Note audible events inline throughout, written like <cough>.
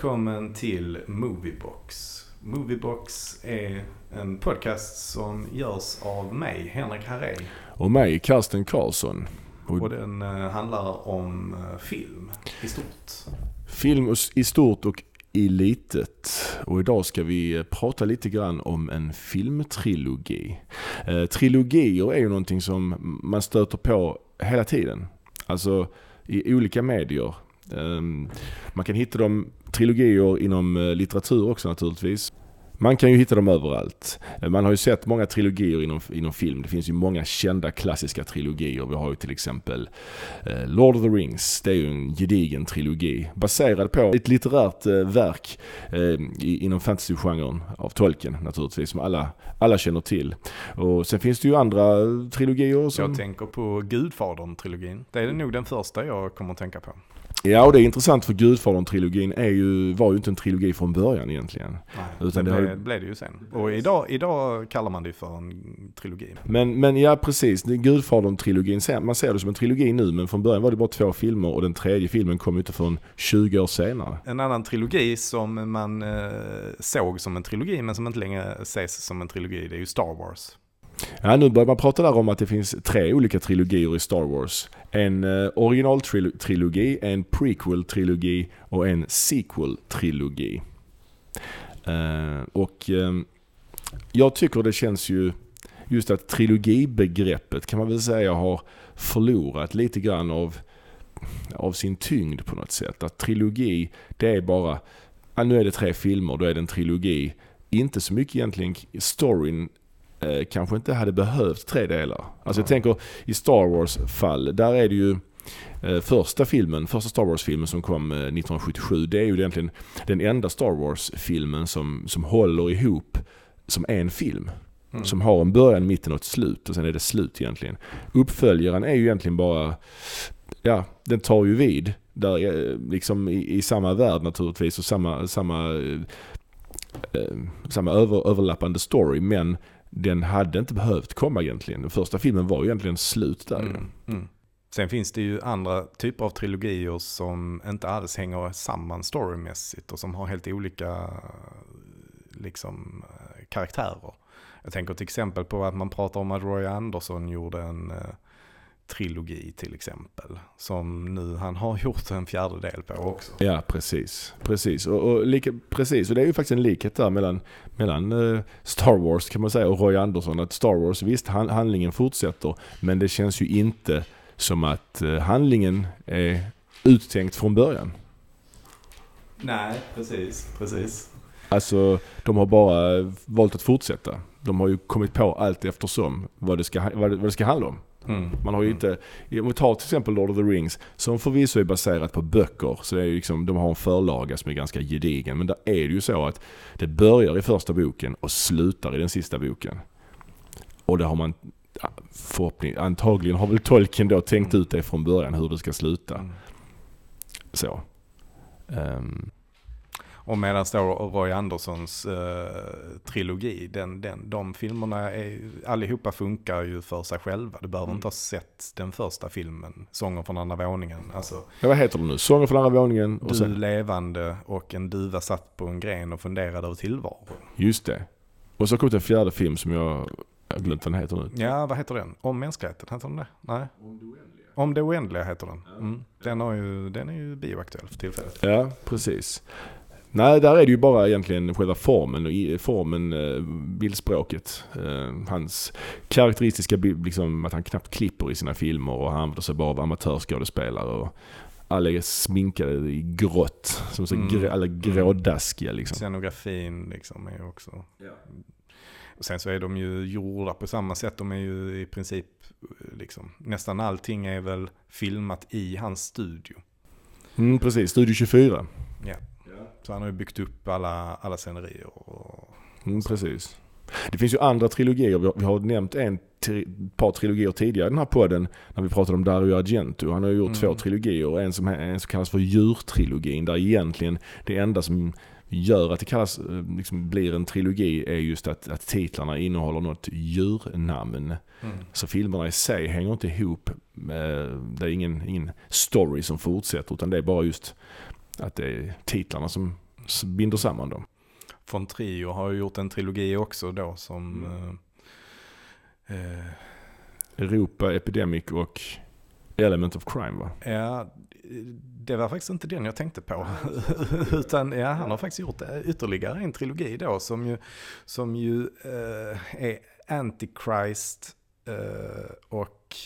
Välkommen till Moviebox. Moviebox är en podcast som görs av mig, Henrik Harré. Och mig, Karsten Karlsson. Och Och den eh, handlar om eh, film i stort. film i stort och i litet. Och idag ska vi eh, prata lite grann om en filmtrilogi. Eh, trilogier är ju någonting som man stöter på hela tiden. Alltså i olika medier. Eh, man kan hitta dem, trilogier inom eh, litteratur också naturligtvis. Man kan ju hitta dem överallt. Eh, man har ju sett många trilogier inom, inom film. Det finns ju många kända klassiska trilogier. Vi har ju till exempel eh, Lord of the Rings. Det är ju en gedigen trilogi. Baserad på ett litterärt verk inom fantasygenren av Tolkien naturligtvis. Som alla, alla känner till. Och sen finns det ju andra trilogier som... Jag tänker på Gudfadern-trilogin. Det är nog den första jag kommer att tänka på. Ja, och det är intressant för Gudfadern-trilogin är ju, var ju inte en trilogi från början egentligen. Nej, Utan det det blev, ju- blev det ju sen. Och idag, idag kallar man det för en trilogi. Men, men ja, precis. Gudfadern-trilogin, man ser det som en trilogi nu, men från början var det bara två filmer och den tredje filmen kom ju inte förrän 20 år senare. En annan trilogi som man eh, såg som en trilogi men som inte längre ses som en trilogi, det är ju Star Wars. Ja, nu börjar man prata där om att det finns tre olika trilogier i Star Wars. En eh, originaltrilogi, en prequel-trilogi och en sequel-trilogi. Eh, och eh, jag tycker det känns ju, just att trilogibegreppet kan man väl säga har förlorat lite grann av, av sin tyngd på något sätt. Att trilogi, det är bara, ja, nu är det tre filmer, då är det en trilogi. Inte så mycket egentligen storyn eh, kanske inte hade behövt tre delar. Alltså jag tänker i Star Wars fall, där är det ju eh, första filmen, första Star Wars-filmen som kom eh, 1977, det är ju egentligen den enda Star Wars-filmen som, som håller ihop som en film. Mm. Som har en början, mitten och ett slut och sen är det slut egentligen. Uppföljaren är ju egentligen bara, ja, den tar ju vid. Där, eh, liksom i, i samma värld naturligtvis och samma, samma, eh, eh, samma över, överlappande story men den hade inte behövt komma egentligen. Den första filmen var ju egentligen slut där. ju. Mm, mm. Sen finns det ju andra typer av trilogier som inte alls hänger samman storymässigt och som har helt olika liksom, karaktärer. Jag tänker till exempel på att man pratar om att Roy Andersson gjorde en eh, trilogi till exempel. Som nu han har gjort en fjärdedel på också. Ja, precis. Precis. Och, och, lika, precis. och det är ju faktiskt en likhet där mellan, mellan eh, Star Wars kan man säga och Roy Andersson. Att Star Wars, visst han, handlingen fortsätter men det känns ju inte som att eh, handlingen är uttänkt från början. Nej, precis, precis. Alltså de har bara valt att fortsätta. De har ju kommit på allt eftersom vad det ska, vad det, vad det ska handla om. Mm. Man har ju inte, om vi tar till exempel Lord of the Rings, som förvisso är baserat på böcker, så det är liksom, de har en förlaga som är ganska gedigen. Men där är det ju så att det börjar i första boken och slutar i den sista boken. Och det har man, förhoppning, antagligen har väl Tolkien då tänkt ut det från början hur det ska sluta. Mm. Så. Ehm, Och medan då Roy Anderssons eh, trilogi, den, den, de filmerna är, allihopa funkar ju för sig själva. Du behöver Mm. inte ha sett den första filmen, Sången från andra våningen. Alltså, ja, vad heter de nu? Sånger från andra våningen och du sen, levande och en duva satt på en gren och funderade över tillvaron. just det. Och så kom det en fjärde film som jag, jag har glömt vad den heter nu. Ja, vad heter den? Om mänskligheten, heter den det? Nej? Om det oändliga heter den. Mm. Den, har ju, den är ju bioaktuell för tillfället. Ja, precis. Nej, där är det ju bara egentligen själva formen, och i- formen, eh, bildspråket. Eh, Hans karaktäristiska, bi- liksom att han knappt klipper i sina filmer och han använder sig bara av amatörskådespelare. Och alla är sminkade i grått, som så Mm. grå, alla grådaskiga liksom. Scenografin liksom är också... Och sen så är de ju gjorda på samma sätt. De är ju i princip eh, liksom, nästan allting är väl filmat i hans studio. Mm, precis, Studio 24. Så han har ju byggt upp alla, alla scenerier. Och, Mm, precis. Det finns ju andra trilogier. Vi har, nämnt en tri, par trilogier tidigare i den här podden när vi pratade om Dario Argento. Han har ju gjort Mm. två trilogier. En som, en som kallas för djurtrilogin där egentligen det enda som gör att det kallas, eh, liksom, blir en trilogi är just att, att titlarna innehåller något djurnamn. mm. Så filmerna i sig hänger inte ihop. Med, det är ingen, ingen story som fortsätter utan det är bara just att det är titlarna som binder samman dem. Von Trio har ju gjort en trilogi också då som... Mm. eh, eh, Europa, Epidemic och Element of Crime va? ja, det var faktiskt inte den jag tänkte på. <laughs> Utan ja, han har faktiskt gjort ytterligare en trilogi då som ju, som ju eh, är Antichrist eh, och...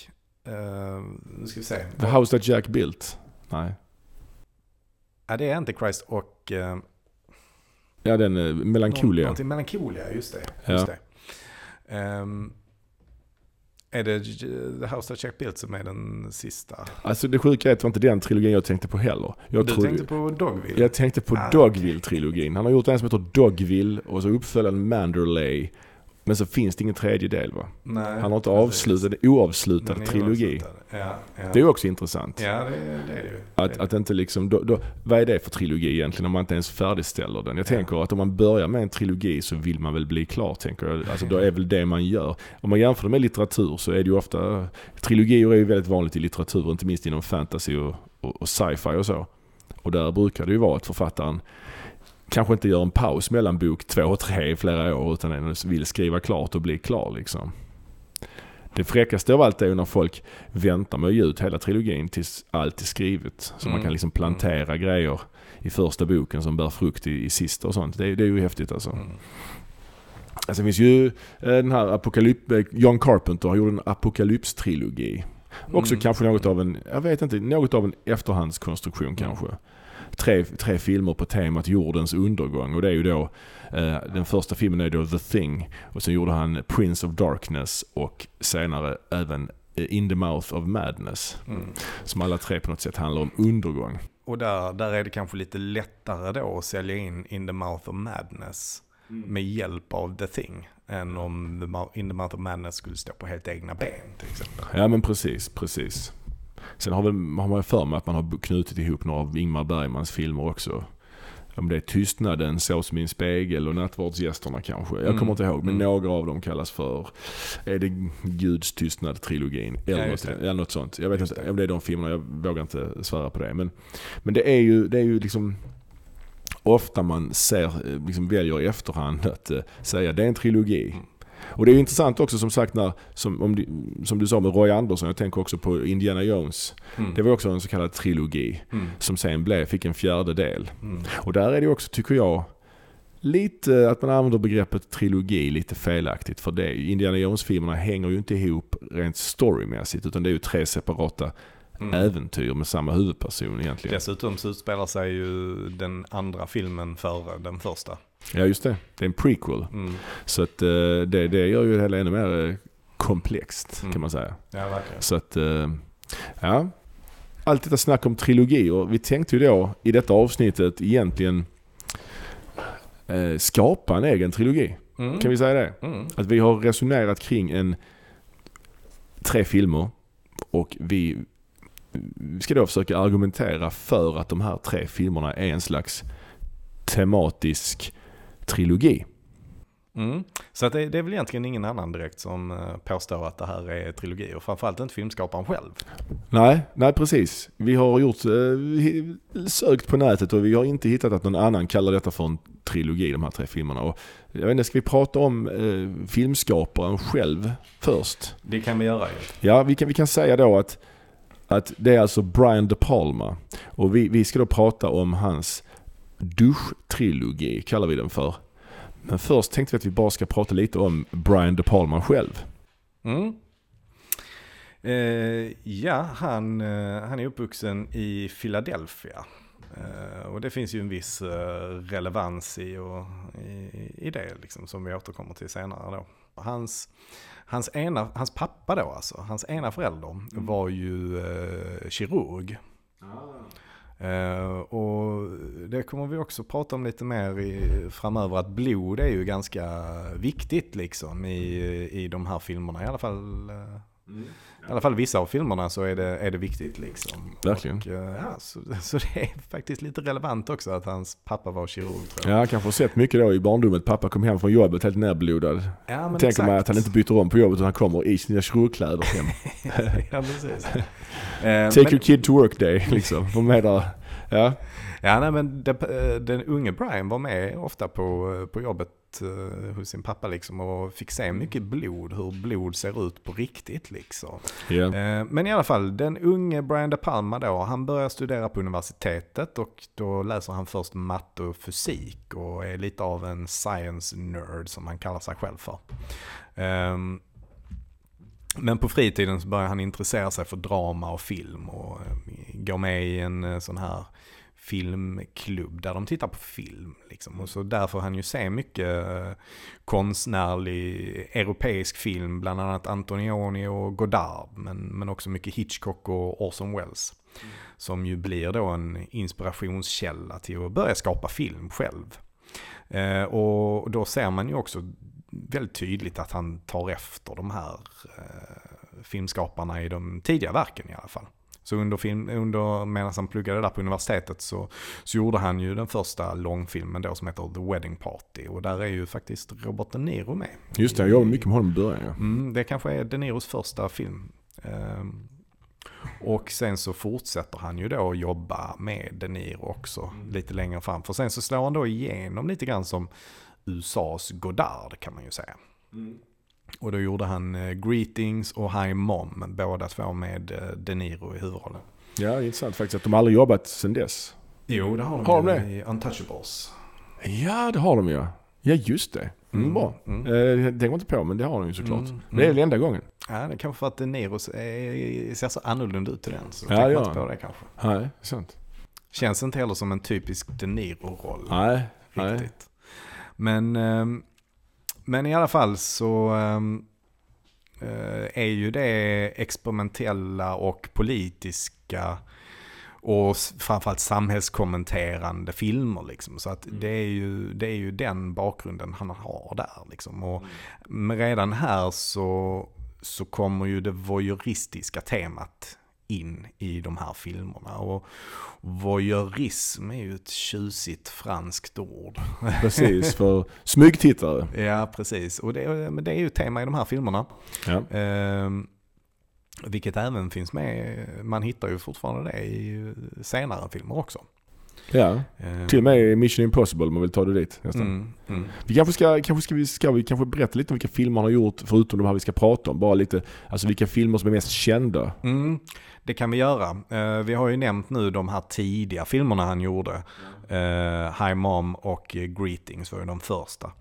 Eh, nu ska vi se. The House That Jack Built? Nej. Ja, det är Antichrist och... Ja, den eh, Melancholia. Någonting Melancholia, just det. Ja. Just det. Ehm, är det The House That Jack Built som är den sista? Alltså det sjuka är att det var inte den trilogin jag tänkte på heller. Jag du trodde- tänkte på Dogville? Jag tänkte på Ah, Dogville-trilogin. Han har gjort en som heter Dogville och så uppföljaren Manderley. Men så finns det ingen tredje del va? Nej, Han har inte avslutat en oavslutad trilogi. Ja, ja. Det är ju också intressant. Ja, det, det är det ju. Att, att inte liksom, då, då, vad är det för trilogi egentligen om man inte ens färdigställer den? Jag tänker att om man börjar med en trilogi så vill man väl bli klar, tänker jag. Alltså då är väl det man gör. Om man jämför det med litteratur så är det ju ofta, trilogier är ju väldigt vanligt i litteratur, inte minst inom fantasy och, och, och sci-fi och så. Och där brukar det ju vara att författaren kanske inte gör en paus mellan bok två och tre i flera år utan den vill skriva klart och bli klar liksom. Det fräckaste av allt är ju när folk väntar med att ge ut hela trilogin tills allt är skrivet. Så man Mm. kan liksom plantera grejer i första boken som bär frukt i, i sista och sånt. Det, är- det är ju häftigt alltså. Mm. Alltså det finns ju eh, den här apokalyp... eh, John Carpenter har gjort en apokalypstrilogi. Också Mm. kanske något av en, jag vet inte, något av en efterhandskonstruktion kanske. Tre, tre filmer på temat jordens undergång och det är ju då, eh, den första filmen är då The Thing och sen gjorde han Prince of Darkness och senare även eh, In the Mouth of Madness. Mm. Som alla tre på något sätt handlar om undergång. Och där, där är det kanske lite lättare då att sälja in In the Mouth of Madness med hjälp av The Thing. Än om the In the Mouth of Madness skulle stå på helt egna ben till exempel. Ja men precis, precis. Sen har, väl, har man för mig att man har knutit ihop några av Ingmar Bergmans filmer också. Om det är Tystnaden, Så som min spegel och Nattvardsgästerna kanske. Jag Mm. kommer inte ihåg, men Mm. några av dem kallas för, är det Guds tystnad-trilogin? Eller, Ja, något, eller något sånt. Jag vet Just inte om det är de filmerna, jag vågar inte svära på det. Men, men det är ju, det är ju liksom ofta man ser, eh, liksom väljer i efterhand att eh, säga det är en trilogi. Och det är ju intressant också som sagt när, som, om du, som du sa med Roy Andersson, jag tänker också på Indiana Jones. Mm. Det var också en så kallad trilogi Mm. som sen blev, fick en fjärde del. Mm. Och där är det också, tycker jag, lite att man använder begreppet trilogi lite felaktigt. För det, Indiana Jones-filmerna hänger ju inte ihop rent storymässigt utan det är ju tre separata Mm. äventyr med samma huvudperson egentligen. Dessutom så utspelar sig ju den andra filmen före den första. Ja just det, det är en prequel. Mm. Så att eh, det, det gör ju det hela ännu mer eh, komplext Mm. kan man säga. Ja, verkligen. Så att, eh, ja. Allt detta snack om trilogier. Vi tänkte ju då i detta avsnittet egentligen eh, skapa en egen trilogi. Mm. Kan vi säga det? Mm. Att vi har resonerat kring en tre filmer och vi, vi ska då försöka argumentera för att de här tre filmerna är en slags tematisk trilogi. Mm. Så att det, det är väl egentligen ingen annan direkt som eh, påstår att det här är trilogier. Framförallt inte filmskaparen själv. Nej, nej precis. Vi har gjort, eh, sökt på nätet och vi har inte hittat att någon annan kallar detta för en trilogi, de här tre filmerna. Och jag vet inte, ska vi prata om eh, filmskaparen själv först? Det kan vi göra ju. Ja, vi kan, vi kan säga då att, att det är alltså Brian De Palma. Och vi, vi ska då prata om hans duschtrilogi, kallar vi den för. Men först tänkte vi att vi bara ska prata lite om Brian De Palma själv. Mm. Eh, ja, han, eh, han är uppvuxen i Philadelphia. Eh, och det finns ju en viss eh, relevans i, och, i, i det liksom, som vi återkommer till senare då. Hans, hans, ena, hans pappa då alltså, hans ena förälder var ju eh, kirurg. Uh, och det kommer vi också prata om lite mer i, framöver, att blod är ju ganska viktigt liksom i, i de här filmerna. I alla fall, Mm i alla fall vissa av filmerna så är det, är det viktigt liksom. Verkligen. Och, eh, ja, så, <laughs> så det är faktiskt lite relevant också att hans pappa var kirurg. tror jag. Ja, kanske har sett mycket då i barndomet. Pappa kom hem från jobbet helt nerblodad. Ja, Tänker exakt. man att han inte byter om på jobbet utan han kommer i sina kirurgkläder hem. <laughs> ja, precis. <laughs> Eh, Take men- your kid to work day liksom. Där. Ja. Ja, nej, men det, eh, den unge Brian var med ofta på, på jobbet uh, hos sin pappa liksom och fick se mycket blod, hur blod ser ut på riktigt liksom. Yeah. Men i alla fall, den unge Brian De Palma då, han börjar studera på universitetet och då läser han först matte och fysik och är lite av en science nerd som han kallar sig själv för. Um, men på fritiden så börjar han intressera sig för drama och film och går med i en sån här filmklubb där de tittar på film. Liksom. Och så där får han ju se mycket eh, konstnärlig europeisk film, bland annat Antonioni och Godard, men, men också mycket Hitchcock och Orson Welles. Mm. Som ju blir då en inspirationskälla till att börja skapa film själv. Eh, och då ser man ju också väldigt tydligt att han tar efter de här eh, filmskaparna i de tidiga verken i alla fall. Så under, film, under medan han pluggade där på universitetet så, så gjorde han ju den första långfilmen då som heter The Wedding Party. Och där är ju faktiskt Robert De Niro med. Just det, jag jobbade mycket med honom i början. Ja. Mm, det kanske är De Niros första film. Um, och sen så fortsätter han ju då att jobba med De Niro också mm. lite längre fram. För sen så slår han då igenom lite grann som USAs Godard kan man ju säga. Mm. Och då gjorde han uh, Greetings och High Mom, båda två med uh, De Niro i huvudrollen. Ja, det intressant faktiskt att de aldrig jobbat sen dess. Jo, det har de, har de i Untouchables. Ja, det har de ja. Ja, just det. Mm, mm. Bra. Mm. Eh, det tänker inte på, men det har de ju såklart. Mm. Det är väl enda gången. Ja, det kanske för att De Niro ser så annorlunda ut i den. Så ja, ja. inte på det kanske. Nej, sant. Känns inte heller som en typisk De Niro-roll. Nej, riktigt. nej. Men... Um, men i alla fall så um, är ju det experimentella och politiska och framförallt samhällskommenterande filmer. Liksom. Så att mm. det, är ju, det är ju den bakgrunden han har där. Liksom. Och mm. redan här så, så kommer ju det voyeuristiska temat in i de här filmerna. Och voyeurism är ju ett tjusigt franskt ord. <laughs> Precis, för smygtittare. ja, precis. Och det, men det är ju tema i de här filmerna. Ja. Eh, vilket även finns med, man hittar ju fortfarande det i senare filmer också. Ja, eh. till och med Mission Impossible man vill ta det dit nästan. Mm, mm. Vi kanske ska, kanske ska, vi, ska vi kanske berätta lite om vilka filmer han har gjort förutom de här vi ska prata om. Bara lite, alltså vilka filmer som är mest kända. Mm. Det kan vi göra. Eh, vi har ju nämnt nu de här tidiga filmerna han gjorde. Uh, High Mom och Greetings var ju de första.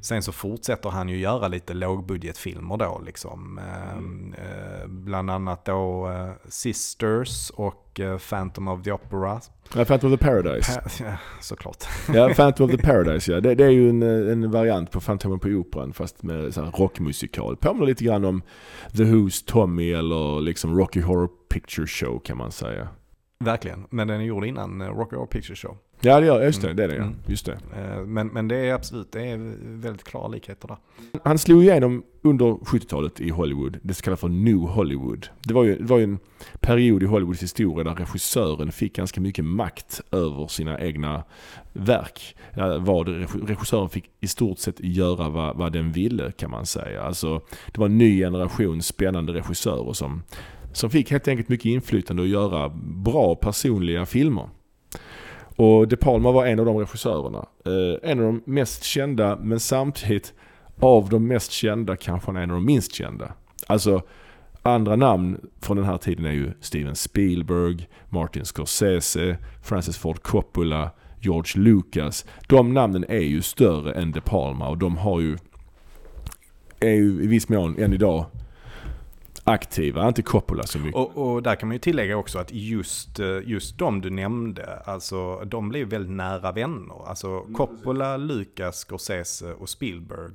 Sen så fortsätter han ju göra lite lågbudgetfilmer då liksom. Mm. Bland annat då Sisters och Phantom of the Opera. Ja, Phantom of the Paradise. Pa ja, såklart. <laughs> ja, Phantom of the Paradise ja. Det, det är ju en, en variant på Phantom på Operan fast med så rockmusikal. Påminner lite grann om The Who's Tommy eller liksom Rocky Horror Picture Show kan man säga. Verkligen, men den är gjord innan Rocky Horror Picture Show. Ja det gör just det, det är det mm. Just det. Eh, men, men det är absolut, det är väldigt klara likheter där. Han slog igenom under 70-talet i Hollywood, det så kallade för New Hollywood. Det var, ju, det var ju en period i Hollywoods historia där regissören fick ganska mycket makt över sina egna verk. Vad regissören fick i stort sett göra vad, vad den ville kan man säga. Alltså, det var en ny generation spännande regissörer som, som fick helt enkelt mycket inflytande att göra bra personliga filmer. Och De Palma var en av de regissörerna. Eh, en av de mest kända men samtidigt av de mest kända kanske en av de minst kända. Alltså andra namn från den här tiden är ju Steven Spielberg, Martin Scorsese, Francis Ford Coppola, George Lucas. De namnen är ju större än De Palma och de har ju, är ju i viss mån än idag aktiva, inte Coppola så mycket. Och, och, där kan man ju tillägga också att just, eh, just de du nämnde, alltså de blev väldigt nära vänner. Alltså mm, Coppola, Lucas, Scorsese och Spielberg.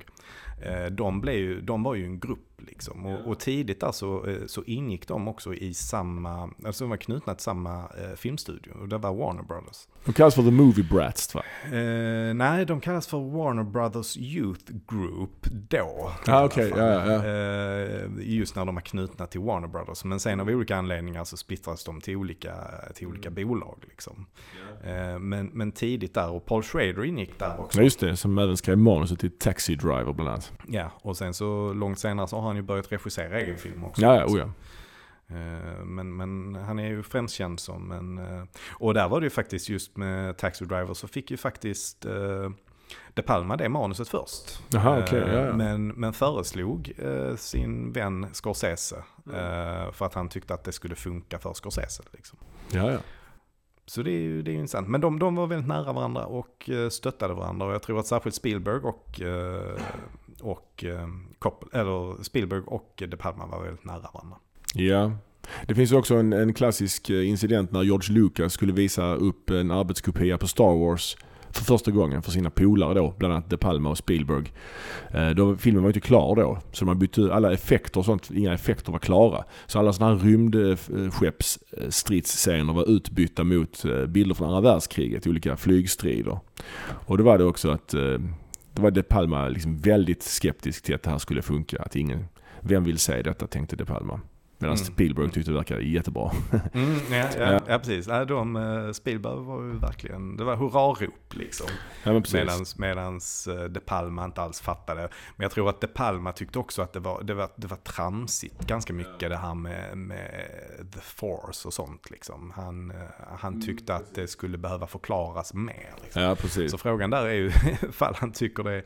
Eh, de, blev ju, de var ju en grupp liksom. Och, och tidigt där så, eh, så ingick de också i samma, alltså de var knutna till samma filmstudio. Och det var Warner Brothers. De kallas för The Movie Brats va? Eh, nej, de kallas för Warner Brothers Youth Group då. Ah, okay. ja, ja, ja. Eh, just när de var knutna till Warner Brothers. Men sen av olika anledningar så splittras de till olika, till olika mm. bolag liksom. Yeah. men, men tidigt där, och Paul Schrader ingick där också. Ja, just det, som även skrev manuset till Taxi Driver bland annat. Ja, och sen så långt senare så har han ju börjat regissera egen film också. Ja, ja, oh ja. Eh, Men, men han är ju främst känd som en... eh, Och där var det ju faktiskt just med Taxi Driver så fick ju faktiskt eh, De Palma det manuset först. Jaha, okej, Eh, ja, ja. Men, men föreslog sin vän Scorsese. Mm. För att han tyckte att det skulle funka för Scorsese. Liksom. Ja, ja. Så det är ju det är ju intressant. Men de, de var väldigt nära varandra och stöttade varandra. Och jag tror att särskilt Spielberg och, och Koppel, eller Spielberg och De Palma var väldigt nära varandra. Ja. Det finns också en, en klassisk eh, incident när George Lucas skulle visa upp en arbetskopia på Star Wars för första gången för sina polare då, bland annat De Palma och Spielberg. Eh, då, filmen var inte klar då, så de bytte alla effekter och sånt, inga effekter var klara. Så alla sådana här rymdskeppsstridsscener eh, var utbytta mot bilder från andra världskriget, olika flygstrider. Och då var det också att, då var De Palma liksom väldigt skeptisk till att det här skulle funka. Att ingen, vem vill se detta, tänkte De Palma. Medan Mm. Spielberg tyckte det verkade jättebra. <laughs> Mm, ja, ja, Ja. precis. Ja, de, eh, Spielberg var ju verkligen, det var hurrarop liksom. Ja medans eh, De Palma inte alls fattade. Men jag tror att De Palma tyckte också att det var, det var, det var tramsigt ganska mycket det här med, med The Force och sånt liksom. Han, eh, han tyckte att det skulle behöva förklaras mer. Liksom. Ja precis. Så frågan där är ju <laughs> ifall han tycker det.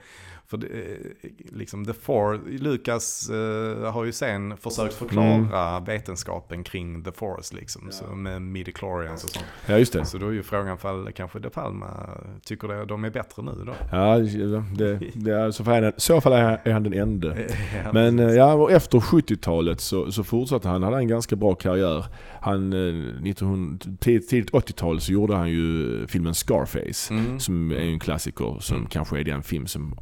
För det, eh, liksom The Force, Lucas eh, har ju sen försökt förklara vetenskapen kring The Force liksom. Så med midichlorians och sånt. Ja just det. Så då är ju frågan ifall kanske De Palma tycker det, de är bättre nu då. Ja, det, det är, så, fall, så fall är är han den enda. <laughs> Ja, Men eh, ja, och efter 70-talet så, så fortsatte han. Han hade en ganska bra karriär. Han, eh, 1900, tid- tidigt 80-tal så gjorde han ju filmen Scarface. Mm. Som är en klassiker som Mm. kanske är den film som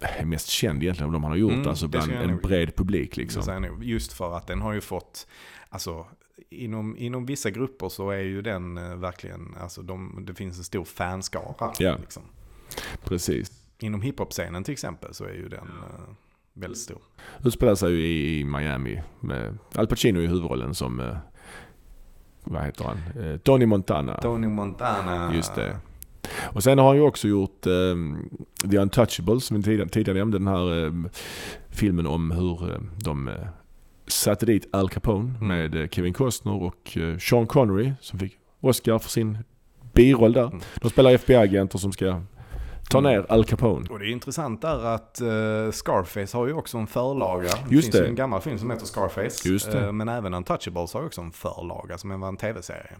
är mest känd egentligen av de han har gjort. Mm, alltså bland en bred publik liksom. Just för att den har ju fått, alltså inom, inom vissa grupper så är ju den eh, verkligen, alltså de, det finns en stor fanskara. Ja. Liksom. Precis. Inom hiphop-scenen till exempel så är ju den eh, väldigt stor. Utspelar sig ju i, i Miami med Al Pacino i huvudrollen som, eh, vad heter han? Eh, Tony Montana. Tony Montana. Just det. Och sen har han ju också gjort eh, The Untouchables som vi tidigare, tidigare nämnde. Den här eh, filmen om hur eh, de eh, satte dit Al Capone Mm. med eh, Kevin Costner och Sean Connery som fick Oscar för sin biroll där. Mm. De spelar FBI-agenter som ska ta Mm. ner Al Capone. Och det är intressant där att eh, Scarface har ju också en förlaga. Det Just finns det. en gammal film som heter Scarface. Just det. Eh, men även Untouchables har ju också en förlaga som var en tv-serie.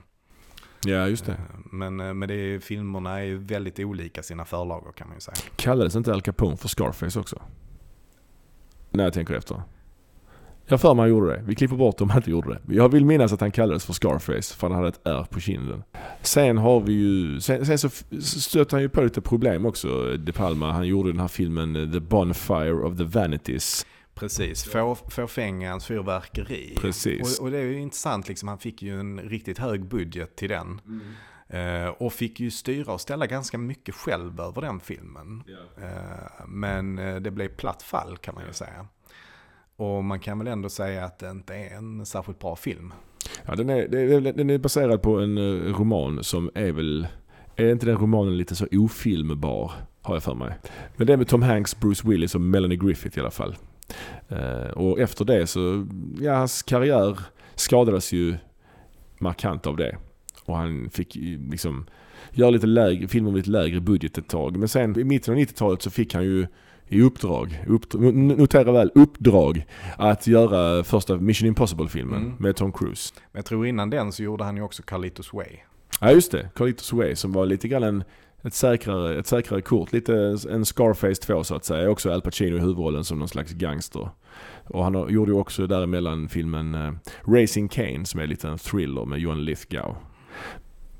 Ja, just det. Eh, Men, eh, men det är, filmerna är ju väldigt olika sina förlagor kan man ju säga. Kallades inte Al Capone för Scarface också? När jag tänker efter. Jag för mig han gjorde det. Vi klipper bort om han inte gjorde det. Jag vill minnas att han kallades för Scarface för han hade ett R på kinden. Sen har vi ju, sen, sen så stötte han ju på lite problem också, De Palma. Han gjorde den här filmen eh, The Bonfire of the Vanities. Precis, Få- fåfängans fyrverkeri. Precis. Och, och det är ju intressant, liksom, han fick ju en riktigt hög budget till den. Eh, och fick ju styra och ställa ganska mycket själv över den filmen. Eh, men eh, det blev platt fall kan man ju säga. Och man kan väl ändå säga att det inte är en särskilt bra film. Ja, den, är- den är baserad på en eh, roman som är väl, är inte den romanen lite så ofilmbar? Har jag för mig. Men det är med Tom Hanks, Bruce Willis och Melanie Griffith i alla fall. Eh, och efter det så, ja hans karriär skadades ju markant av det. Och han fick liksom göra lite lägre, filmer med lite lägre budget ett tag. Men sen i mitten av 90-talet så fick han ju i uppdrag, uppdrag notera väl, uppdrag att göra första Mission Impossible-filmen Mm. med Tom Cruise. Men jag tror innan den så gjorde han ju också Carlitos Way. Ja just det, Carlitos Way som var lite grann en, ett, säkrare, ett säkrare kort. Lite en Scarface 2 så att säga. Också Al Pacino i huvudrollen som någon slags gangster. Och han gjorde ju också däremellan filmen eh, Racing Kane som är lite en thriller med John Lithgow.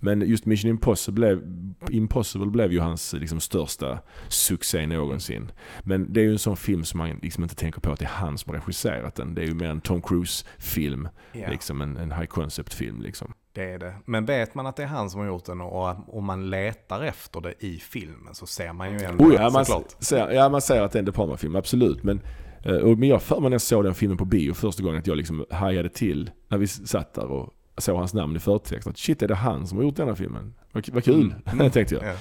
Men just Mission Impossible blev, Impossible blev ju hans liksom, största succé någonsin. Men det är ju en sån film som man liksom inte tänker på att det är han som har regisserat den. Det är ju mer en Tom Cruise-film. Ja, Liksom en, en high concept-film liksom. Det är det. Men vet man att det är han som har gjort den och om man letar efter det i filmen så ser man ju ändå Oh ja, man ser, ja, man säger att det är en De Palma-film, absolut. Men, eh, och, men jag har för mig när jag såg den filmen på bio första gången att jag liksom hajade till när vi satt där och såg hans namn i förtext. Att shit, är det han som har gjort denna filmen? Vad, vad kul, Mm. <laughs> tänkte jag. Ja.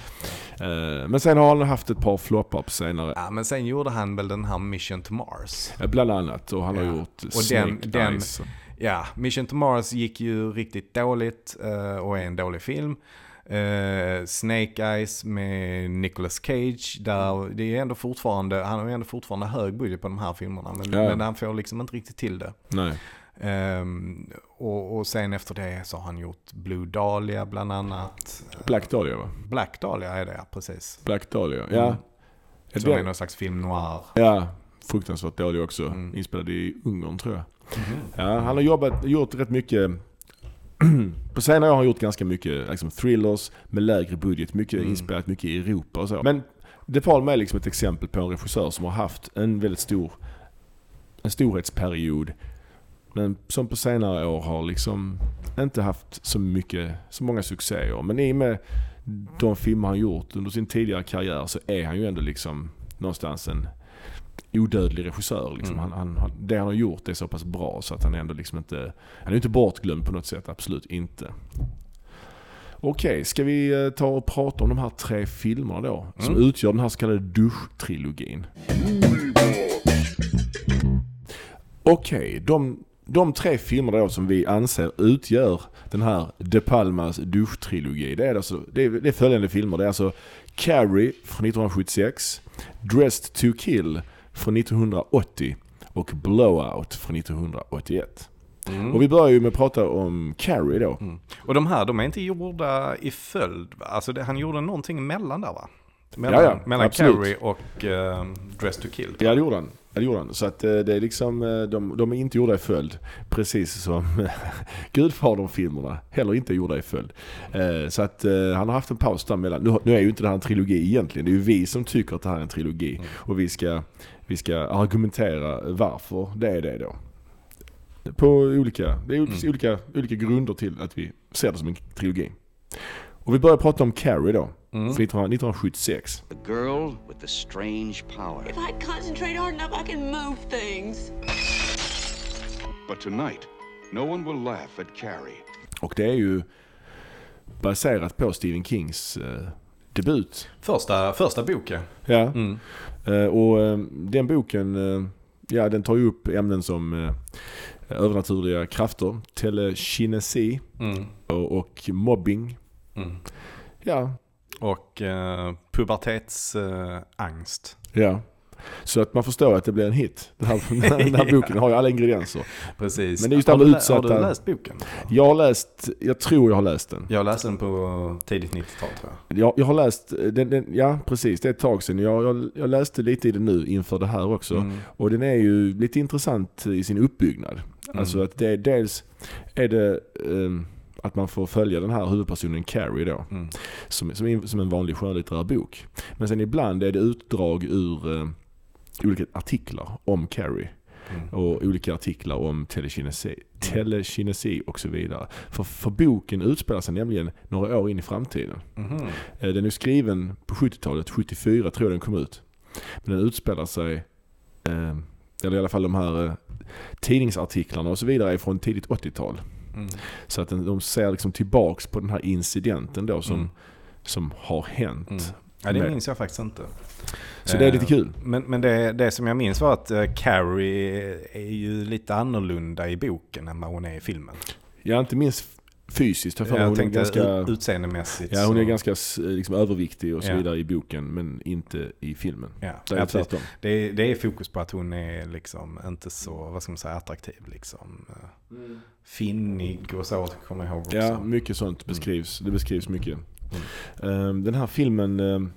Eh, Men sen har han haft ett par floppar på senare. ja, men sen gjorde han väl den här Mission to Mars. Bland annat. Och han har Ja. gjort Och Snake den- den- Eyes. Ja, Mission to Mars gick ju riktigt dåligt eh, och är en dålig film. Eh, Snake Eyes med Nicolas Cage, där det är ändå fortfarande, han har ju ändå fortfarande hög budget på de här filmerna, men, Ja. men han får liksom inte riktigt till det. Ehm, och, och sen efter det så har han gjort Blue Dahlia bland annat. Black Dahlia va? Black Dahlia är det, ja, precis. Black Dahlia, ja. Mm. Som det- är någon slags film noir. Ja, fruktansvärt dålig också. Mm. Inspelad i Ungern tror jag. Ja, han har jobbat, gjort rätt mycket <clears throat> på senare år har han gjort ganska mycket liksom, thrillers med lägre budget. Mycket Mm. inspelat mycket i Europa och så. Men De Palma är liksom ett exempel på en regissör som har haft en väldigt stor en storhetsperiod. Men som på senare år har liksom inte haft så mycket, så många succéer. Men i och med de filmer han gjort under sin tidigare karriär så är han ju ändå liksom någonstans en odödlig regissör. Liksom. Mm. Han, han, det han har gjort är så pass bra så att han ändå liksom inte, han är inte bortglömd på något sätt, absolut inte. Okej, ska vi eh, ta och prata om de här tre filmerna då? Som Mm. utgör den här så kallade duschtrilogin. Okej, de, de tre filmerna då som vi anser utgör den här De Palmas duschtrilogi. Det är, alltså, det, är, det är följande filmer. Det är alltså Carrie från 1976, Dressed to Kill från 1980 och Blowout från 1981. Mm. Och vi börjar ju med att prata om Carrie då. Mm. Och de här, de är inte gjorda i följd va? Alltså det, han gjorde någonting mellan där va? Mellan, Ja, mellan. Carrie och uh, Dress to Kill. Ja det gjorde han. Ja, det gjorde han. Så att eh, det är liksom, eh, de, de är inte gjorda i följd. Precis som <laughs> Gudfadern-filmerna heller inte är gjorda i följd. Eh, Så att han har haft en paus där mellan. Nu, nu är ju inte det här en trilogi egentligen. Det är ju vi som tycker att det här är en trilogi. Mm. Och vi ska, vi ska argumentera varför det är det då. På olika, det är Mm. olika, olika grunder till att vi ser det som en trilogi. Och vi börjar prata om Carrie då. Mm. För 1976. The girl with the strange power. If I concentrate hard enough, I can move things. But tonight, no one will laugh at Carrie. Och det är ju baserat på Stephen Kings eh, debut. Första, första boken. Ja. Mm. Eh, och eh, den boken, eh, ja den tar ju upp ämnen som eh, övernaturliga krafter, telekinesi Mm. och, och mobbing. Mm. Ja, Och uh, pubertetsangst. ja. Så att man förstår att det blir en hit. <laughs> Den här, den här <laughs> boken har ju alla ingredienser. Precis. Men det är just har, du, utsatta- har du läst boken? Jag har läst, jag tror jag har läst den. Jag läste den på tidigt 90-tal tror jag. Jag, jag har läst, den, den, ja precis det är ett tag sedan. Jag, jag, jag läste lite i den nu inför det här också. Mm. Och den är ju lite intressant i sin uppbyggnad. Alltså att det, dels är det ehm, att man får följa den här huvudpersonen Carrie då. Mm. Som, som, som en vanlig skönlitterär bok. Men sen ibland är det utdrag ur eh, olika artiklar om Carrie. Mm. Och olika artiklar om telekinesi, telekinesi och så vidare. För, för boken utspelar sig nämligen några år in i framtiden. Eh, Den är skriven på 70-talet, 74 tror jag den kom ut. Men den utspelar sig, eh, eller i alla fall de här eh, tidningsartiklarna och så vidare är från tidigt 80-tal. Mm. Så att de ser liksom tillbaks på den här incidenten då som, Mm. som har hänt. Mm. Ja, det minns jag faktiskt inte. Så det är lite Eh, kul. Men, men det, det som jag minns var att eh, Carrie är ju lite annorlunda i boken än vad hon är i filmen. Jag inte minst fysiskt. Jag, Jag hon är tänkte ganska, ut- utseendemässigt. ja, hon är så- ganska s- liksom, överviktig och så Ja. vidare i boken men inte i filmen. Ja, Där är ja, det det, är, det är fokus på att hon är liksom inte så, vad ska man säga, attraktiv liksom. Eh, Finnig och så kommer jag ihåg också. Ja, mycket sånt beskrivs. Det beskrivs mycket. Ehm, Den här filmen ehm,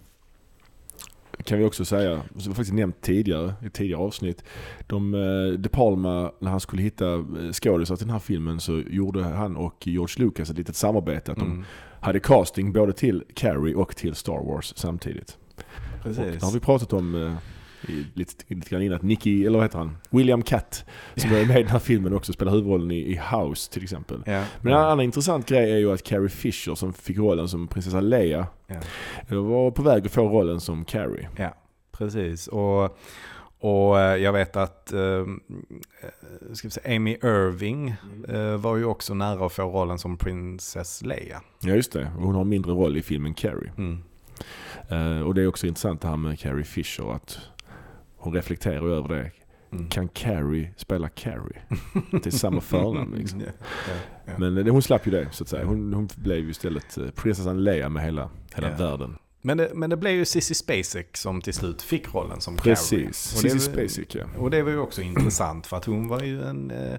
kan vi också säga, som vi faktiskt nämnt tidigare, i tidigare avsnitt. De, eh, De Palma, när han skulle hitta eh, skådisar till den här filmen så gjorde han och George Lucas ett litet samarbete. Att de Mm, hade casting både till Carrie och till Star Wars samtidigt. Och precis. det har vi pratat om eh, lite, lite grann innan. Att Nicky, eller vad heter han? William Catt, som är med i den här filmen också, spelar huvudrollen i, i House till exempel. ja. Men en annan intressant grej är ju att Carrie Fisher som fick rollen som prinsessa Leia Ja. var på väg att få rollen som Carrie. Ja, precis. Och, och eh, jag vet att eh, eh, ska säga, Amy Irving eh, var ju också nära att få rollen som prinsess Leia. Ja just det, hon har en mindre roll i filmen Carrie. Mm. Eh, och det är också intressant det här med Carrie Fisher att hon reflekterar ju över det. Mm. kan Carrie spela Carrie? <laughs> Det är samma förnamn liksom. Ja, ja, ja. Men eh, hon slapp ju det så att säga. Hon, hon blev ju istället eh, prinsessan Leia med hela, hela världen. Men, det, men det blev ju Sissy Spacek som till slut fick rollen som Precis, Carrie. Det, Sissy Spacek ja. och det var ju också intressant för att hon var ju en eh,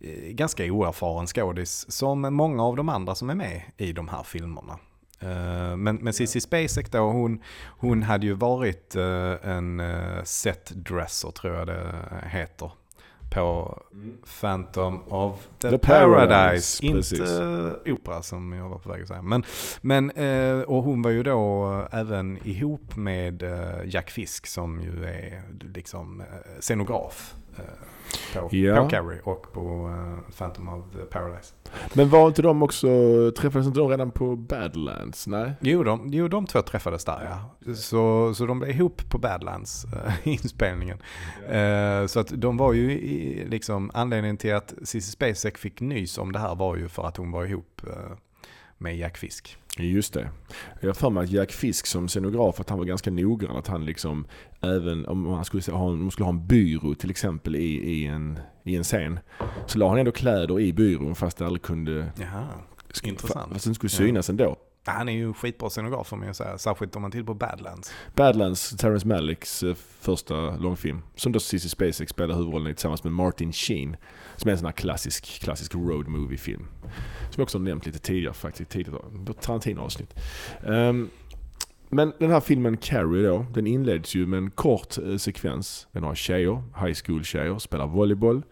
eh, ganska oerfaren skådis som många av de andra som är med i de här filmerna. Eh, Men, men Sissy Spacek då, hon, hon hade ju varit eh, en eh, setdresser tror jag det heter. På Phantom of the, The Paradise. Paradise, Inte precis. opera som jag var på väg att säga. Men, men, och hon var ju då även ihop med Jack Fisk som ju är liksom scenograf. Eh, På, Ja. på Carrie och på eh, Phantom of the Paradise. Men var inte de också, träffades inte de redan på Badlands? Nej? Jo de, jo, de två träffades där ja. Så, så de blev ihop på Badlands, äh, <laughs> inspelningen. Eh, så att de var ju i, liksom, anledningen till att Cissi Spacek fick nys om det här var ju för att hon var ihop eh, med Jack Fisk. Just det. Jag har för mig att Jack Fisk som scenograf, att han var ganska noggrann. Att han liksom, även om han skulle ha, om man skulle ha en byrå till exempel i, i, en, i en scen. Så la han ändå kläder i byrån fast det aldrig kunde, Jaha, intressant. fast inte skulle synas ändå. Han är ju en skitbra scenograf får man ju säga, särskilt om man tittar på Badlands. Badlands, Terrence Malicks eh, första långfilm. Som då Cissi Spacek spelar huvudrollen i tillsammans med Martin Sheen. Som är en sån här klassisk, klassisk road movie film. Som jag också har nämnt lite tidigare faktiskt, tidigare på Tarantino-avsnitt. Um, men den här filmen Carrie då, den inleds ju med en kort eh, sekvens med några tjejer, high school tjejer, spelar volleyboll.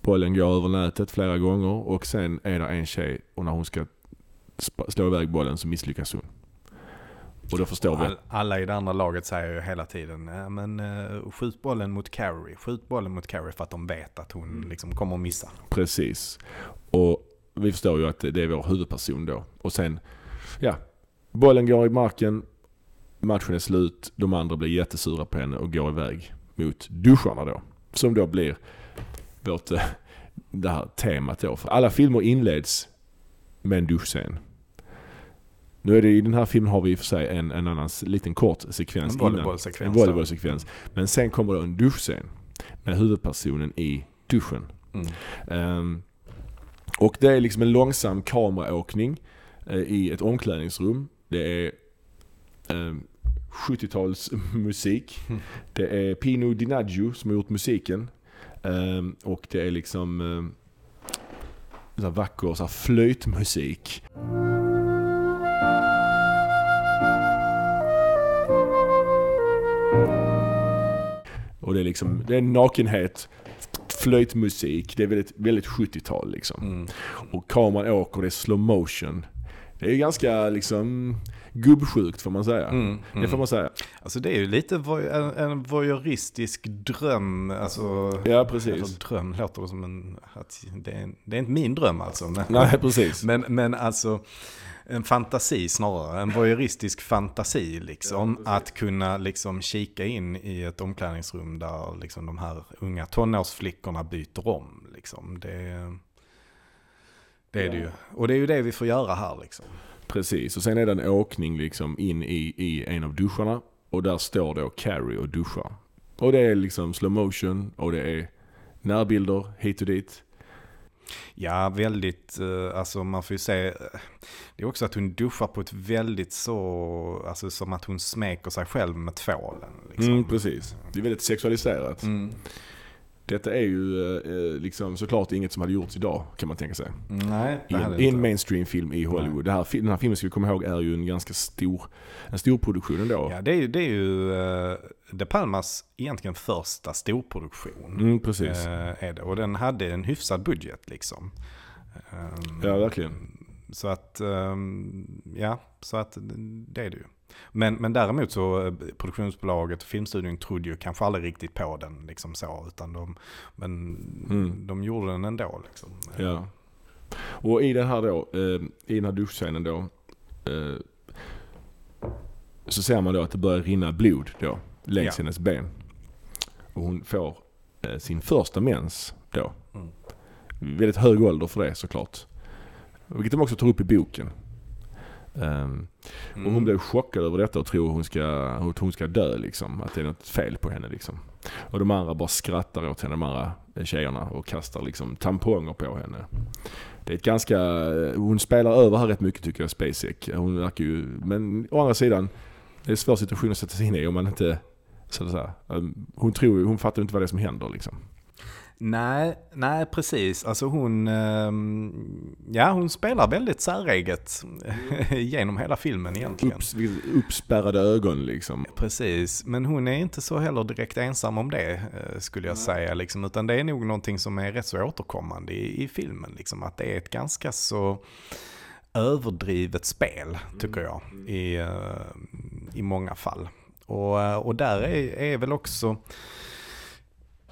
Bollen går över nätet flera gånger och sen är det en tjej och när hon ska sp- slå iväg bollen så misslyckas hon. Och då förstår vi All, alla i det andra laget säger ju hela tiden, "Ja, men uh, skjut bollen mot Carrie, skjut bollen mot Carrie för att de vet att hon liksom kommer att missa. Precis. Och vi förstår ju att det är vår huvudperson då. Och sen, ja. Bollen går i marken, matchen är slut, de andra blir jättesura på henne och går iväg mot duscharna då. Som då blir vårt, eh, det här temat då. För alla filmer inleds med en duschscen. Nu är det i den här filmen har vi i och för sig en, en annan liten kort sekvens En innan. volleybollsekvens En då. volleybollsekvens. Men sen kommer då en duschscen med huvudpersonen i duschen. Mm. Ehm, och det är liksom en långsam kameraåkning eh, i ett omklädningsrum. Det är um, 70-talsmusik. Mm. <laughs> Det är Pino Dinaggio som har gjort musiken. Ehm, och det är liksom um, så vacker så flöjtmusik. Och det är liksom, det är nakenhet, flöjtmusik. Det är väldigt, väldigt 70-tal liksom. Mm. Och kameran åker, det är slow motion. Det är ganska liksom gubbsjukt får man säga. Mm, Det får man säga. Alltså det är ju lite en, en voyeuristisk dröm. Alltså, Ja, precis. Eller dröm låter som en... Det, är, det är inte min dröm alltså. Men, Nej, precis. <laughs> men, men alltså en fantasi snarare. En voyeuristisk fantasi liksom. att kunna liksom kika in i ett omklädningsrum där liksom de här unga tonårsflickorna byter om. Liksom. Det, det är det ju. Och det är ju det vi får göra här liksom. Precis, och sen är det en åkning liksom in i, i en av duscharna. Och där står då Carrie och duschar. Och det är liksom slow motion och det är närbilder hit och dit. Ja, väldigt, eh, alltså man får ju se, eh, det är också att hon duschar på ett väldigt så, alltså som att hon smeker sig själv med tvålen. Liksom. Mm, precis. Det är väldigt sexualiserat. Mm. Detta är ju eh, liksom såklart inget som hade gjorts idag kan man tänka sig. Nej, I det hade en, i en mainstream-film i Hollywood. Här, den här filmen ska vi komma ihåg är ju en ganska stor, en stor produktion ändå. Ja, det är ju, det är ju uh, De Palmas egentligen första storproduktion. Mm, precis. eh, är det. Och den hade en hyfsad budget liksom. Ehm, Ja, verkligen. Så att, ehm, ja, så att det är det ju. Men, men däremot så eh, produktionsbolaget och filmstudion trodde ju kanske aldrig riktigt på den liksom så. Utan de, men Mm. de gjorde den ändå liksom. Ja. Och i den här då, eh, i den här duschscenen då. Eh, så ser man då att det börjar rinna blod då. Längs Ja. hennes ben. Och hon får sin första mens då. Mm. Väldigt hög ålder för det såklart. Vilket de också tar upp i boken. Ehm, Och Mm. hon blev chockad över detta och tror hon ska, att hon ska dö liksom. Att det är något fel på henne liksom. Och de andra bara skrattar åt henne, de andra tjejerna och kastar liksom tamponger på henne. Det är ett ganska, hon spelar över här rätt mycket tycker jag, Spacek. Hon verkar ju, men å andra sidan, det är en svår situation att sätta sig in i om man inte, så att säga, um, hon tror hon fattar inte vad det är som händer liksom. Nej, nej precis. Alltså hon, ehm, ja hon spelar väldigt säreget <laughs> genom hela filmen egentligen. Upps, uppspärrade ögon liksom. Precis, men hon är inte så heller direkt ensam om det eh, skulle jag säga. Liksom, utan det är nog någonting som är rätt så återkommande i, i filmen. Liksom, att det är ett ganska så överdrivet spel, tycker jag, i, eh, i många fall. Och, eh, och där är, är väl också,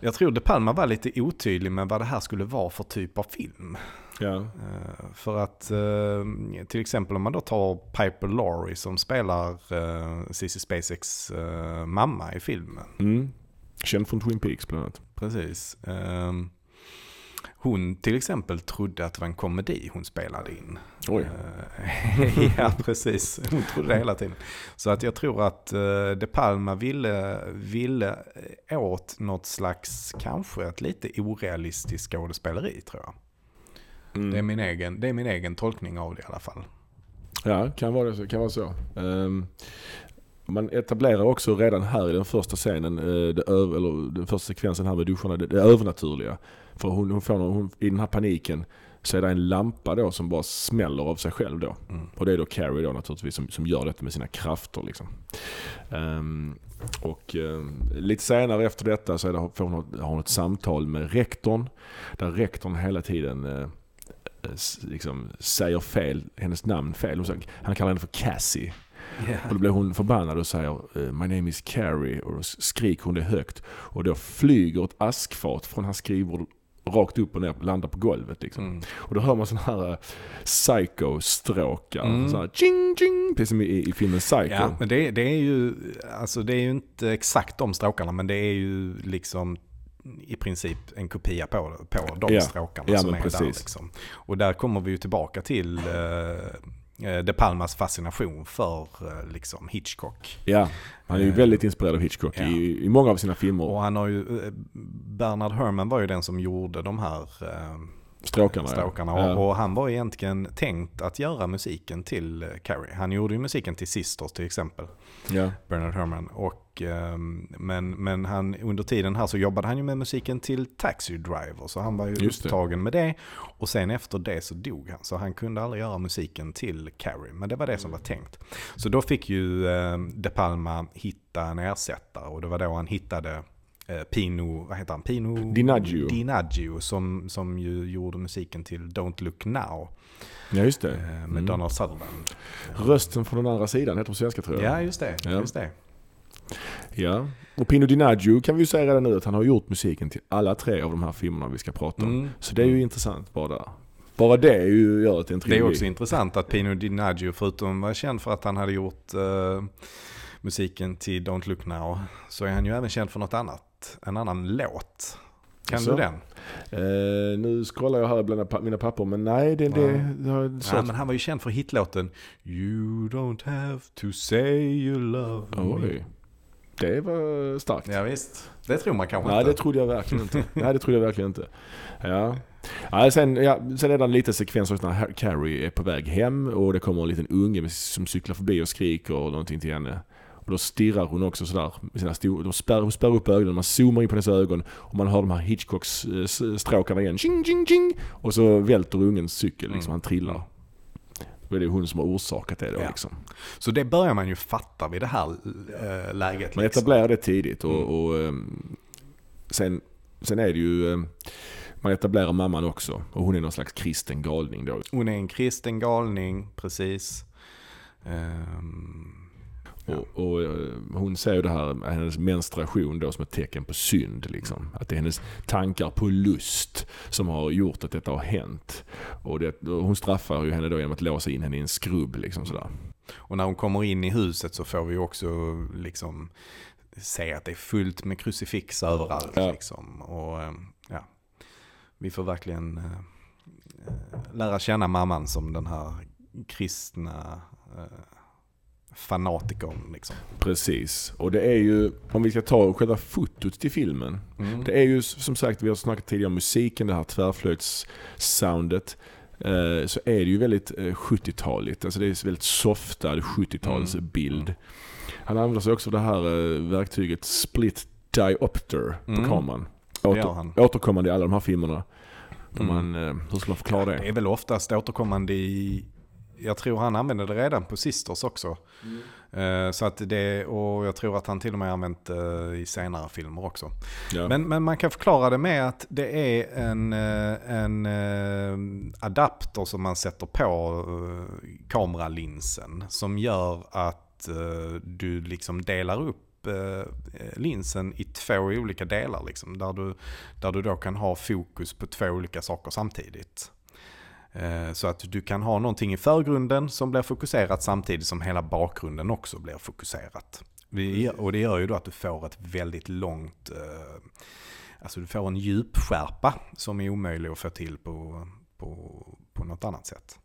jag tror De Palma var lite otydlig med vad det här skulle vara för typ av film. Ja. Eh, För att eh, till exempel om man då tar Piper Laurie som spelar uh, Cissi Spaceks eh, mamma i filmen. Mm. Känd från Twin Peaks bland annat. Precis. Hon till exempel trodde att det var en komedi hon spelade in. Oj. Eh, <laughs> ja, precis. Hon trodde det hela tiden. Så att jag tror att eh, De Palma ville, ville eh, åt något slags, kanske ett lite orealistiskt skådespeleri tror jag. Mm. Det, är min egen, det är min egen tolkning av det i alla fall. Ja, kan vara, det, kan vara så. Ehm, man etablerar också redan här i den första scenen, det eller den första sekvensen här med duscharna, det, det övernaturliga. För hon, hon får hon, i den här paniken så är det en lampa då som bara smäller av sig själv då. Mm. Och det är då Carrie då naturligtvis som, som gör detta med sina krafter liksom. Ehm, och ehm, lite senare efter detta så är det, får hon, har hon ett samtal med rektorn. Där rektorn hela tiden s- liksom säger fel, hennes namn fel. Hon säger, han kallar henne för Cassie. Och då blir hon förbannad och säger eh, My name is Carrie och då skriker hon det högt. Och då flyger ett askfat från hans skrivbord rakt upp och ner landar på golvet. Liksom. Mm. Och då hör man sådana här eh, psycho-stråkar. Mm. Så här, ching, ching, precis som i, i filmen Psycho. Ja, men det, det är ju, alltså det är ju inte exakt de stråkarna, men det är ju liksom i princip en kopia på, på de Ja. stråkarna Ja, som är där. precis. Liksom. Och där kommer vi ju tillbaka till eh, De Palmas fascination för eh, liksom Hitchcock. Ja, han är ju Eh, väldigt inspirerad av Hitchcock ja. i, i många av sina filmer. Och han har ju, eh, Bernard Herrmann var ju den som gjorde de här eh, Stråkarna, stråkarna. Ja. Och, och han var egentligen tänkt att göra musiken till Carrie. Han gjorde ju musiken till Sisters till exempel. Ja. Bernard Herrmann. Och, ehm, men men han, under tiden här så jobbade han ju med musiken till Taxi Driver. Så han var ju Just det. upptagen med det. Och sen efter det så dog han. Så han kunde aldrig göra musiken till Carrie. Men det var det som var tänkt. Så då fick ju eh, De Palma hitta en ersättare. Och det var då han hittade Pino, vad heter han? Pino DiNaggio. DiNaggio som, som ju gjorde musiken till Don't Look Now. ja, just det. eh, Med Mm. Donald Sutherland. Rösten från den andra sidan heter på svenska tror jag. Ja, just det. Ja. Just det. Ja. Och Pino DiNaggio kan vi ju säga redan nu att han har gjort musiken till alla tre av de här filmerna vi ska prata om. Mm. Så det är ju intressant bara där. Bara det är ju, gör att det är en Det trilogi. är också intressant att Pino DiNaggio, förutom var känd för att han hade gjort eh, musiken till Don't Look Now, så är han ju även känd för något annat. En annan låt. Kan Jaså? du den? Eh, nu scrollar jag här bland mina papper, men nej, det, det, det har jag Ja, men han var ju känd för hitlåten You don't have to say you love me. Oj. Det var starkt. Ja, visst. Det tror man kanske Nej, inte. det trodde jag verkligen inte. Nej, det trodde jag verkligen inte. Ja. Ja, sen, ja, sen är det en liten sekvens också när Carrie är på väg hem och det kommer en liten unge som cyklar förbi och skriker och någonting till henne. Och då stirrar hon också sådär med sina stora, de spärrar, hon spärrar upp ögonen, man zoomar in på hennes ögon och man hör de här Hitchcocks eh, stråkarna igen. Ching, ching, ching! Och så välter ungens cykel, liksom, Mm. han trillar. Då är det hon som har orsakat det då Ja. liksom. Så det börjar man ju fatta vid det här eh, läget. Man liksom. etablerar det tidigt och, Mm. och ehm, sen, sen är det ju, ehm, man etablerar mamman också och hon är någon slags kristen galning då. Hon är en kristen galning, precis. Ja. Och, och eh, hon ser ju det här, hennes menstruation då som ett tecken på synd liksom. Att det är hennes tankar på lust som har gjort att detta har hänt. Och, det, och hon straffar ju henne då genom att låsa in henne i en skrubb liksom sådär. Och när hon kommer in i huset så får vi också liksom se att det är fullt med krucifix överallt. Ja. Liksom. Och eh, ja, vi får verkligen eh, lära känna mamman som den här kristna fanatikern liksom. Precis. Och det är ju, om vi ska ta själva fotot till filmen. Mm. Det är ju som sagt, vi har snackat tidigare om musiken, det här tvärflöjtssoundet. Eh, så är det ju väldigt eh, 70-taligt. Alltså det är väldigt softad 70-talsbild. Mm. Han använder sig också av det här eh, verktyget split diopter på Mm. kameran. Åter, återkommande i alla de här filmerna. Mm. man, eh, hur ska man förklara Det det? är väl oftast återkommande i, jag tror han använde det redan på Sisters också. Eh, Så att det, och jag tror att han till och med använt det i senare filmer också. Ja. Men, men man kan förklara det med att det är en, eh, en eh, adapter som man sätter på eh, kameralinsen. Som gör att eh, du liksom delar upp eh, linsen i två olika delar. Liksom, där, du, där du då kan ha fokus på två olika saker samtidigt. Eh, Så att du kan ha någonting i förgrunden som blir fokuserat samtidigt som hela bakgrunden också blir fokuserat. Och det gör ju då att du får ett väldigt långt, eh, alltså du får en djupskärpa som är omöjlig att få till på, på, på något annat sätt.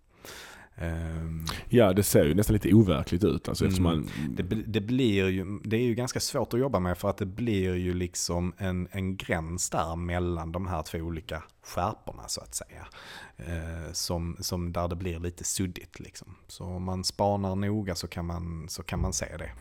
Ehm, ja, det ser ju nästan lite overkligt ut. Alltså, Mm. man, Det, det blir ju, det är ju ganska svårt att jobba med för att det blir ju liksom en, en gräns där mellan de här två olika skärporna så att säga. Eh, som, som där det blir lite suddigt liksom. Så om man spanar noga så kan man, så kan man se det.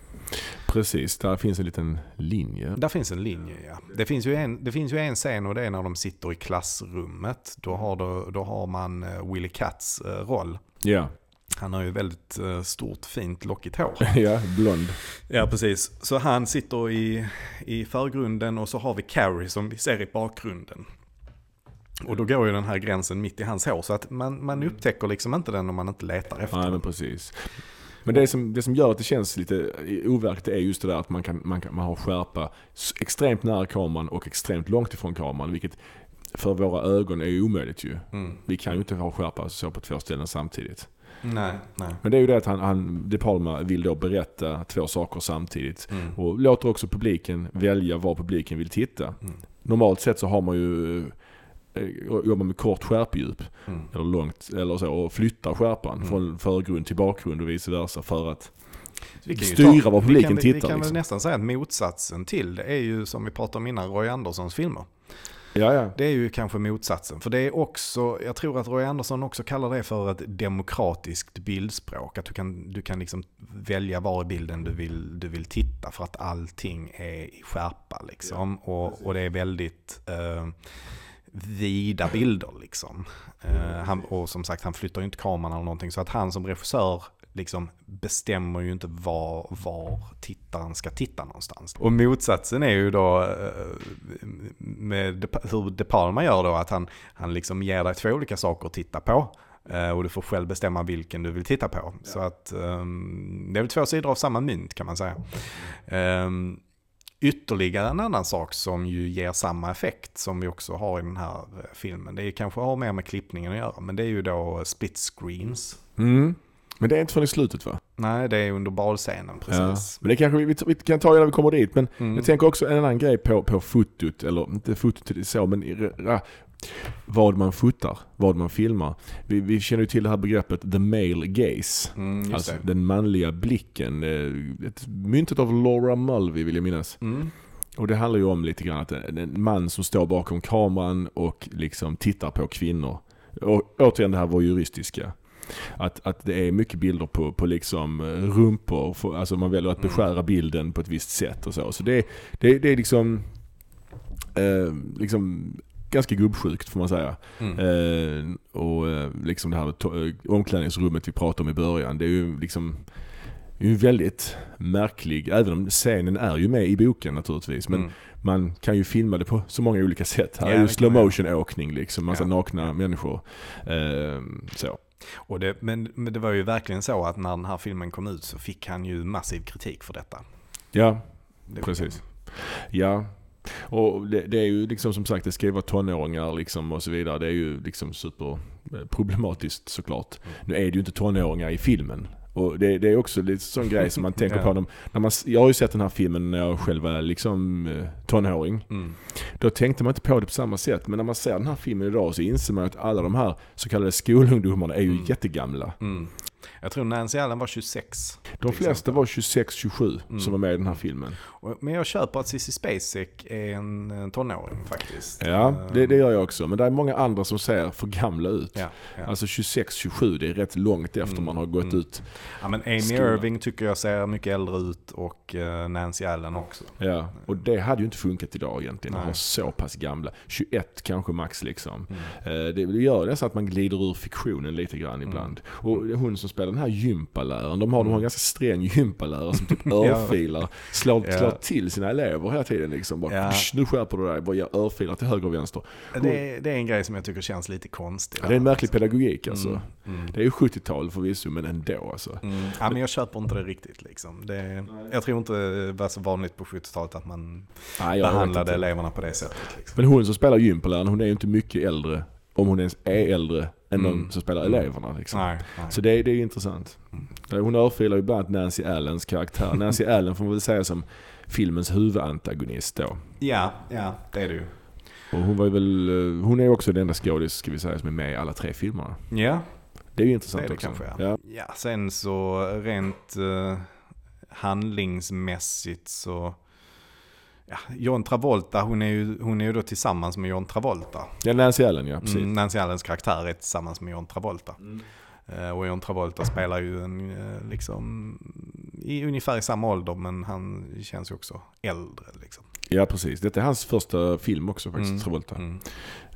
precis, där finns en liten linje. Där finns en linje ja. Det finns ju en, det finns ju en scen och det är när de sitter i klassrummet. Då har, då, då har man eh, Willy Katz eh, roll. Ja, Han har ju väldigt eh, stort fint lockigt hår. <laughs> ja blond. Ja, precis. Så han sitter i, i förgrunden och så har vi Carrie som vi ser i bakgrunden. Och då går ju den här gränsen mitt i hans hår så att man, man upptäcker liksom inte den om man inte letar efter men den. precis. Men det som, det som gör att det känns lite overkligt är just det där att man, kan, man, kan, man har skärpa extremt nära kameran och extremt långt ifrån kameran. Vilket för våra ögon är ju omöjligt ju. Mm. Vi kan ju inte ha skärpa så på två ställen samtidigt. Nej, nej. Men det är ju det att han, han, De Palma vill då berätta två saker samtidigt. Mm. Och låter också publiken välja var publiken vill titta. Mm. Normalt sett så har man ju eh, jobbar med kort skärpedjup Mm. eller långt eller så och flyttar skärpan Mm. från förgrund till bakgrund och vice versa för att Vi kan styra vad publiken vi kan, Vi tittar, kan väl liksom. nästan säga att motsatsen till det är ju som vi pratade om innan Roy Anderssons filmer. Ja, ja. Det är ju kanske motsatsen. För det är också, jag tror att Roy Andersson också kallar det för ett demokratiskt bildspråk. Att du kan, du kan liksom välja var i bilden du vill, du vill titta för att allting är i skärpa liksom. och, och det är väldigt eh, vida bilder liksom. Eh, han, och som sagt, han flyttar ju inte kameran eller någonting. Så att han som regissör liksom bestämmer ju inte var, var tittaren ska titta någonstans. Och motsatsen är ju då eh, med De, hur De Palma gör då, att han, han liksom ger dig två olika saker att titta på. eh, Och du får själv bestämma vilken du vill titta på. Så att ehm, det är väl två sidor av samma mynt kan man säga. Um, ytterligare en annan sak som ju ger samma effekt som vi också har i den här eh, filmen. Det är kanske har mer med klippningen att göra, men det är ju då split screens. Mm. Men det är inte förrän i slutet va? Nej, det är under balscenen Ja. precis. Men det kanske vi, vi, vi kan ta det när vi kommer dit. Men Mm. jag tänker också en annan grej på, på fotot, eller inte fotot så, men i- ra- vad man fotar, vad man filmar. Vi, vi känner ju till det här begreppet the male gaze. Mm, Alltså det. den manliga blicken. eh, Ett myntet av Laura Mulvey vill jag minnas. Mm. Och det handlar ju om lite grann att en, en man som står bakom kameran och liksom tittar på kvinnor. Och återigen det här voyeuristiska. Att, att det är mycket bilder på, på liksom eh, rumpor. För- Alltså man väljer att Mm. beskära bilden på ett visst sätt och så. Så det, det, det är liksom, eh, liksom ganska gubbsjukt får man säga. Mm. Eh, och eh, liksom det här eh, omklädningsrummet vi pratade om i början. Det är ju liksom är ju väldigt märklig, även om scenen är ju med i boken naturligtvis. Men Mm. man kan ju filma det på så många olika sätt. Här Ja, är ju slow man göra. motion åkning liksom, massa Ja. nakna människor. Eh, så. Och det, men, men det var ju verkligen så att när den här filmen kom ut så fick han ju massiv kritik för detta. Ja, Det- precis. Ja. Och det, det är ju liksom som sagt, det ska ju vara tonåringar liksom och så vidare. Det är ju liksom superproblematiskt såklart. Nu är det ju inte tonåringar i filmen. Och det, det är också lite sån grej som man <laughs> tänker Ja. på. När, när man, jag har ju sett den här filmen när jag själv var liksom eh, tonåring. Mm. Då tänkte man inte på det på samma sätt. Men när man ser den här filmen idag så inser man att alla de här så kallade skolungdomarna är ju Mm. jättegamla. Mm. Jag tror Nancy Allen var 26. De flesta var 26-27 Mm. som var med i den här filmen. Men jag köper att Cissi Spacek är en, tonåring faktiskt. Ja, Eh, det, det gör jag också. Men det är många andra som ser för gamla ut. Ja, ja. Alltså 26-27, det är rätt långt efter Mm, man har gått mm. ut. ja, men Amy skolan. Irving tycker jag ser mycket äldre ut och eh, Nancy Allen också. Ja, och det hade ju inte funkat idag egentligen. Att Nej. ha så pass gamla. 21 kanske max liksom. Mm. Eh, Det, gör nästan att man glider ur fiktionen lite grann Mm. ibland. Och hon som spelar den här gympaläraren, de har, de har en ganska sträng gympalärare som typ <laughs> Ja. örfilar, slår, Ja. slår till sina elever hela tiden liksom. Bara, Ja. "Psh, nu skärper du dig, bara ger örfilar till höger och vänster. Det, är- det är en grej som jag tycker känns lite konstig. Det är en märklig pedagogik alltså. Mm, mm. Det är ju 70-tal förvisso, men ändå alltså. Mm. Ja, men jag köper inte det riktigt. Liksom. Det, jag tror inte det var så vanligt på 70-talet att man Nej, behandlade eleverna på det sättet. Liksom. Men hon som spelar gympaläraren, hon är ju inte mycket äldre, om hon ens är äldre, än Mm. de som spelar eleverna. Liksom. Nej, nej. Så det, det är intressant. Eh, Hon örfilar ju bland annat Nancy Allens karaktär. <laughs> Nancy Allen får man väl säga som filmens huvudantagonist då. Ja, ja, det är det ju. Och hon var ju väl, eh, hon är ju också den enda skådis, ska vi säga, som är med i alla tre filmerna. Ja, Det är ju det intressant är det också. kanske. Ja. Ja. Ja, sen så rent uh, handlingsmässigt så... Ja, John Travolta, hon är, ju, hon är ju då tillsammans med John Travolta. ja, Nancy Allen ja, precis. Mm, Nancy Allens karaktär är tillsammans med John Travolta. Eh, och John Travolta spelar ju en, eh, liksom, i ungefär i samma ålder, men han känns ju också äldre. Liksom. Ja, precis. Detta är hans första film också faktiskt, Mm, Travolta. Mm.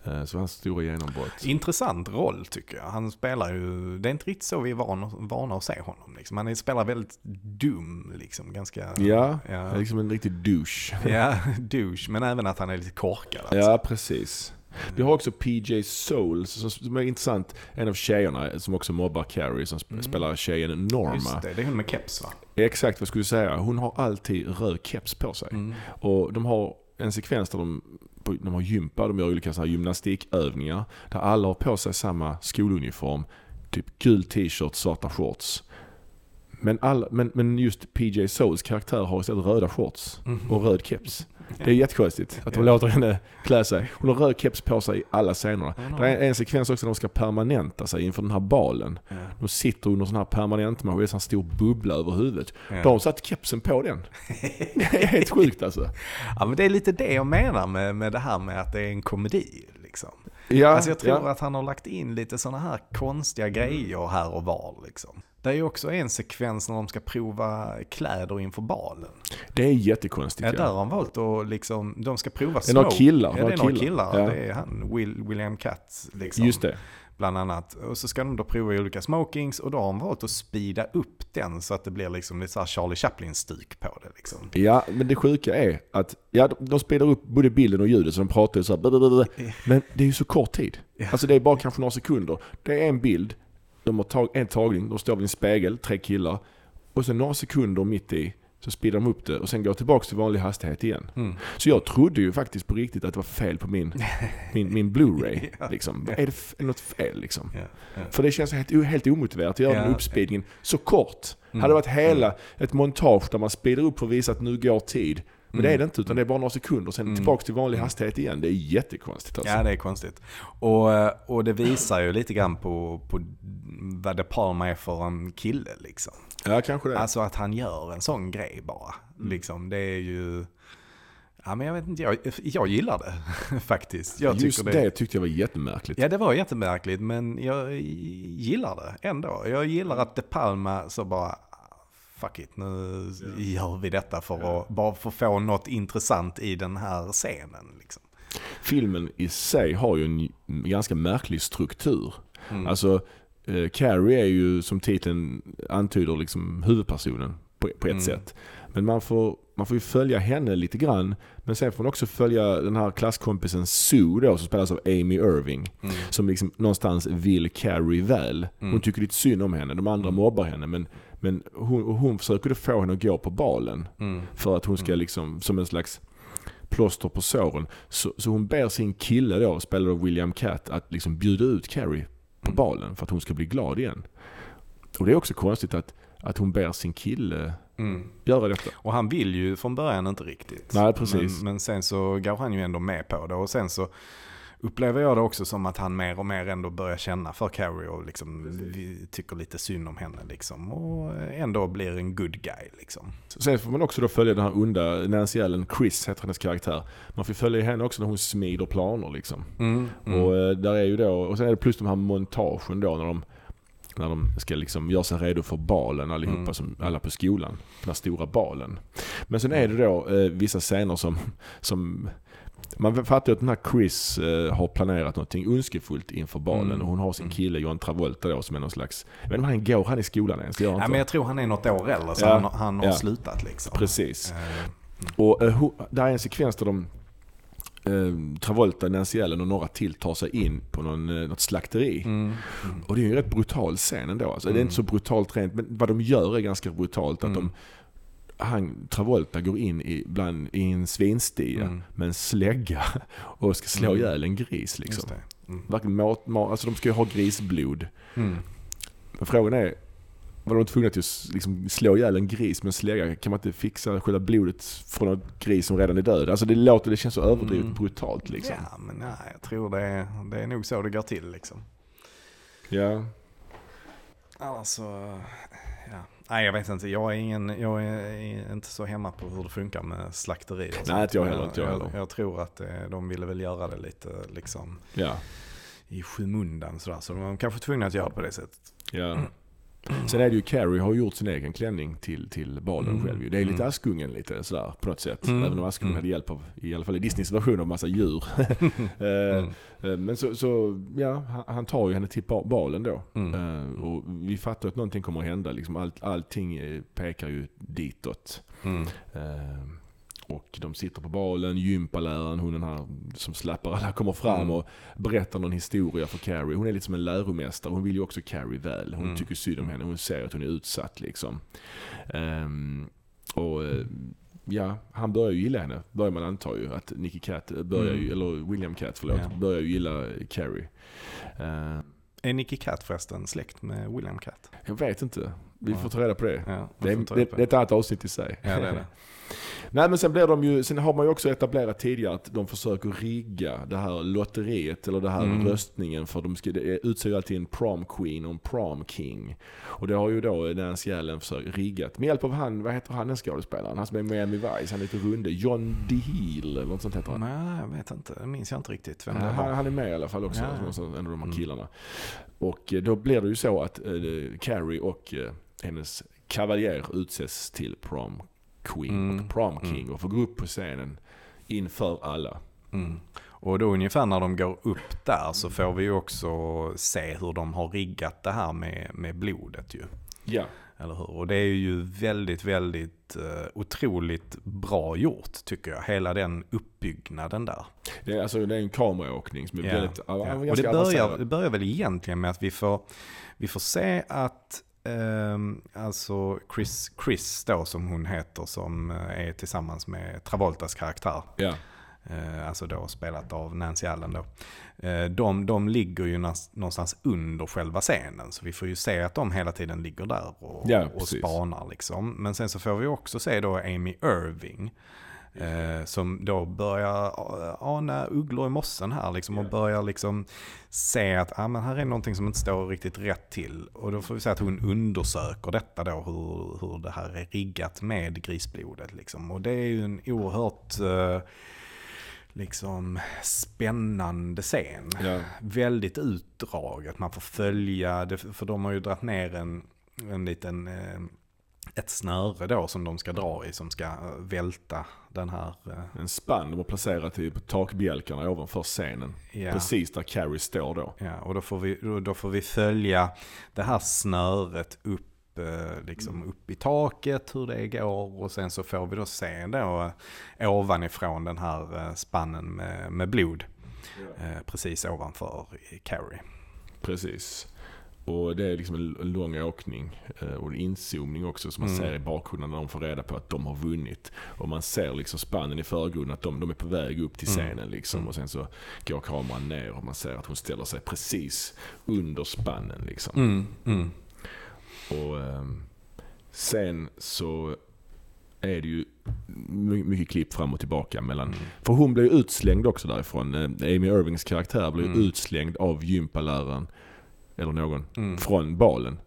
Eh, Så hans stora genombrott. Intressant roll tycker jag. Han spelar ju, det är inte riktigt så vi är vana, vana att se honom. Liksom. Han spelar väldigt dum, liksom. Ganska, Ja, ja, liksom en riktig douche. <laughs> ja, douche, men även att han är lite korkad. Alltså. Ja, precis. Vi har också PJ Souls som- är intressant. En av tjejerna som också mobbar Carrie som sp- spelar tjejen Norma. Mm. Just det, det är hon med keps va? Exakt vad jag skulle säga. Hon har alltid röd keps på sig. Mm. Och de har en sekvens där de, på- de har gympa, de gör olika så här gymnastikövningar. Där alla har på sig samma skoluniform. Typ gul t-shirt, svarta shorts. Men, alla, men, men just PJ Souls karaktär har istället röda shorts och röd keps. Det är jättekonstigt att de låter henne klä sig. Hon har röd keps på sig i alla scenerna. Det är en sekvens också där de ska permanenta sig inför den här balen. De sitter under sån här permanentmaskin, det är en sån stor bubbla över huvudet. De har satt kepsen på den. Det är helt sjukt alltså. <laughs> Ja, men det är lite det jag menar med, med det här med att det är en komedi. Liksom. Ja, Alltså jag tror ja. att han har lagt in lite sådana här konstiga grejer här och var. Liksom. Det är ju också en sekvens när de ska prova kläder inför balen. Det är jättekonstigt. Ja, där har han valt att liksom, de ska prova Det är några killar, Ja, det är några killar. killar. Ja. Det är han, Will, William Katz. Liksom, Just det. Bland annat. Och så ska de då prova olika smokings och då har han valt att speeda upp den så att det blir liksom lite så Charlie Chaplin-stuk på det. Liksom. Ja, men det sjuka är att ja, de- de spelar upp både bilden och ljudet så de pratar ju så här, blablabla. Men det är ju så kort tid. Alltså det är bara kanske några sekunder. Det är en bild, de har tag, en tagning, de står vid en spegel, tre killar. Och sen några sekunder mitt i så speedar de upp det och sen går tillbaka till vanlig hastighet igen. Mm. Så jag trodde ju faktiskt på riktigt att det var fel på min, <laughs> min, min Blu-ray. Liksom. Är, det, något fel liksom? Ja, ja. För det känns helt, helt omotiverat att göra Ja. den uppspeedningen så kort. Mm. Hade det varit hela ett montage där man speedar upp för att visa att nu går tid. Men Mm. det är det inte utan det är bara några sekunder sen tillbaka till vanlig hastighet igen. Det är jättekonstigt alltså. Ja, det är konstigt. Och, eh, och det visar ju lite grann på, på vad De Palma är för en kille liksom. Ja, kanske det. Alltså att han gör en sån grej bara. Liksom, det är ju... Ja, men jag vet inte, jag, jag gillar det <laughs> faktiskt. Jag Just tycker det. tyckte jag var jättemärkligt. Ja, det var jättemärkligt, men jag gillar det ändå. Jag gillar att De Palma så bara, fuck it, nu gör vi detta för att bara få få något intressant i den här scenen. Liksom. Filmen i sig har ju en ganska märklig struktur. Mm. Alltså, eh, Carrie är ju som titeln antyder liksom huvudpersonen på, på ett Mm. sätt. Men man får, man får ju följa henne lite grann. Men sen får man också följa den här klasskompisen Sue då, som spelas av Amy Irving. Mm. Som liksom någonstans vill Carrie väl. Hon Mm. tycker lite synd om henne, de andra mobbar henne. Men, men hon, hon försöker då få henne att gå på balen. Mm. För att hon ska liksom, som en slags plåster på såren. Så, så hon ber sin kille då, spelad av William Catt, att liksom bjuda ut Carrie på Mm. balen för att hon ska bli glad igen. Och det är också konstigt att, att hon ber sin kille Mm. göra detta. Och han vill ju från början inte riktigt. Nej, precis. Men, men sen så går han ju ändå med på det. Och sen så upplever jag det också som att han mer och mer ändå börjar känna för Carrie och liksom tycker lite synd om henne liksom. Och ändå blir en good guy liksom. Sen får man också då följa den här onda Nancy Allen, Chris heter hennes karaktär. Man får följa henne också när hon smider planer liksom. Mm, Och eh, där är ju då, och sen är det plus de här montagen då när de när de ska liksom göra sig redo för balen allihopa, Mm. som, alla på skolan. Den här stora balen. Men sen är det då eh, vissa scener som, som man fattar ju att den här Chris eh, har planerat någonting ondskefullt inför balen. Mm. Och hon har sin kille John Travolta då som är någon slags... Jag vet inte om han går han i skolan ens? Ja, men jag tror han är något år äldre så Ja, han, han har ja. slutat liksom. Precis. Eh, Och eh, där är en sekvens där de eh, Travolta, Nancy Allen och några till tar sig in på någon, eh, något slakteri. mm, Och det är ju en rätt brutal scen ändå. Alltså, Det är Mm. inte så brutalt rent, men vad de gör är ganska brutalt. Att Mm. de, han, Travolta går in i, bland, i en svinstia Mm. med en slägga <laughs> och ska slå Mm. ihjäl en gris. Liksom. Mm. Verkligen mat, mat, alltså de ska ju ha grisblod. Mm. Men frågan är, var de tvungna till att liksom slå ihjäl en gris med en slägga? Kan man inte fixa själva blodet från en gris som redan är död? Alltså det låter, det känns så överdrivet Mm. brutalt liksom. Ja, men nej, jag tror det är, det är nog så det går till liksom. Ja. Alltså, ja. Nej jag vet inte, jag är, ingen, jag är inte så hemma på hur det funkar med slakterier. Nej, inte jag heller, inte jag heller. jag tror att eh, de ville väl göra det lite liksom Ja. i skymundan sådär. Så de var kanske tvungna att göra på det sättet. Ja. Sen är det ju Carrie har gjort sin egen klänning till, till balen Mm. själv. Det är lite Mm. Askungen lite sådär på något sätt. Mm. Även om Askungen Mm. hade hjälp av, i alla fall i Disneys version av massa djur. <laughs> Eh, Mm. eh, Men så, så ja, han- tar ju henne till ba- balen då. Mm. Eh, Och vi fattar att någonting kommer att hända. Liksom allt, allting pekar ju ditåt. Mm. Och de sitter på balen, gympaläraren, hon den här som slappar alla, kommer fram Mm. och berättar någon historia för Carrie. Hon är lite som en läromästare, hon vill ju också Carrie väl. Hon Mm. tycker synd om henne, hon ser att hon är utsatt liksom. Ehm, och eh, ja, han börjar ju gilla henne, börjar man anta ju. Att Nicky Cat börjar ju, Mm. eller William Cat förlåt, Ja. börjar ju gilla Carrie. Ehm, Är Nicky Cat förresten släkt med William Cat? jag vet inte, vi Ja. får ta reda på det. Ja, Det är, det, det är ett annat avsnitt i sig. Ja, det är det. <laughs> Nej men sen blir de ju, sen har man ju också etablerat tidigare att de försöker rigga det här lotteriet eller det här Mm. röstningen för de ska, det utser ju alltid en prom queen och en prom king. Och det har ju då Nancy Allen försökt riggat med hjälp av han, vad heter han den skådespelaren? Han som är med Miami Vice, han är lite runde. John DeHeel eller något sånt heter han. Nej, jag vet inte. Det minns jag inte riktigt vem det Han, var. han är med i alla fall också, Ja, en av de här Mm. killarna. Och eh, då blir det ju så att eh, Carrie och eh, hennes kavaljer utses till prom queen Mm. och prom Mm. king och får gå upp på scenen inför alla. Mm. Och då ungefär när de går upp där så får vi ju också se hur de har riggat det här med, med blodet ju. Ja. Eller hur? Och det är ju väldigt, väldigt uh, otroligt bra gjort tycker jag. Hela den uppbyggnaden där. Det är, alltså, det är en kameraåkning som är Ja, väldigt ja. Och det börjar, det börjar väl egentligen med att vi får, vi får se att ehm, alltså Chris, Chris då som hon heter som eh, är tillsammans med Travoltas karaktär. Ja. Eh, alltså då spelat av Nancy Allen då. Eh, de, de ligger ju någonstans under själva scenen. Så vi får ju se att de hela tiden ligger där och, Ja, och spanar liksom. Men sen så får vi också se då Amy Irving. Eh, som då börjar eh, ana ugglor i mossen här liksom och börjar liksom se att ah, men här är någonting som inte står riktigt rätt till. Och då får vi se att hon undersöker detta då, hur, hur det här är riggat med grisblodet liksom. Och det är ju en oerhört eh, liksom spännande scen. Ja. Väldigt utdraget, man får följa, det, för de har ju dragit ner en, en liten, eh, ett snöre då som de ska dra i som ska eh, välta den här. eh, En spann de har placerat i på takbjälkarna ovanför scenen. Ja. Precis där Carrie står då. Ja, och då får, vi, då, får vi följa det här snöret upp, eh, liksom upp i taket, hur det går. Och sen så får vi då se då ovanifrån den här spannen med, med blod. Eh, precis ovanför Carrie. Precis. Och det är liksom en lång åkning eh, och en inzoomning också som man Mm. ser i bakgrunden när de får reda på att de har vunnit. Och man ser liksom spannen i förgrunden att de, de är på väg upp till Mm. scenen liksom. Och sen så går kameran ner och man ser att hon ställer sig precis under spannen liksom. Mm, mm. Och ehm, sen så är det ju my- mycket klipp fram och tillbaka mellan. För hon blev ju utslängd också därifrån. Eh, Amy Irvings karaktär ju Mm. utslängd av gympaläraren, eller någon, Mm. från balen.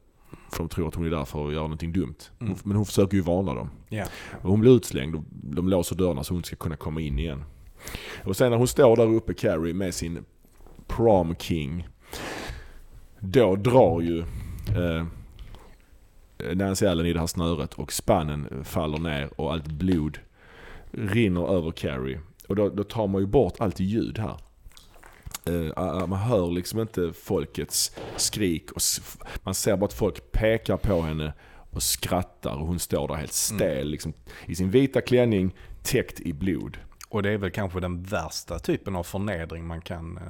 För de tror att hon är där för att göra någonting dumt. Mm. Men hon försöker ju varna dem. Ja. Och hon blir utslängd och de låser dörrarna så hon ska kunna komma in igen. Och sen när hon står där uppe, Carrie, med sin prom king. Då drar ju eh, Nancy Allen i det här snöret och spannen faller ner och allt blod rinner över Carrie. Och då, då tar man ju bort allt ljud här. Eh, man hör liksom inte folkets skrik. Och man ser bara att folk pekar på henne och skrattar och hon står där helt stel liksom, i sin vita klänning täckt i blod. Och det är väl kanske den värsta typen av förnedring man kan, eh,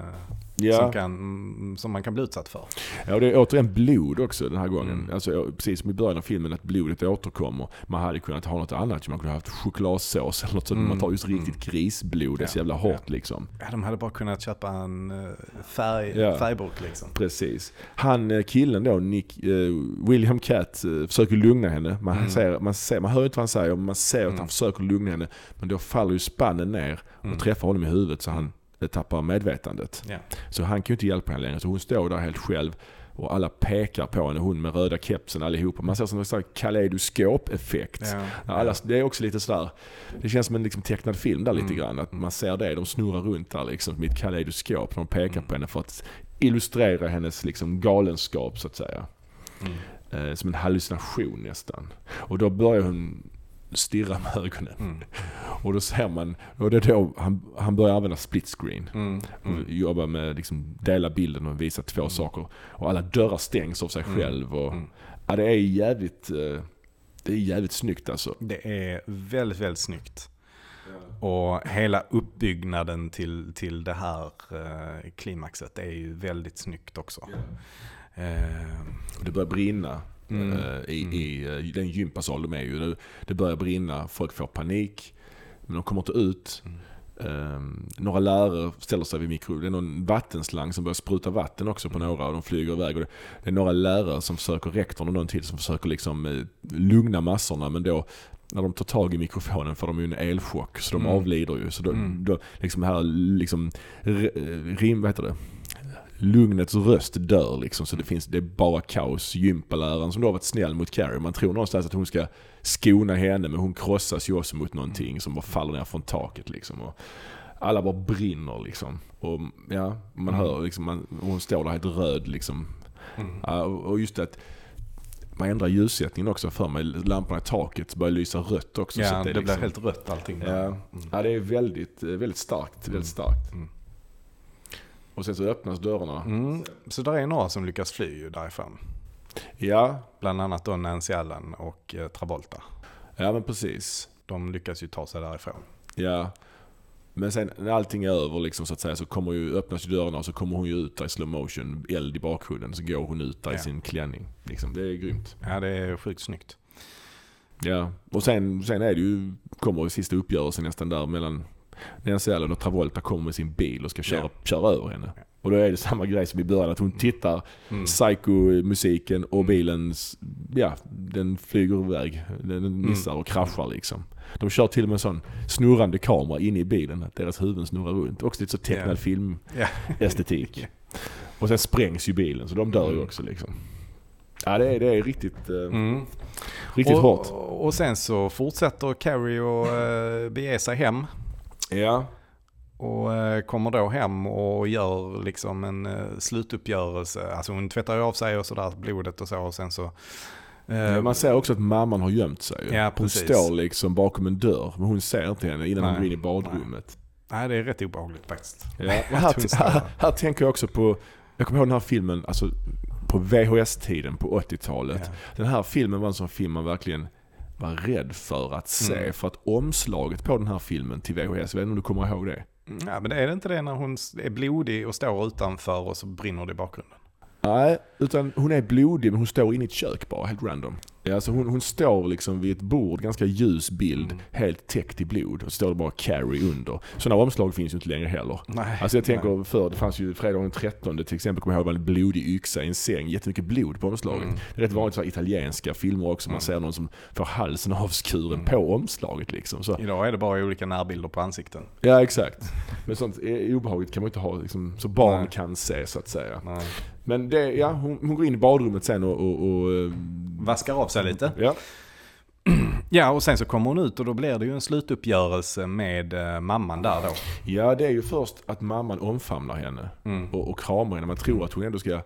Ja. som, kan, mm, som man kan bli utsatt för. Ja, och det är återigen blod också den här gången. Mm. Alltså, ja, precis som i början av filmen, att blodet återkommer. Man hade kunnat ha något annat, man kunde ha haft chokladsås eller något sånt. Mm. Man tar just riktigt grisblod, det är så Ja, jävla ja. hårt liksom. Ja, de hade bara kunnat köpa en eh, färg, Ja. färgburk liksom. Precis. Han eh, killen då, Nick, William Catt, eh, försöker lugna henne. Man, Mm. ser, man, ser, man hör inte vad han säger, men man ser att Mm. han försöker lugna henne. Men då faller ju spannen ner och Mm. träffar honom i huvudet så han tappar medvetandet. Ja. Så han kan ju inte hjälpa henne längre. Så hon står där helt själv och alla pekar på henne. Hon med röda kepsen allihopa. Man ser som en sån kaleidoskop-effekt. Ja. Alla, det är också lite sådär, det känns som en liksom tecknad film där lite Mm. grann. Att man ser det, de snurrar runt där liksom med ett kaleidoskop. De pekar Mm. på henne för att illustrera hennes liksom galenskap så att säga. Mm. Eh, som en hallucination nästan. Och då börjar hon stirra med ögonen. Mm. <laughs> Och då ser man, och det är då han, han börjar använda split screen. Mm. Mm. jobba med liksom dela bilden och visa två saker. Och alla dörrar stängs av sig Mm. själv. Och, Mm. ja, det är jävligt, eh, det är jävligt snyggt alltså. Det är väldigt, väldigt snyggt. Och hela uppbyggnaden till, till det här eh, klimaxet är ju väldigt snyggt också. Eh, Och det börjar brinna Mm. eh, i, Mm. i eh, den gympasal de är ju. Det, börjar brinna, folk får panik. Men de kommer inte ut. Mm. Um, några lärare ställer sig vid mikro. Det är någon vattenslang som börjar spruta vatten också på några och de flyger iväg. Och det, det är några lärare som försöker, rektorn och någon till, som försöker liksom eh, lugna massorna. Men då när de tar tag i mikrofonen får de ju en elchock så de Mm. avlider ju. Så då, Mm. då liksom här liksom, r- rim, vad heter det? Lugnets röst dör liksom, så det finns, det är bara kaos. Gympaläraren som då har varit snäll mot Carrie, man tror någonstans att hon ska skona henne men hon krossas ju också mot någonting som bara faller ner från taket liksom. Och alla bara brinner liksom. Och ja, man Mm. hör liksom, man, hon står där helt röd liksom. mm. Ja, och just att man ändrar ljussättningen också för mig. Lamporna i taket börjar lysa rött också. så Ja, att det, blir liksom- helt rött allting. där. Ja, Mm. ja det är väldigt, väldigt starkt. Väldigt starkt. Mm. Och sen så öppnas dörrarna. Mm. Så där är några som lyckas fly därifrån. Ja, Bland annat då Nancy Allen och eh, Travolta. ja men precis. De lyckas ju ta sig därifrån. Ja. Men sen när allting är över liksom, så att säga så kommer ju, öppnas ju dörrarna och så kommer hon ju ut där i slow motion, eld i bakgrunden. Så går hon ut där i Ja. sin klänning. Liksom, det är grymt. Ja, det är sjukt snyggt. Ja. Och sen, sen är det ju, kommer ju sista uppgörelsen nästan där mellan Nancy Allen och Travolta kommer med sin bil och ska köra, Ja. köra över henne. Och då är det samma grej som i början, att hon tittar, Mm. psycho-musiken och Mm. bilens, ja, den flyger iväg. Den missar och kraschar liksom. De kör till och med en sån snurrande kamera inne i bilen, att deras huvuden snurrar runt. Också lite så tecknad Ja. filmestetik. <laughs> Ja. Och sen sprängs ju bilen, så de dör ju Mm. också liksom. Ja, det är, det är riktigt, eh, Mm. riktigt och, hårt. Och sen så fortsätter Carrie och uh, bege sig hem. Ja. Och eh, kommer då hem och gör liksom en uh, slutuppgörelse. Alltså hon tvättar ju av sig och sådär, blodet och så. Och sen så... eh, Man ser också att mamman har gömt sig. Ja, hon precis. står liksom bakom en dörr, men hon ser inte henne innan hon går in i badrummet. Nej, det är rätt obehagligt faktiskt. Ja, och här, här, här tänker jag också på, jag kommer ihåg den här filmen, alltså på VHS-tiden på 80-talet. Ja. Den här filmen var en sån film man verkligen var rädd för att se. Mm. För att omslaget på den här filmen till VHS, jag vet inte om du kommer ihåg det? Ja, men är det inte det när hon är blodig och står utanför och så brinner det i bakgrunden? Nej, utan hon är blodig men hon står inne i ett kök bara, helt random. Ja, alltså hon, hon står liksom vid ett bord, ganska ljus bild, Mm. helt täckt i blod. Och står det bara Carrie under. Sådana omslag finns ju inte längre heller. Nej. Alltså jag tänker förr, det fanns ju fredagen den 13 till exempel, kommer jag ihåg, var en blodig yxa i en säng. Jättemycket blod på omslaget. Mm. Det är rätt vanligt här italienska filmer också, man ser någon som får halsen avskuren Mm. på omslaget liksom. Så, Idag är det bara olika närbilder på ansikten. ja exakt. Men sånt obehagligt kan man inte ha liksom, så barn Nej. kan se så att säga. Nej. Men det, ja, hon, hon går in i badrummet sen och, och, och eh, Vaskar av sig lite. Ja, <clears throat> Ja, och sen så kommer hon ut och då blir det ju en slutuppgörelse med eh, mamman där då. Ja, det är ju först att mamman omfamnar henne Mm. och, och kramar henne. Man tror att hon ändå ska...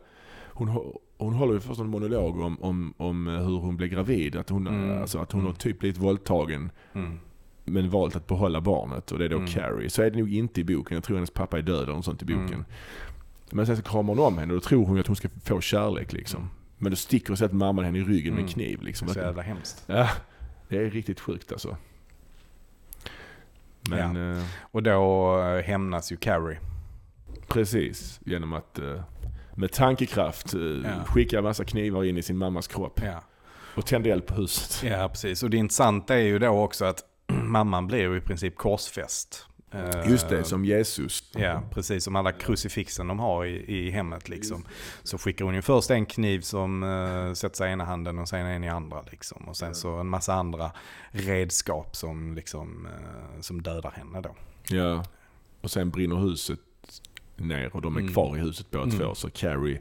Hon, hon håller ju först en monolog om, om, om eh, hur hon blev gravid. Att hon, Mm. alltså, att hon har typ blivit våldtagen Mm. men valt att behålla barnet. Och det är då Mm. Carrie. Så är det nog inte i boken. Jag tror hennes pappa är död eller något sånt i boken. Mm. Men sen så kramar hon om henne och då tror hon att hon ska få kärlek liksom. Mm. Men då sticker och sätter mamman henne i ryggen med Mm. en kniv. Liksom. Så jävla hemskt. Ja, det är riktigt sjukt alltså. Men eh, Och då eh, hämnas ju Carrie. Precis, genom att eh, med tankekraft Ja. skicka en massa knivar in i sin mammas kropp Ja. och tända eld på huset. ja, precis. Och det intressanta är ju då också att <clears throat> mamman blir i princip korsfäst. Eh, Just det, som Jesus. Ja, precis som alla krucifixen de har i, i hemmet liksom. Så skickar hon ju först en kniv som uh, sätter sig i ena handen och sen en i andra liksom. Och sen så en massa andra redskap som liksom, eh, som dödar henne då. Ja. Och sen brinner huset ner och de är Mm. kvar i huset båda Mm. två. Så Carrie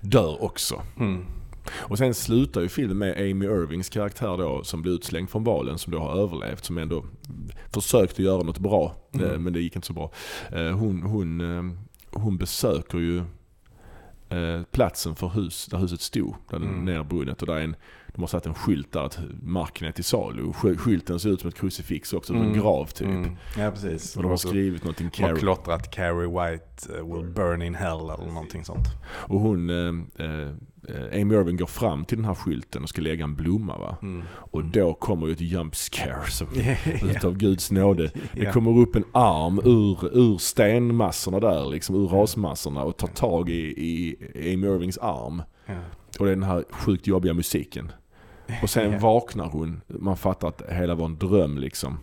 dör också. Mm. Och sen slutar ju filmen med Amy Irvings karaktär då som blir utslängd från balen som då har överlevt. Som ändå försökte göra något bra Mm. eh, men det gick inte så bra. Eh, Hon, hon, eh, hon besöker ju platsen för hus, där huset stod. Där Mm. nerbrunnet och där är en, de har satt en skylt där att marken är till salu. Skylten ser ut som ett krucifix också, som en Mm. grav typ. Mm. Ja, precis. Och de har skrivit någonting de har klottrat Carrie White will burn in hell eller någonting sånt. Och hon, eh, Amy Irving går fram till den här skylten och ska lägga en blomma va. Mm. Och då kommer ju ett jump scare som, <laughs> utav Guds nåde. Det Ja. kommer upp en arm ur, ur stenmassorna där, liksom ur rasmassorna och tar tag i, i Amy Irvings arm. Ja. Och det är den här sjukt jobbiga musiken. Och sen <laughs> vaknar hon, man fattar att hela var en dröm liksom.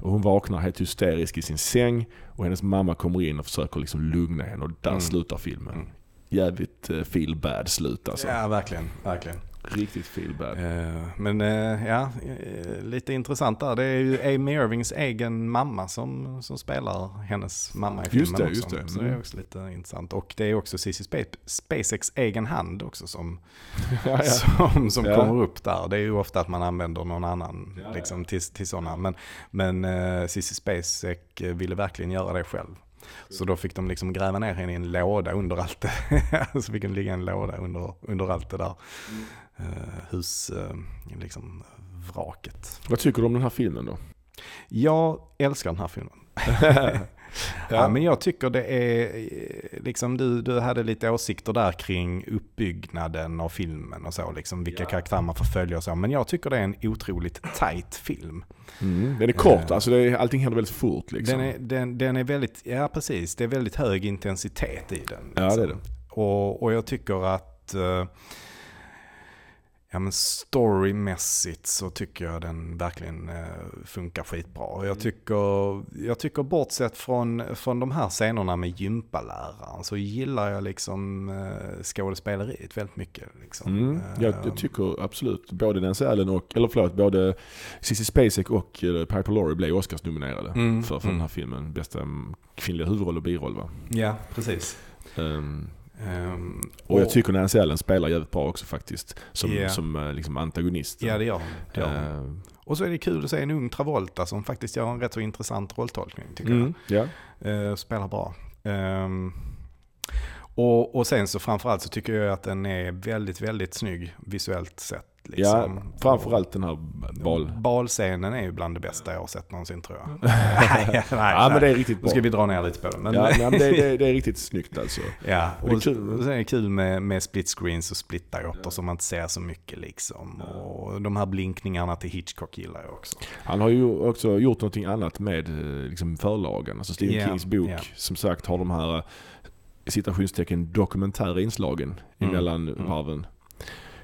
Och hon vaknar helt hysterisk i sin säng och hennes mamma kommer in och försöker liksom lugna henne och där Mm. slutar filmen. Mm. Jävligt uh, feel bad slut alltså. ja, verkligen. verkligen. Riktigt feel bad. Eh, Men eh, ja, eh, lite intressant där. Det är ju Amy Irvings egen mamma som, som spelar hennes mamma i filmen Just det, också. just det. Så det är Mm. också lite intressant. Och det är också Cissi Spa- SpaceX egen hand också som, <laughs> ja, ja. som, som Ja. kommer upp där. Det är ju ofta att man använder någon annan liksom, till, till sådana. Men, men Cissi SpaceX eh, ville verkligen göra det själv. Så då fick de liksom gräva ner henne i en låda under allt det. <laughs> så fick hon ligga i en låda under, under allt det där uh, hus, eh, liksom, vraket. Vad tycker du om den här filmen då? Jag älskar den här filmen. <laughs> ja. men jag tycker det är, eh, liksom du, du hade lite åsikter där kring uppbyggnaden av filmen och så, liksom vilka karaktärer man får följa och så. Men jag tycker det är en otroligt tight film. Mm. Den är kort, alltså det är, allting händer väldigt fort liksom. Den är, den, den är väldigt, ja precis, det är väldigt hög intensitet i den. Ja, det är det. Och, och jag tycker att eh, ja, men storymässigt så tycker jag den verkligen eh, funkar skitbra. Jag tycker, jag tycker bortsett från, från de här scenerna med gympaläraren så gillar jag liksom eh, skådespeleriet väldigt mycket. Liksom. Mm. Jag, Eh, jag tycker absolut, både Nancy Allen och, eller förlåt, både Cissi Spacek och uh, Piper Laurie blev Oscarsnominerade Mm, för, för mm. den här filmen. Bästa mm, kvinnliga huvudroll och biroll va. Ja, precis. Ehm, Ehm, och jag tycker Nancy Allen spelar jävligt bra också faktiskt. Som, Ja. som eh, liksom antagonist. Ja, det gör hon. Ehm, Och så är det kul att se en ung Travolta som faktiskt gör en rätt så intressant rolltolkning tycker mm, ja. jag. Eh, spelar bra. Ehm, och, och sen så framförallt så tycker jag att den är väldigt, väldigt snygg visuellt sett. Ja, Liksom. framförallt den här bal... Balscenen är ju bland det bästa jag har sett någonsin tror jag. <laughs> nej, nej, <laughs> Ja men det är riktigt Nu bra. ska vi dra ner lite på det. Men, Ja, nej, men det, det, det är riktigt snyggt alltså. Ja, Och det är och, kul. och sen är det kul med, med split screens och split diopter som man inte ser så mycket liksom. Och de här blinkningarna till Hitchcock gillar jag också. Han har ju också gjort någonting annat med eh, liksom förlagen. Alltså Stephen Ja, Kings bok ja. som sagt har de här eh, citationstecken dokumentära inslagen Mm, emellan mm. varven.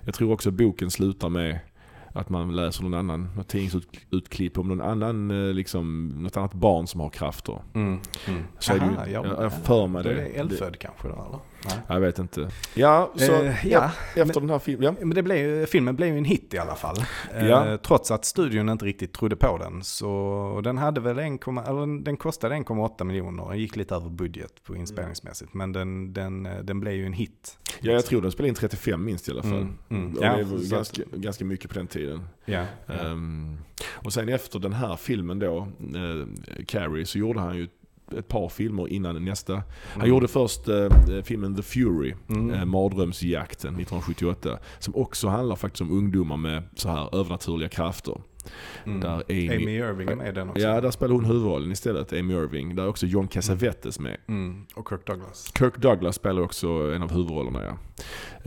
Jag tror också boken slutar med att man läser någon annan, något tidningsutklipp om någon annan, eh, liksom, något annat barn som har krafter. Mm. Mm. Så är det ju- Aha, jag- jag för mig Då är det. det eldfödd kanske då eller? Nej. Jag vet inte. Ja, så Eh, ja, ja, efter den här filmen, ja. Men det blev, ju- filmen blev ju en hit i alla fall. Eh, Ja. Trots att studion inte riktigt trodde på den. Så den hade väl 1, eller den kostade 1,8 miljoner. Den gick lite över budget på inspelningsmässigt. Men den, den, eh, den blev ju en hit. ja, jag tror den spelade in 35 minst i alla fall. Mm, mm. Och Ja, det var ganska, ganska mycket på den tiden. Ja. Ehm, och sen efter den här filmen då, uh, Carrie, så gjorde han ju ett par filmer innan nästa. Han gjorde först eh, filmen The Fury, Mm. eh, Mardrömsjakten 1978. Som också handlar faktiskt om ungdomar med så här övernaturliga krafter. Mm. Där Amy, Amy Irving är med den också. Ja, där spelar hon huvudrollen istället, Amy Irving. Där är också John Cassavetes med. Mm. Och Kirk Douglas. Kirk Douglas spelar också en av huvudrollerna ja.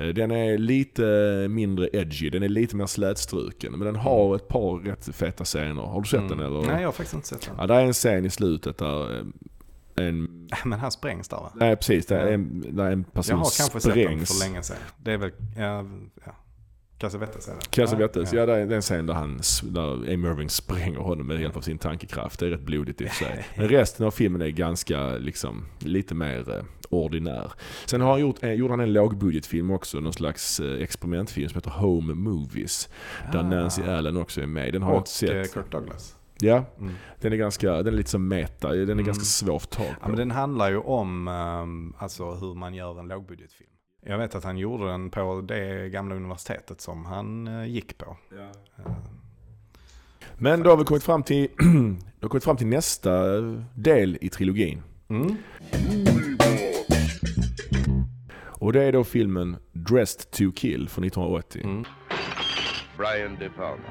Eh, Den är lite mindre edgy, den är lite mer slätstruken. Men den har ett par rätt feta scener. Har du sett Mm. den eller? Nej, jag har faktiskt inte sett den. Ja, det är en scen i slutet där eh, en... <laughs> Men han sprängs där va? Nej precis, det är en, där en person Jag har kanske sett den sprängs. för länge sedan. Det är väl, ja, ja. Cassavetes är det. Cassavetes, ja, ja. det är det är en scen där, han, där Amy Irving spränger honom med hjälp av sin tankekraft. Det är rätt blodigt i och för sig. <laughs> Men resten av filmen är ganska, liksom, lite mer eh, ordinär. Sen har han gjort, eh, gjorde han en lågbudgetfilm också, någon slags eh, experimentfilm som heter Home Movies. Där Nancy Allen också är med. Den har jag Och inte eh, sett. Kirk Douglas. Ja, Mm. den är ganska, den är lite som meta, den är ganska svår att få tag på. Ja, men den handlar ju om um, alltså hur man gör en lågbudgetfilm. Jag vet att han gjorde den på det gamla universitetet som han eh, gick på. Eh, Men då har vi kommit fram till, <clears throat> då har vi kommit fram till nästa del i trilogin. Mm. Och det är då filmen Dressed to Kill från 1980. Mm. Brian De Palma,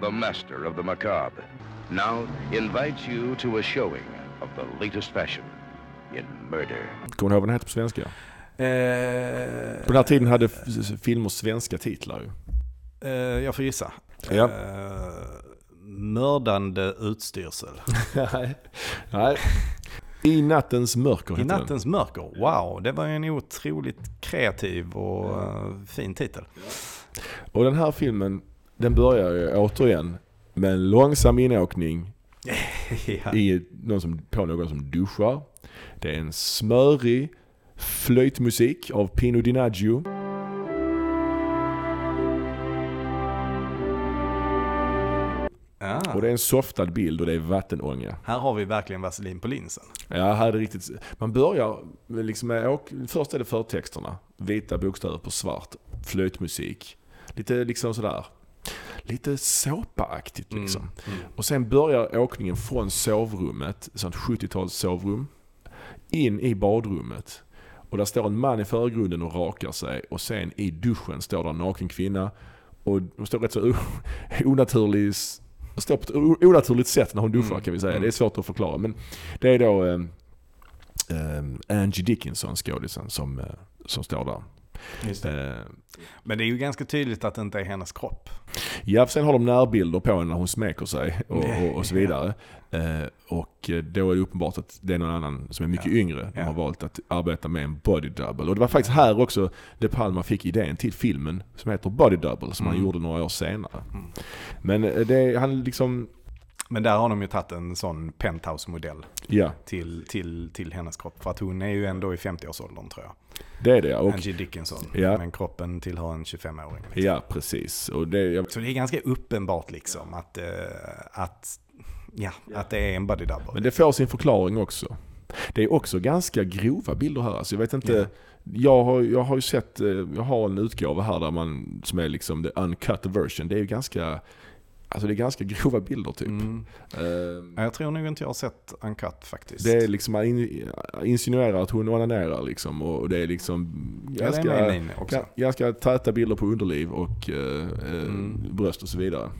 the master of the macabre, now invites you to a showing of the latest fashion in murder. Kommer du ihåg vad den heter på svenska? Eh, På den här tiden hade filmer svenska titlar ju. eh, jag får gissa. Ja. Eh, mördande utstyrsel. <laughs> Nej. Nej. I nattens mörker I heter den. nattens mörker. Wow, det var en otroligt kreativ och eh, fin titel. Och den här filmen, den börjar ju återigen med en långsam inåkning <laughs> ja. i någon som, på någon som duschar. Det är en smörig flöjtmusik av Pino Dinaggio. Ah. Och det är en softad bild och det är vattenånga. Här har vi verkligen vaselin på linsen. Ja, här är det riktigt. Man börjar liksom med, åk- först är det förtexterna. Vita bokstäver på svart. Flöjtmusik. Lite liksom sådär. Lite såpaaktigt liksom. Och sen börjar åkningen från sovrummet, sånt 70-tals sovrum, in i badrummet. Och där står en man i förgrunden och rakar sig och sen i duschen står där en naken kvinna. Och hon står rätt så <laughs> onaturlig, står på ett onaturligt sätt när hon duschar kan vi säga. Det är svårt att förklara. Men det är då eh, eh, Angie Dickinson, skådisen, som, eh, som står där. Just Eh, Men det är ju ganska tydligt att det inte är hennes kropp. Ja, sen har de närbilder på henne när hon smeker sig och, och, och så vidare. Eh, och då är det uppenbart att det är någon annan som är mycket yngre som Ja. har valt att arbeta med en body double. Och det var faktiskt här också De Palma fick idén till filmen som heter Body Double som han Mm. gjorde några år senare. Men eh, det, han liksom, Men där har de ju tagit en sån penthouse-modell ja till, till, till hennes kropp. För att hon är ju ändå i 50-årsåldern tror jag. det är det ja. Och, Angie Dickinson. Ja. Men kroppen tillhör en 25-åring. liksom. ja, precis. Och det, jag, Så det är ganska uppenbart liksom att, eh, att, ja, att det är en body double. Men det får sin förklaring också. Det är också ganska grova bilder här. Alltså jag vet inte, Ja. jag, har, jag har ju sett, eh, jag har en utgåva här där man, som är liksom the uncut version. Det är ju ganska, alltså det är ganska <laughs> grova bilder typ. Mm. Ja, Jag tror nog inte jag har sett Uncut faktiskt. det är liksom, man in, insinuerar att hon onanerar liksom och det är liksom Ja, det är ganska, ganska täta bilder på underliv och eh, Mm. bröst och så vidare.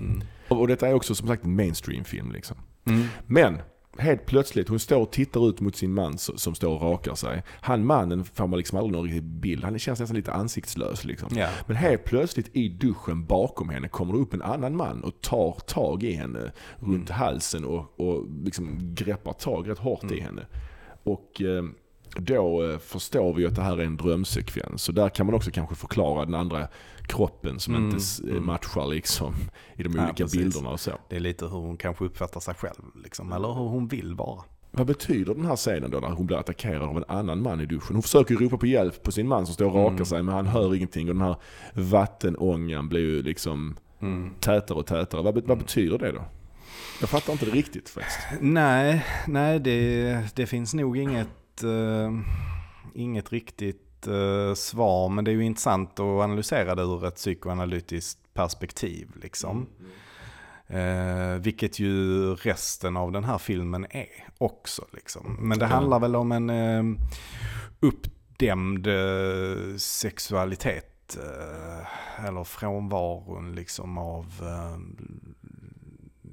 Och, och detta är också som sagt en mainstream-film liksom. Mm. Men helt plötsligt, hon står och tittar ut mot sin man som står och rakar sig. Han mannen får man liksom aldrig någon riktig bild. Han känns nästan lite ansiktslös liksom. Ja. Men helt plötsligt i duschen bakom henne kommer det upp en annan man och tar tag i henne runt halsen och, och liksom greppar tag rätt hårt i henne. Och eh, då eh, förstår vi att det här är en drömsekvens. Så där kan man också kanske förklara den andra kroppen som Mm, inte mm. matchar liksom i de Ja, olika precis. bilderna och så. Det är lite hur hon kanske uppfattar sig själv, liksom, eller hur hon vill vara. Vad betyder den här scenen då när hon blir attackerad av en annan man i duschen? Hon försöker ropa på hjälp på sin man som står och rakar Mm. sig men han hör ingenting och den här vattenångan blir ju liksom Mm. tätare och tätare. Vad, vad betyder det då? Jag fattar inte det riktigt faktiskt. Nej, nej det, det finns nog inget, eh, inget riktigt eh, svar, men det är ju intressant att analysera det ur ett psykoanalytiskt perspektiv. Liksom. Eh, vilket ju resten av den här filmen är också. Liksom. Men det handlar väl om en eh, uppdämd eh, sexualitet. Eh, eller frånvaron liksom av eh,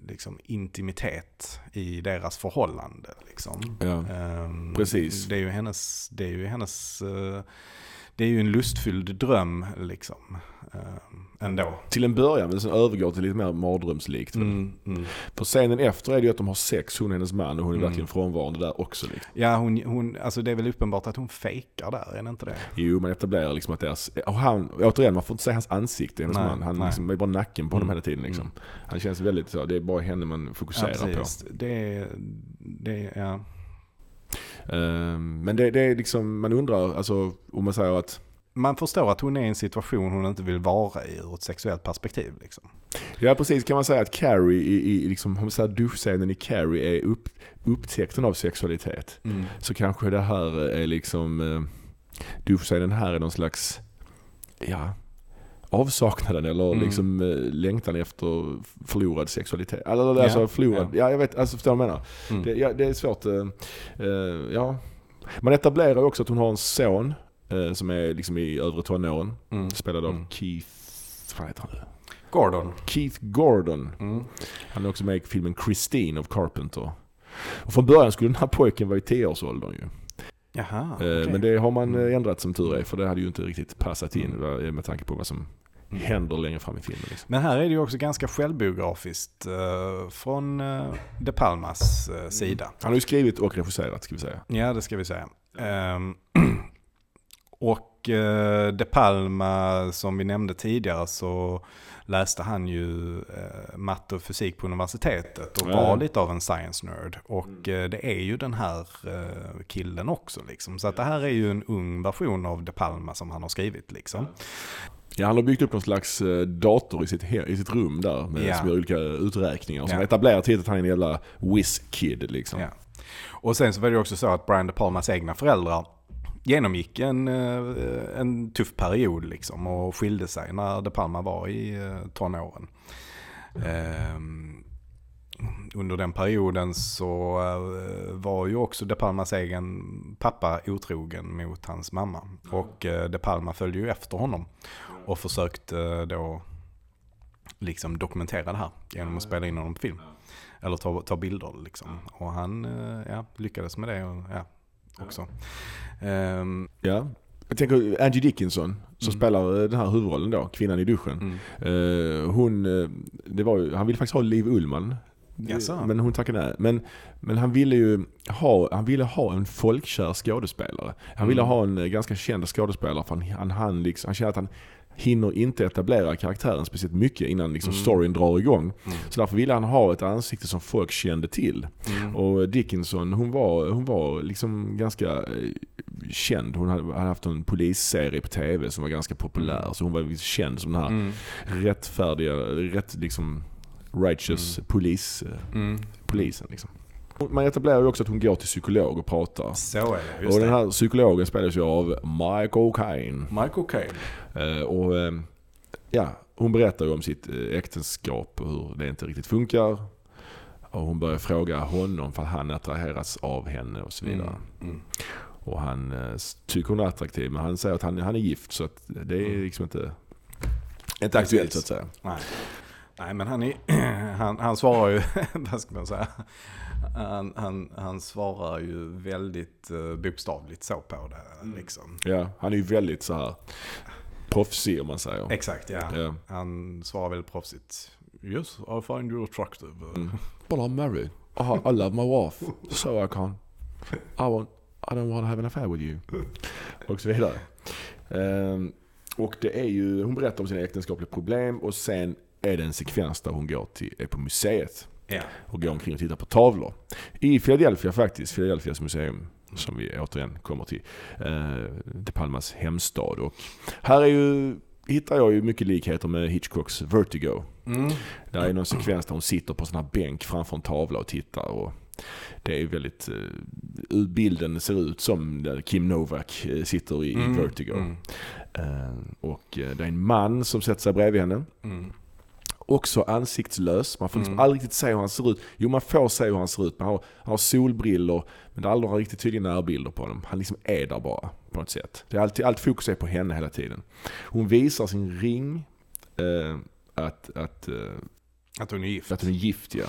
liksom intimitet i deras förhållande. Liksom. Ja. Ehm, Precis. Det är ju hennes, det är ju hennes, eh, det är ju en lustfylld dröm liksom. Ehm, Ändå. Till en början, men sen övergår till lite mer mardrömslikt. Mm, mm. På scenen efter är det ju att de har sex, hon och hennes man, och hon är Mm. verkligen frånvarande där också. Liksom. Ja, hon, hon, alltså det är väl uppenbart att hon fejkar där, är det inte det? Jo, man etablerar liksom att deras... Och han, återigen, man får inte se hans ansikte, hennes Nej, man. Han nej. liksom, är bara nacken på honom Mm, hela tiden. Liksom. mm. Han känns väldigt så, det är bara henne man fokuserar på. Det det ja. Ehm, men det, det är liksom, man undrar, alltså om man säger att Man förstår att hon är i en situation hon inte vill vara i ur ett sexuellt perspektiv. Liksom. Ja precis, kan man säga att Carrie, i, i, liksom, om man säger duschscenen i Carrie är upp, upptäckten av sexualitet. Så kanske det här är liksom, eh, duschscenen här är någon slags, ja, avsaknaden eller Mm. liksom eh, längtan efter förlorad sexualitet. Alltså, alltså Ja, förlorad, ja. jag vet, alltså förstår du vad jag menar? Mm. Det, ja, det är svårt, eh, ja. Man etablerar också att hon har en son eh, som är liksom i övre tonåren. Mm. Spelad av Mm. Keith, vad heter han nu? Gordon. Keith Gordon. Mm. Han är också med i filmen Christine of Carpenter. Och från början skulle den här pojken vara i 10-årsåldern ju. Jaha, Eh, okej. Men det har man eh, Mm. ändrat som tur är, för det hade ju inte riktigt passat in med tanke på vad som händer längre fram i filmen. Liksom. Men här är det ju också ganska självbiografiskt eh, från eh, De Palmas eh, sida. Han har ju skrivit och regisserat ska vi säga. Ja, det ska vi säga. Ehm, <clears throat> och eh, De Palma, som vi nämnde tidigare, så läste han ju eh, matte och fysik på universitetet och var lite av en science nerd. Och eh, det är ju den här eh, killen också. Liksom. Så att det här är ju en ung version av De Palma som han har skrivit. Liksom. Ja, han har byggt upp någon slags eh, dator i sitt, i sitt rum där med, Ja. som gör olika uträkningar. Som Ja. etablerar till att han är en jävla whiz-kid liksom. Ja. Och sen så var det också så att Brian De Palmas egna föräldrar genomgick en, eh, en tuff period liksom och skilde sig när De Palma var i eh, tonåren. Mm. under den perioden så eh, var ju också De Palmas egen pappa otrogen mot hans mamma. Och De Palma följde ju efter honom och försökte då liksom dokumentera det här genom att spela in honom på film. Eller ta, ta bilder liksom. Och han ja, lyckades med det och, ja, också. Ehm, Ja. Jag tänker Angie Dickinson som Mm. spelar eh, den här huvudrollen då, kvinnan i duschen. mm. Eh, hon, eh, det var ju, han ville faktiskt ha Liv Ullman. Jaså? Men hon tackade nej. Men, men han ville ju ha, han ville ha en folkkär skådespelare. Han ville Mm. ha en ganska känd skådespelare för han, han, han, liksom, han känner att han hinner inte etablera karaktären speciellt mycket innan liksom Mm. storyn drar igång. Mm. Så därför ville han ha ett ansikte som folk kände till. Mm. Och Dickinson hon var, hon var liksom ganska eh, känd. Hon hade, haft en polisserie på tv som var ganska populär. Så hon var liksom känd som den här Mm. rättfärdiga, rätt liksom righteous polis, eh, Mm. polisen. Liksom. Man etablerar ju också att hon går till psykolog och pratar. Så är det, Och just den det. här psykologen spelas ju av Michael Caine. Michael Caine. Eh, och eh, ja, hon berättar ju om sitt eh, äktenskap och hur det inte riktigt funkar. Och hon börjar fråga honom för han attraheras av henne och så vidare. Mm. Mm. Och han tycker hon är attraktiv men han säger att han, han är gift så att det är Mm. liksom inte, inte aktuellt så att säga. Nej. Nej, men han, är, <clears throat> han, han svarar ju, <laughs> vad ska man säga, han, han, han svarar ju väldigt uh, bokstavligt så på det. Mm. Liksom. Ja, han är ju väldigt så här proffsig om man säger. Exakt, ja. Ja. Han svarar väldigt proffsigt. Yes, I find you attractive. Mm. But I'm married. I, I love my wife. So I can. I want, I don't want to have an affair with you. Och så vidare. Ehm, och det är ju, hon berättar om sina äktenskapliga problem och sen är det en sekvens där hon går till, är på museet Ja. och går omkring och tittar på tavlor. I Philadelphia faktiskt, Philadelphias museum som vi återigen kommer till. Eh, De Palmas hemstad. Och här är ju, hittar jag ju mycket likheter med Hitchcocks Vertigo. Mm. Där är någon sekvens där hon sitter på en sån här bänk framför en tavla och tittar. Och det är väldigt, eh, bilden ser ut som där Kim Novak eh, sitter i, i Mm. Vertigo. Mm. Eh, och eh, det är en man som sätter sig bredvid henne. Mm. Också ansiktslös. Man får liksom Mm. aldrig riktigt se hur han ser ut. Jo, man får se hur han ser ut. Man har, han har solbriller, men det är aldrig några riktigt tydliga närbilder på honom. Han liksom är där bara, på något sätt. Det är alltid, allt fokus är på henne hela tiden. Hon visar sin ring, eh, att, att, eh, Att hon är gift. att hon är gift, ja.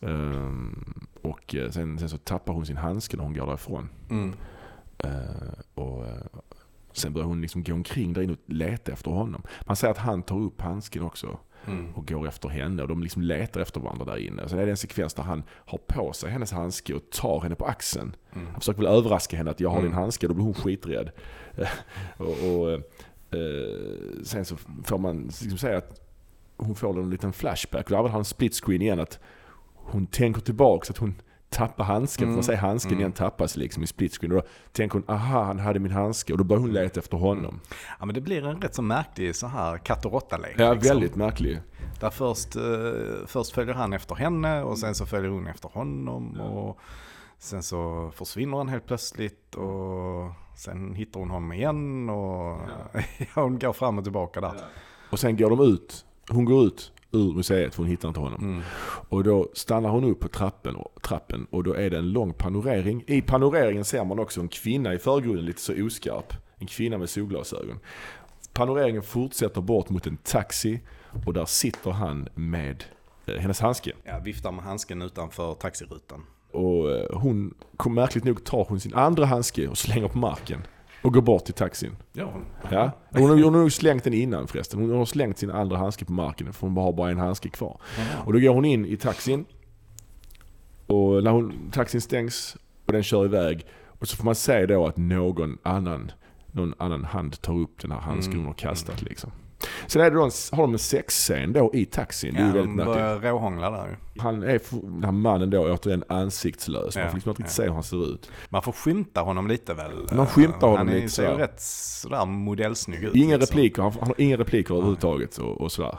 Ehm, och eh, sen, sen så tappar hon sin handske när hon går därifrån. Mm. Eh, och eh, sen börjar hon liksom gå omkring där inne och leta efter honom. Man säger att han tar upp handsken också Mm. och går efter henne och de liksom letar efter varandra där inne. Sen är det en sekvens där han har på sig hennes handske och tar henne på axeln. Mm. Han försöker väl överraska henne att jag har Mm. din handske, då blir hon skiträdd. <laughs> och, och eh, sen så får man liksom säga att hon får en liten flashback. Och där har han split screen igen att hon tänker tillbaka så att hon tappar handsken. Mm. Man säger handsken Mm. igen tappas liksom i split screen. Och då tänker hon, aha han hade min handske. Och då börjar hon leta efter honom. Ja men det blir en rätt så märklig så här katt och råtta-lek. Ja, liksom. väldigt märklig. Där först, eh, först följer han efter henne och sen så följer hon efter honom. Och sen så försvinner han helt plötsligt och sen hittar hon honom igen. Och ja. <laughs> hon går fram och tillbaka där. Och sen går de ut. Hon går ut ur museet för hon hittar inte honom. Mm. Och då stannar hon upp på trappen, trappen och då är det en lång panorering. I panoreringen ser man också en kvinna i förgrunden, lite så oskarp. En kvinna med solglasögon. Panoreringen fortsätter bort mot en taxi och där sitter han med eh, hennes handske. Ja, viftar med handsken utanför taxirutan. Och eh, hon, märkligt nog tar hon sin andra handske och slänger på marken. Och går bort till taxin. Ja, Ja. Hon, har, hon har nog slängt den innan förresten. Hon har slängt sin andra handske på marken för hon har bara en handske kvar. Och då går hon in i taxin. Och när hon, taxin stängs och den kör iväg. Och så får man se då att någon annan, någon annan hand tar upp den här handsken Mm. hon har kastat liksom. Sen är det då en, har de en sexscen då i taxin. Det är väldigt de märkligt. börjar råhångla där. Han är, den här mannen då återigen ansiktslös. Man Ja, får liksom inte riktigt ja. se hur han ser ut. Man får skymta honom lite väl. Man skymtar honom Han lite ser ju sådär. rätt sådär modellsnygg ut. Ingen liksom. repliker, han, han har inga repliker överhuvudtaget och, och sådär.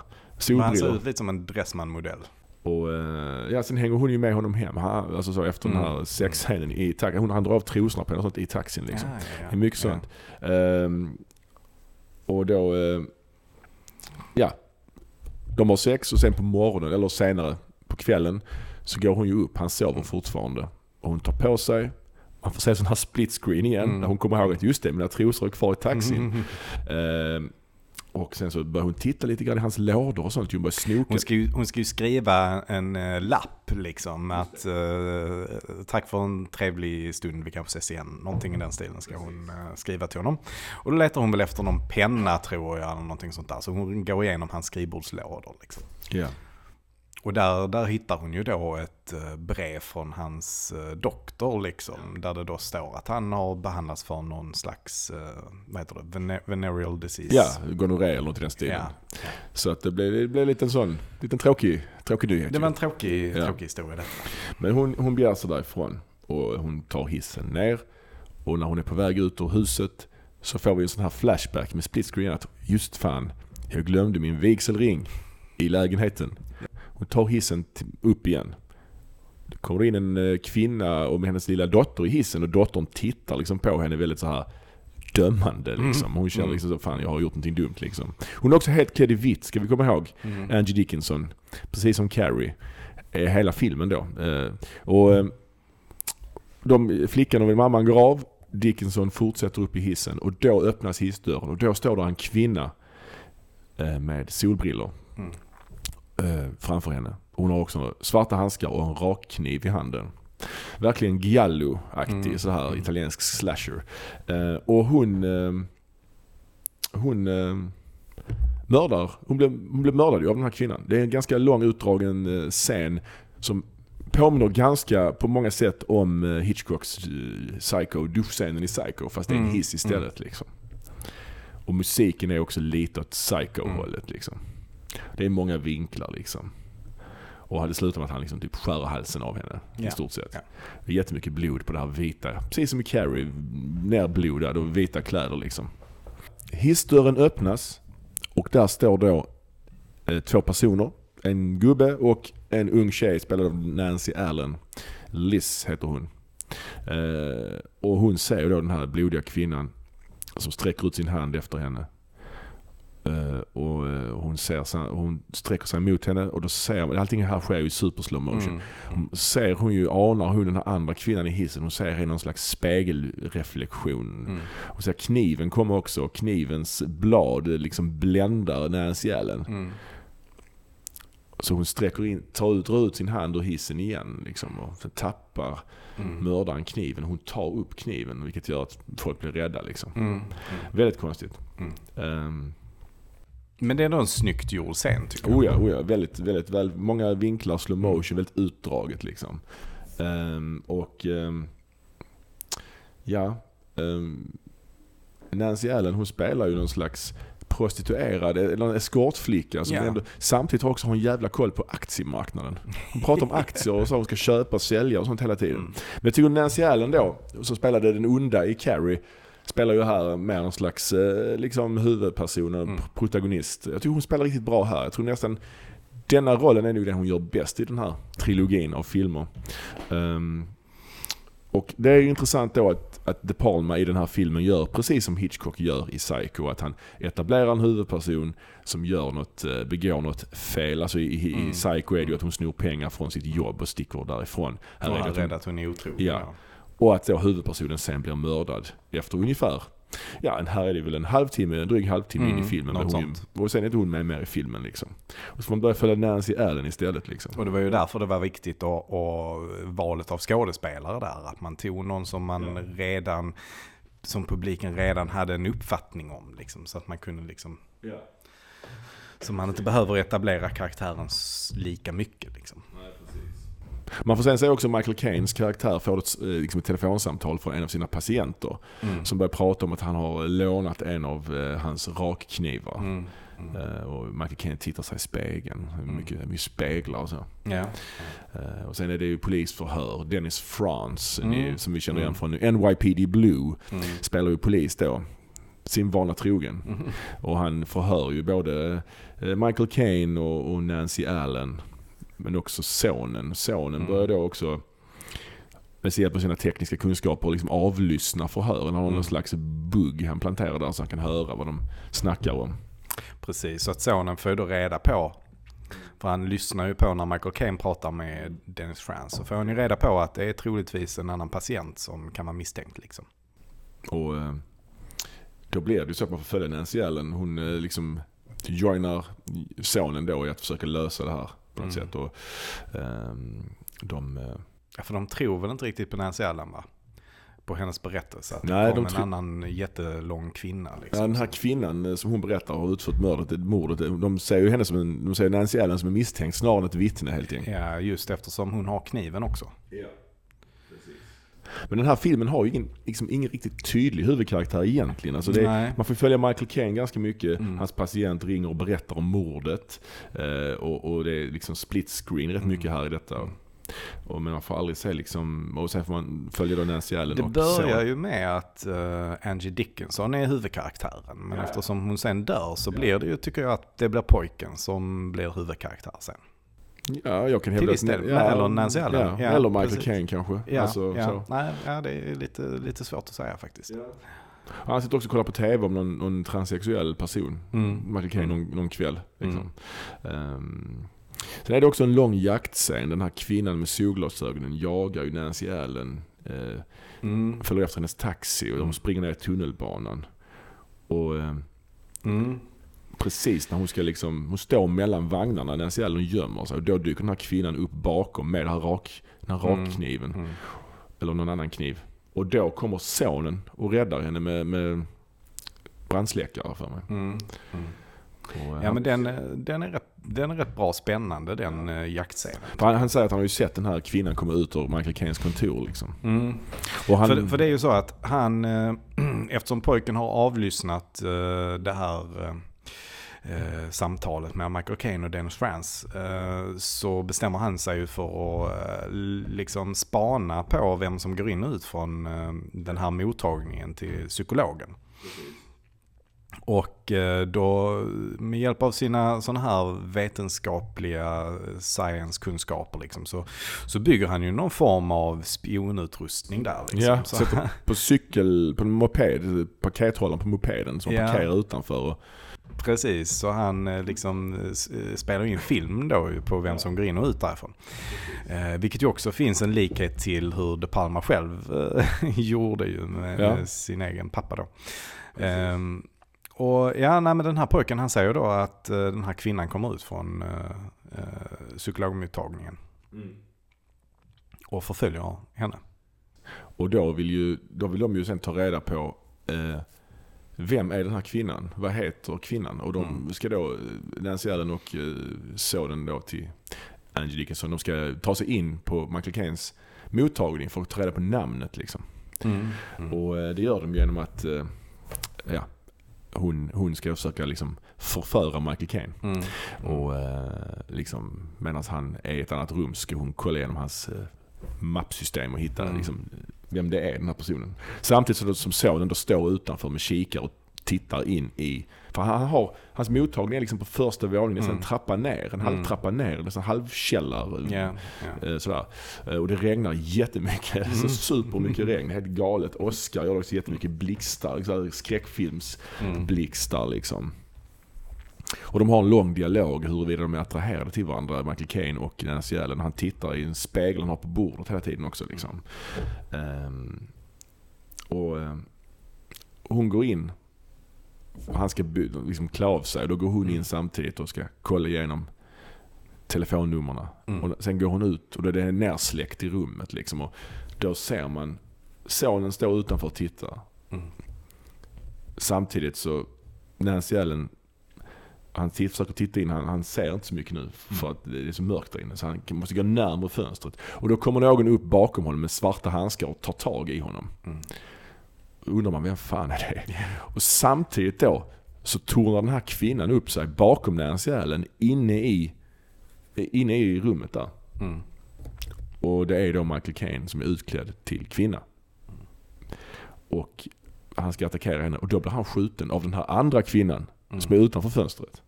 Men han ser ut lite som en Dressman-modell. Och eh, ja, sen hänger hon ju med honom hem. Han, alltså så efter den här Mm. sexscenen i taxin. Hon, han drar av trosorna på henne och sånt i taxin liksom. Ja, ja, ja. Det är mycket sånt. Ehm, och då, eh, ja. De har sex och sen på morgonen, eller senare på kvällen, så går hon ju upp. Han sover fortfarande. Och hon tar på sig. Man får se sån här split screen igen. Mm. Hon kommer ihåg att just det, mina trosor är kvar i taxin. Mm. <laughs> Ehm, och sen så börjar hon titta lite grann i hans lådor och sånt. Hon börjar snoka. Hon ska, ju, hon ska ju skriva en eh, lapp liksom. Att eh, tack för en trevlig stund, vi kanske ses igen. Någonting i den stilen ska hon eh, skriva till honom. Och då letar hon väl efter någon penna tror jag, eller någonting sånt där. Så hon går igenom hans skrivbordslådor liksom. Ja. Och där, där hittar hon ju då ett eh, brev från hans eh, doktor liksom. Där det då står att han har behandlats för någon slags, eh, vad heter det, Vene- venereal disease. Ja, gonorré eller något i den stilen. Ja. Så att det blev, det blev lite en sån, liten tråkig, tråkig nyhet. Det var en tråkig, Ja. tråkig historia detta. Men hon, hon begär sig därifrån och hon tar hissen ner. Och när hon är på väg ut ur huset så får vi en sån här flashback med split screen att just fan, jag glömde min vigselring i lägenheten. Hon tar hissen upp igen. Det kommer in en eh, kvinna och med hennes lilla dotter i hissen och dottern tittar liksom på henne väldigt så här dömande liksom. Hon känner liksom så, fan jag har gjort någonting dumt liksom. Hon är också helt klädd i vitt, ska vi komma ihåg. Angie Dickinson, precis som Carrie. Eh, Hela filmen då. Eh, Och de, flickan och mamman går av. Dickinson fortsätter upp i hissen och då öppnas hissdörren och då står där en kvinna med solbrillor Mm. Eh, framför henne. Hon har också svarta handskar och en rakkniv i handen. Verkligen giallo-aktig Mm. så här Mm. italiensk slasher. Eh, och hon eh, hon eh, mördar, hon blev, hon blev mördad av den här kvinnan. Det är en ganska lång utdragen eh, scen som påminner ganska på många sätt om eh, Hitchcocks Psycho, duschscenen i Psycho fast det är en Mm, hiss istället liksom. Och musiken är också lite åt Psycho-hållet liksom. Det är många vinklar liksom. Och hade slutat med att han liksom typ skär halsen av henne Ja. i stort sett. Ja. Det är jättemycket blod på det här vita. Precis som i Carrie, nerblodad och vita kläder liksom. Hissdörren öppnas och där står då eh, två personer. En gubbe och en ung tjej spelad av Nancy Allen. Liz heter hon. Eh, och hon ser då den här blodiga kvinnan som sträcker ut sin hand efter henne. Eh, och eh, hon, ser, så- hon sträcker sig mot henne och då ser man, allting här sker ju i super slow motion. Mm. Ser hon ju, anar hon den här andra kvinnan i hissen, hon ser i någon slags spegelreflektion. Mm. Hon ser kniven komma också, och knivens blad liksom bländar Allen. Mm. Så hon sträcker in, tar ut, drar ut sin hand ur hissen igen liksom, och så tappar Mm. mördaren kniven. Hon tar upp kniven vilket gör att folk blir rädda. Liksom. Mm. Väldigt konstigt. Mm. Men det är ändå en snyggt gjord scen tycker jag. oh ja, oh ja, väldigt, väldigt väl, många vinklar, slow motion, väldigt utdraget liksom. Ehm, och ehm, ja, ehm, Nancy Allen hon spelar ju någon slags prostituerad, eller en eskortflicka som Ja. ändå, samtidigt har också en jävla koll på aktiemarknaden. Hon pratar om aktier och så hon ska köpa och sälja och sånt hela tiden. Mm. Men jag tycker Nancy Allen då, som spelade den onda i Carrie, spelar ju här med någon slags eh, liksom huvudperson Mm. protagonist. Jag tycker hon spelar riktigt bra här. Jag tror nästan denna rollen är nog den hon gör bäst i den här trilogin av filmer. Ehm, och det är ju intressant då att, att De Palma i den här filmen gör precis som Hitchcock gör i Psycho. Att han etablerar en huvudperson som gör något, eh, begår något fel. Alltså i, i, i Mm. Psycho är det ju att hon snor pengar från sitt jobb och sticker därifrån. Här Och är det han att är hon, rädd att hon är otrogen. Ja. Och att då huvudpersonen sen blir mördad efter ungefär, ja en- här är det väl en halvtimme, en dryg halvtimme in Mm, i filmen. något Men hon, sånt. och sen är inte hon med mer i filmen liksom. Och så får man börja följa Nancy Allen istället liksom. Och det var ju därför det var viktigt och, och valet av skådespelare där. Att man tog någon som man redan, som publiken redan hade en uppfattning om. Liksom, så att man kunde liksom, så man inte behöver etablera karaktären lika mycket. Liksom. Man får sen se också Michael Caines karaktär får ett, eh, liksom ett telefonsamtal från en av sina patienter. Mm. Som börjar prata om att han har lånat en av eh, hans rakknivar. Mm. Eh, och Michael Caine tittar sig i spegeln. Mycket, mycket speglar och så. Eh, och sen är det ju polisförhör. Dennis France, Mm. ni- som vi känner igen från NYPD Blue, Mm. spelar ju polis då. Sin vana trogen. Mm. Och han förhör ju både eh, Michael Caine och, och Nancy Allen. Men också sonen. Sonen Mm. börjar då också med hjälp av sina tekniska kunskaper liksom avlyssna förhören. Han har Mm. någon slags bugg han planterar där så han kan höra vad de snackar om. Precis, så att sonen får då reda på, för han lyssnar ju på när Michael Caine pratar med Dennis France, så får han ju reda på att det är troligtvis en annan patient som kan vara misstänkt. Liksom. Och eh, då blir det ju så att man får följa Nancy Allen. Hon eh, liksom joinar sonen då i att försöka lösa det här på något Mm. sätt. Och, ehm, de, eh, Ja, för de tror väl inte riktigt på Nancy Allen va? På hennes berättelse. Att Nej, det de kom en tror- annan jättelång kvinna. ja, Liksom. den här kvinnan eh, som hon berättar har utfört mördet, eh, mordet. De ser ju henne som en, de ser Nancy Allen som en misstänkt snarare än ett vittne helt enkelt. Ja, just eftersom hon har kniven också. Men den här filmen har ju ingen, liksom, ingen riktigt tydlig huvudkaraktär egentligen. Alltså Nej. man får följa Michael Caine ganska mycket. Mm. Hans patient ringer och berättar om mordet. Eh, och, och det är liksom split screen rätt Mm. mycket här i detta. Och, men man får aldrig se liksom, och sen får man följa då Nancy Allen Det och börjar så. ju med att eh, Angie Dickinson är huvudkaraktären. Men eftersom hon sen dör så blir det ju, tycker jag, att det blir pojken som blir huvudkaraktär sen. Ja, jag kan Till hävda viss del. Eller Nancy Allen. Ja, Ja, eller Michael. Caine kanske. Ja, Alltså, ja. Nej, ja det är lite, lite svårt att säga faktiskt. Han sitter också och kollar på TV om någon, någon transsexuell person. Mm. Michael Caine någon, någon kväll. Liksom. Ehm, sen är det också en lång jaktscen. Den här kvinnan med solglasögonen jagar ju Nancy Allen. Eh, Mm. följer efter hennes taxi och de springer ner i tunnelbanan. Och eh, Mm. Precis när hon ska liksom, hon står mellan vagnarna, Nancy Allen gömmer sig. Och då dyker den här kvinnan upp bakom med den här, rak, den här Mm. rakkniven. Mm. Eller någon annan kniv. Och då kommer sonen och räddar henne med, med brandsläckare för mig. Mm. Och, eh, Ja men den, eh, den, är rätt, den är rätt bra spännande den ja. jaktscenen. För han, han säger att han har ju sett den här kvinnan komma ut ur Michael Caines kontor liksom. Mm. Och han, För, för det är ju så att han, eh, <clears throat> eftersom pojken har avlyssnat eh, det här eh, eh, samtalet med Michael Caine och Dennis Franz eh, så bestämmer han sig ju för att eh, liksom spana på vem som går in och ut från eh, den här mottagningen till psykologen. Och eh, då med hjälp av sina sådana här vetenskapliga science-kunskaper liksom, så, så bygger han ju någon form av spionutrustning där. Liksom. ja, så, sätter <laughs> på cykel, på en moped, pakethållaren på på mopeden som Ja. parkerar utanför. Och, Precis, så han eh, liksom eh, eh, spelar in film då på vem som går in och ut därifrån. Eh, vilket ju också finns en likhet till hur De Palma själv <laughs> gjorde ju med, Ja. med sin egen pappa då. Ehm, och ja, nej, men den här pojken han säger då att eh, den här kvinnan kommer ut från eh, psykologmottagningen. Och förföljer henne. och då, vill ju, då vill de ju sen ta reda på eh, vem är den här kvinnan? Vad heter kvinnan? Och de Mm. ska då, Nancy Allen och eh, sonen då till Angie Dickinson, de ska ta sig in på Michael Caines mottagning för att ta reda på namnet liksom. Mm. Och eh, det gör de genom att eh, ja, hon, hon ska försöka liksom förföra Michael Caine. Mm. Och eh, liksom, medan han är i ett annat rum ska hon kolla igenom hans eh, mappsystem och hitta Mm. liksom, vem det är den här personen. Samtidigt så som sonen då står utanför med kikare och tittar in i, för han har, hans mottagning är liksom på första våningen, nästan en trappa ner, en halv Mm. trappa ner, nästan halvkällare. Ja. Eh, Sådär. Eh, Och det regnar jättemycket, <laughs> Mm. så supermycket regn, helt galet. Oscar gör också jättemycket blixtar, skräckfilmsblixtar liksom. Och de har en lång dialog huruvida de är attraherade till varandra, Michael Caine och Nancy Allen. Han tittar i en spegel han har på bordet hela tiden också. Liksom. Ehm, och ehm, hon går in och han ska liksom klä av sig. Då går hon in samtidigt och ska kolla igenom telefonnummerna. Mm. Och sen går hon ut och då är det nersläckt i rummet. Liksom, och då ser man sonen stå utanför och titta. Mm. Samtidigt så, Nancy Allen, han försöker titta in, han, han ser inte så mycket nu för att det är så mörkt där inne. Så han måste gå närmare fönstret. Och då kommer någon upp bakom honom med svarta handskar och tar tag i honom. Mm. Undrar man, vem fan är det? <laughs> Och samtidigt då så tornar den här kvinnan upp sig bakom Nancy Allen inne i, inne i rummet där. Mm. Och det är då Michael Caine som är utklädd till kvinna. Och han ska attackera henne och då blir han skjuten av den här andra kvinnan som är utanför fönstret.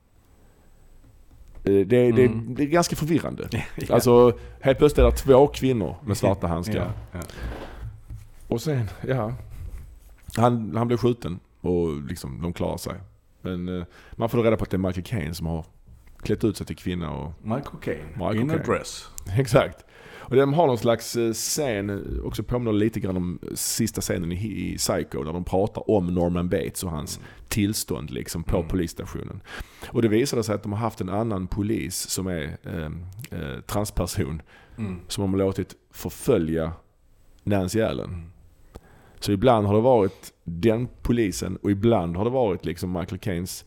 Eh, Det, det, Mm. det är ganska förvirrande. <laughs> Ja. Alltså helt plötsligt är det två kvinnor med svarta handskar. Ja, ja. Och sen, ja. Han, han blev skjuten och liksom, de klarar sig. Men eh, man får då reda på att det är Michael Caine som har klätt ut sig till kvinna och Michael Caine, Michael in a dress. <laughs> Exakt. Och de har någon slags eh, scen, eh, också påminner lite grann om sista scenen i, Psycho, där de pratar om Norman Bates och hans tillstånd liksom på polisstationen. Och det visade sig att de har haft en annan polis som är eh, eh, transperson, Mm. som de har låtit förfölja Nancy Allen. Så ibland har det varit den polisen och ibland har det varit liksom Michael Caines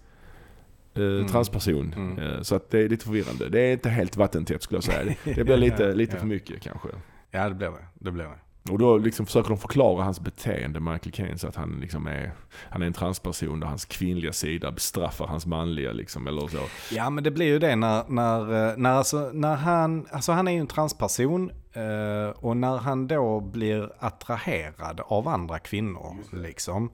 eh, transperson. Mm. Eh, så att det är lite förvirrande. Det är inte helt vattentätt skulle jag säga. <laughs> Det, blir lite, lite för mycket kanske. Ja, det blir det. Det blir det. Och då liksom försöker de förklara hans beteende, Michael Caine, så att han liksom är, han är en transperson där hans kvinnliga sida bestraffar hans manliga liksom, eller så. Ja, men det blir ju det när, när, eh, när, alltså, när han, alltså han är ju en transperson och när han då blir attraherad av andra kvinnor liksom.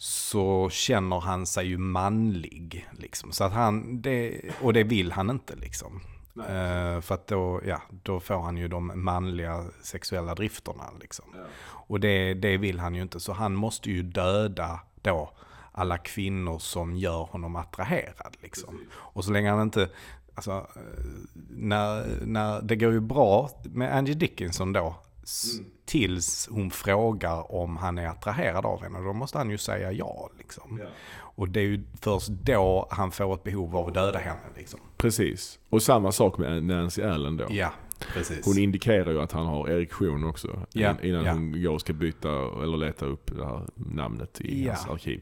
Så känner han sig ju manlig liksom. Så att han, det, och det vill han inte liksom. Eh, för att då, ja, då får han ju de manliga sexuella drifterna liksom. Och det, det vill han ju inte. Så han måste ju döda då alla kvinnor som gör honom attraherad. Liksom. Och så länge han inte, alltså, eh, när, när, det går ju bra med Angie Dickinson då. S- Tills hon frågar om han är attraherad av henne. Då måste han ju säga ja. Liksom. Och det är ju först då han får ett behov av att döda henne. Liksom. Precis. Och samma sak med Nancy Allen då. Ja, precis. Hon indikerar ju att han har erektion också. Ja, innan ja. hon går och ska byta eller leta upp det här namnet i Ja. hans arkiv.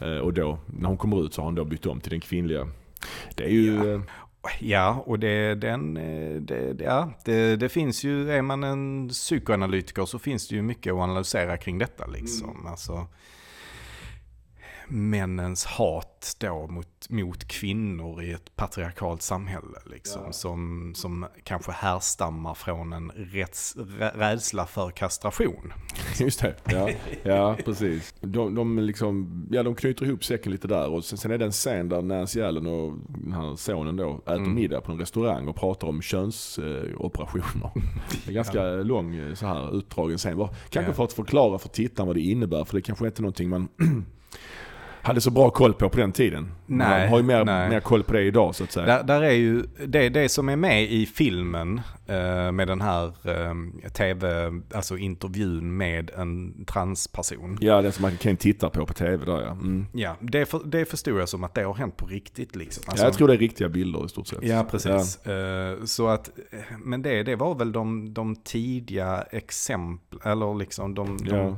Eh, och då, när hon kommer ut så har han då bytt om till den kvinnliga Det är ju... Ja. och det, den, eh, det, ja, det, det finns ju, är man en psykoanalytiker så finns det ju mycket att analysera kring detta liksom. Alltså, männens hat då mot, mot kvinnor i ett patriarkalt samhälle liksom. Som, som kanske härstammar från en rätts, rä- rädsla för kastration. Just det, ja, ja <laughs> precis. De, de, liksom, ja, de knyter ihop säcken lite där och sen, sen är det en scen där Nancy Allen och den här sonen då äter Mm. middag på en restaurang och pratar om könsoperationer. Det är ganska lång eh, så här utdragen scen. Kanske Ja. för att förklara för tittaren vad det innebär för det kanske inte är någonting man <clears throat> hade så bra koll på på den tiden. Nej, man har ju mer, nej. mer koll på det idag så att säga. Där, där är ju det, det som är med i filmen eh, med den här eh, tv, alltså intervjun med en transperson. Ja, den som man kan titta på på tv där ja. Mm. Ja, det, för, det förstod jag som att det har hänt på riktigt liksom. ja. Jag tror det är riktiga bilder i stort sett. Ja, precis. Eh, så att, men det, det var väl de, de tidiga exempel, eller liksom de, de, Ja.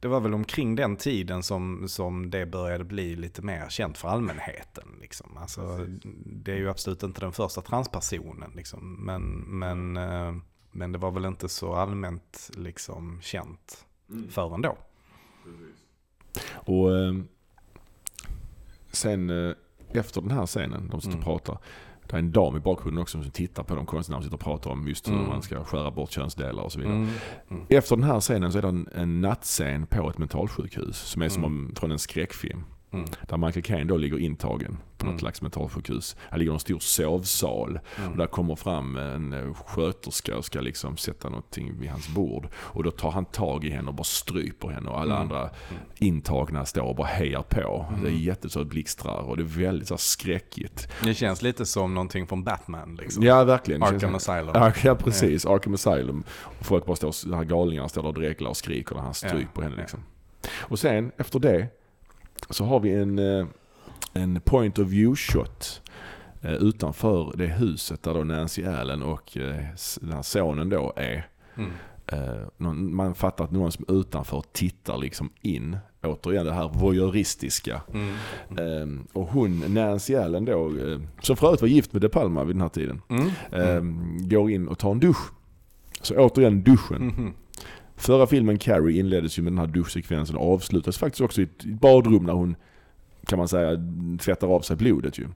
Det var väl omkring den tiden som, som det började bli lite mer känt för allmänheten. Liksom. Alltså, det är ju absolut inte den första transpersonen, liksom. men, men, eh, men det var väl inte så allmänt liksom, känt förrän då. Och eh, sen eh, efter den här scenen, de sitter Mm. och pratar. Det är en dam i bakgrunden också som tittar på de konstnärerna sitter och pratar om just hur Mm. man ska skära bort könsdelar och så vidare. Mm. Efter den här scenen så är det en, en nattscen på ett mentalsjukhus som är som Mm. om, från en skräckfilm. Mm. Där Michael Caine då ligger intagen på Mm. något slags mentalsjukhus. Här ligger en stor sovsal. Mm. Och där kommer fram en eh, sköterska och ska liksom sätta någonting vid hans bord. Och då tar han tag i henne och bara stryper henne. Och alla Mm. andra intagna står och bara hejar på. Det är jätteså blixtrar och det är väldigt så skräckigt. Det känns lite som någonting från Batman. Liksom. Ja, verkligen. Arkham känns- Asylum. Ja, Ja, precis. Arkham Asylum. Och folk bara står, här galningarna står där och dreglar och skriker när han stryper Ja, henne. Liksom. Och sen, efter det, så har vi en, eh, en point of view shot eh, utanför det huset där då Nancy Allen och eh, den här sonen då är. Mm. Man fattar att någon som är utanför tittar liksom in. Återigen det här voyeuristiska. Mm. Eh, och hon, Nancy Allen då, som för övrigt var gift med De Palma vid den här tiden. Mm. eh, går in och tar en dusch. Så återigen duschen. Förra filmen Carrie inleddes ju med den här duschsekvensen och avslutas faktiskt också i ett badrum när hon, kan man säga, tvättar av sig blodet ju.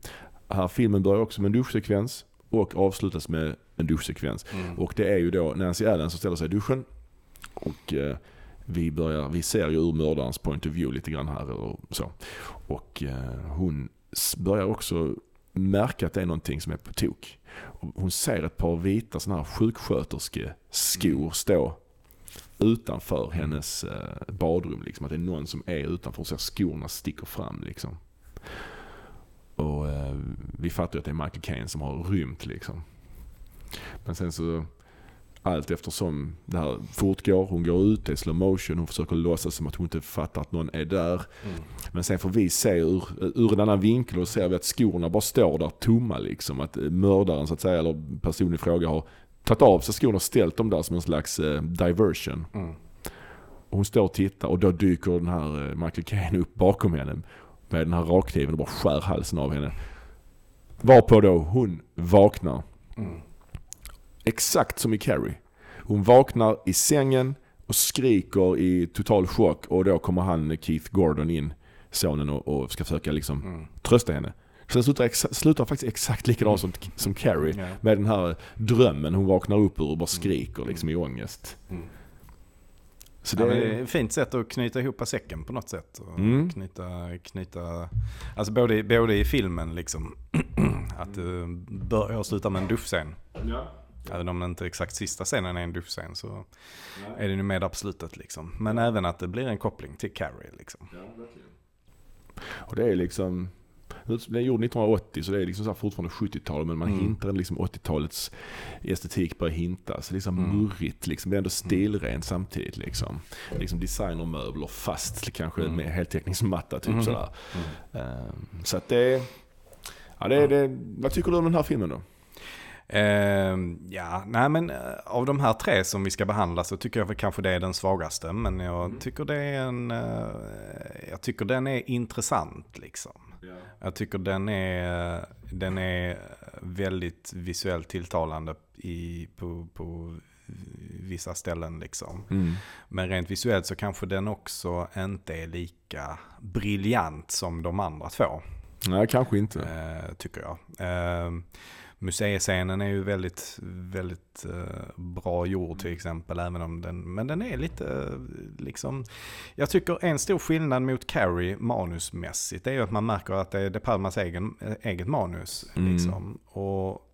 Här filmen börjar också med en duschsekvens och avslutas med en duschsekvens. Mm. Och det är ju då Nancy Allen som ställer sig i duschen. Och eh, vi, börjar, vi ser ju ur mördarens point of view lite grann här och så. Och eh, hon börjar också märka att det är någonting som är på tok. Hon ser ett par vita sådana här sjuksköterskeskor stå utanför hennes eh, badrum. Liksom. Att det är någon som är utanför och ser skorna sticker fram. Liksom. Och eh, vi fattar ju att det är Michael Caine som har rymt liksom. Men sen så allt eftersom det här fortgår, hon går ut, det är slow motion, hon försöker låtsas som att hon inte fattar att någon är där. Mm. Men sen får vi se ur, ur en annan vinkel och ser vi att skorna bara står där tomma liksom. Att eh, mördaren så att säga, eller personen i fråga har tagit av sig skorna och ställt dem där som en slags eh, diversion. Mm. Och hon står och tittar och då dyker den här eh, Michael Caine upp bakom henne med den här rakkniven och bara skär halsen av henne. Varpå då hon vaknar. Mm. Exakt som i Carrie. Hon vaknar i sängen och skriker i total chock och då kommer han Keith Gordon in, sonen, och, och ska försöka liksom Mm. trösta henne. Så det slutar, exa- slutar faktiskt exakt likadant som, som Carrie. Ja. Med den här drömmen hon vaknar upp ur och bara skriker liksom i ångest. Mm. Så Ja, det, men det är ett fint sätt att knyta ihop säcken på något sätt. Och Mm. knyta, knyta, alltså både, både i filmen liksom, <clears throat> att det börjar och slutar med en duschscen. Även om det inte exakt sista scenen är en duschscen så är det ju med absolutet liksom. Men även att det blir en koppling till Carrie liksom. Och det är liksom, den är gjord 1980 så det är liksom så fortfarande 70-tal men man Mm. hintar liksom 80-talets estetik börjar hintas. Liksom Mm. murrigt liksom, det är ändå stilrent samtidigt liksom. Liksom designermöbler fast kanske Mm. med heltäckningsmatta typ Mhm. sådär. Ehm, så att det, ja det, är- det, vad tycker du om den här filmen då? Ehm, ja, nej men eh, av de här tre som vi ska behandla så tycker jag väl kanske det är den svagaste. Men jag tycker det är en, eh, jag tycker den är intressant liksom. Jag tycker den är, den är väldigt visuellt tilltalande i, på, på vissa ställen. Liksom. Mm. Men rent visuellt så kanske den också inte är lika briljant som de andra två. Nej, kanske inte. Eh, tycker jag. Eh, museiscenen är ju väldigt, väldigt eh, bra gjord till exempel. Även om den, men den är lite eh, liksom... Jag tycker en stor skillnad mot Carrie manusmässigt är ju att man märker att det är De Palmas egen, eh, eget manus. Mm. Liksom. Och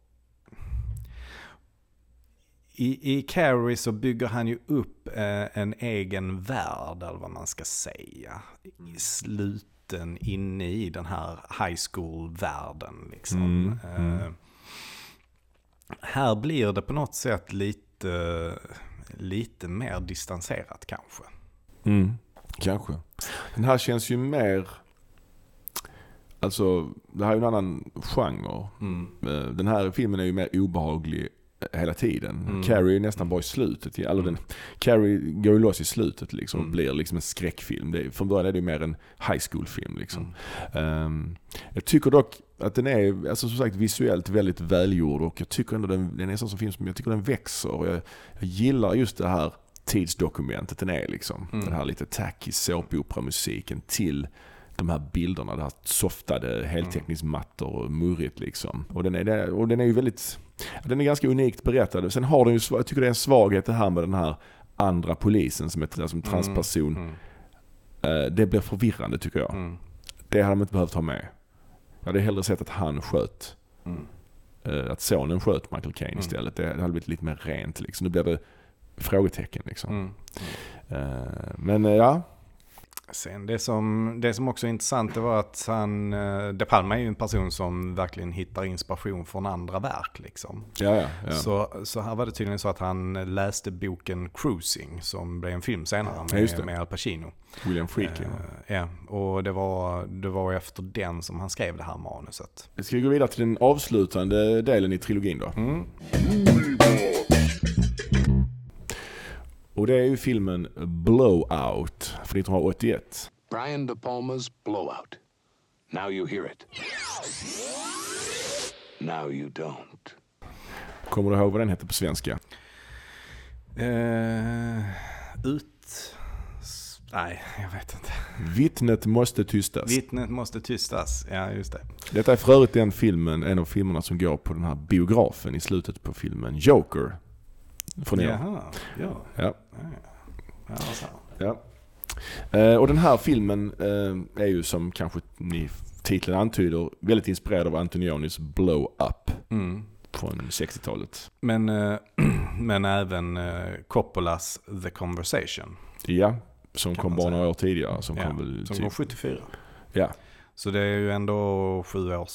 i, I Carrie så bygger han ju upp en egen värld, eller vad man ska säga. I sluten inne i den här high school-världen. Liksom. Mm, mm. Här blir det på något sätt lite, lite mer distanserat kanske. Mm, kanske. Den här känns ju mer... Alltså, det här är ju en annan genre. Eh, Den här filmen är ju mer obehaglig eh, hela tiden. Mm. Carrie är nästan bara i slutet. Eller den, Carrie går ju loss i slutet liksom och Mm. blir liksom en skräckfilm. Det från början är det ju mer en high school-film. Liksom. Mm. Ehm, jag tycker dock att den är, alltså som sagt visuellt väldigt välgjord och jag tycker ändå den, den är en sån som film som jag tycker den växer. Och jag, jag gillar just det här tidsdokumentet den är liksom. Mm. Den här lite tacky såpopera-musiken till de här bilderna, det här softade heltäckningsmattor och murrigt liksom. Och den är, och den är ju väldigt, den är ganska unikt berättad. Sen har den ju, jag tycker det är en svaghet det här med den här andra polisen som är som transperson. Mm. Eh, Det blir förvirrande tycker jag. Mm. Det hade de inte behövt ha med. Jag hade hellre sett att han sköt. Mm. eh, Att sonen sköt Michael Caine istället. Det hade blivit lite mer rent liksom. Nu blir det frågetecken liksom. Mm. Eh, Men eh, ja, Sen det som, det som också är intressant det var att han, eh, De Palma är ju en person som verkligen hittar inspiration från andra verk liksom. ja, ja. ja. Så, så här var det tydligen så att han läste boken Cruising som blev en film senare med, det. med Al Pacino. William Friedkin. Eh, ja, och det var, det var efter den som han skrev det här manuset. Ska vi gå vidare till den avslutande delen i trilogin då? Mm. Och det är ju filmen Blowout från 1981. Brian De Palma's Blowout. Now you hear it. Now you don't. Kommer du ihåg vad den heter på svenska? Eh, ut... Nej, jag vet inte. Vittnet måste tystas. Vittnet måste tystas. Ja, just det. Detta är för övrigt den filmen, en av filmerna som går på den här biografen i slutet på filmen Joker. Från. Jaha, ja. Ja. ja så. Ja. Eh, och den här filmen eh, är ju som kanske ni titeln antyder väldigt inspirerad av Antonionis Blow Up Mm. från 60-talet. Men, eh, <clears throat> men även Coppolas The Conversation. Ja, som kom bara några år tidigare. Som Ja, kom väl som typ, kom 74. ja. Så det är ju ändå sju års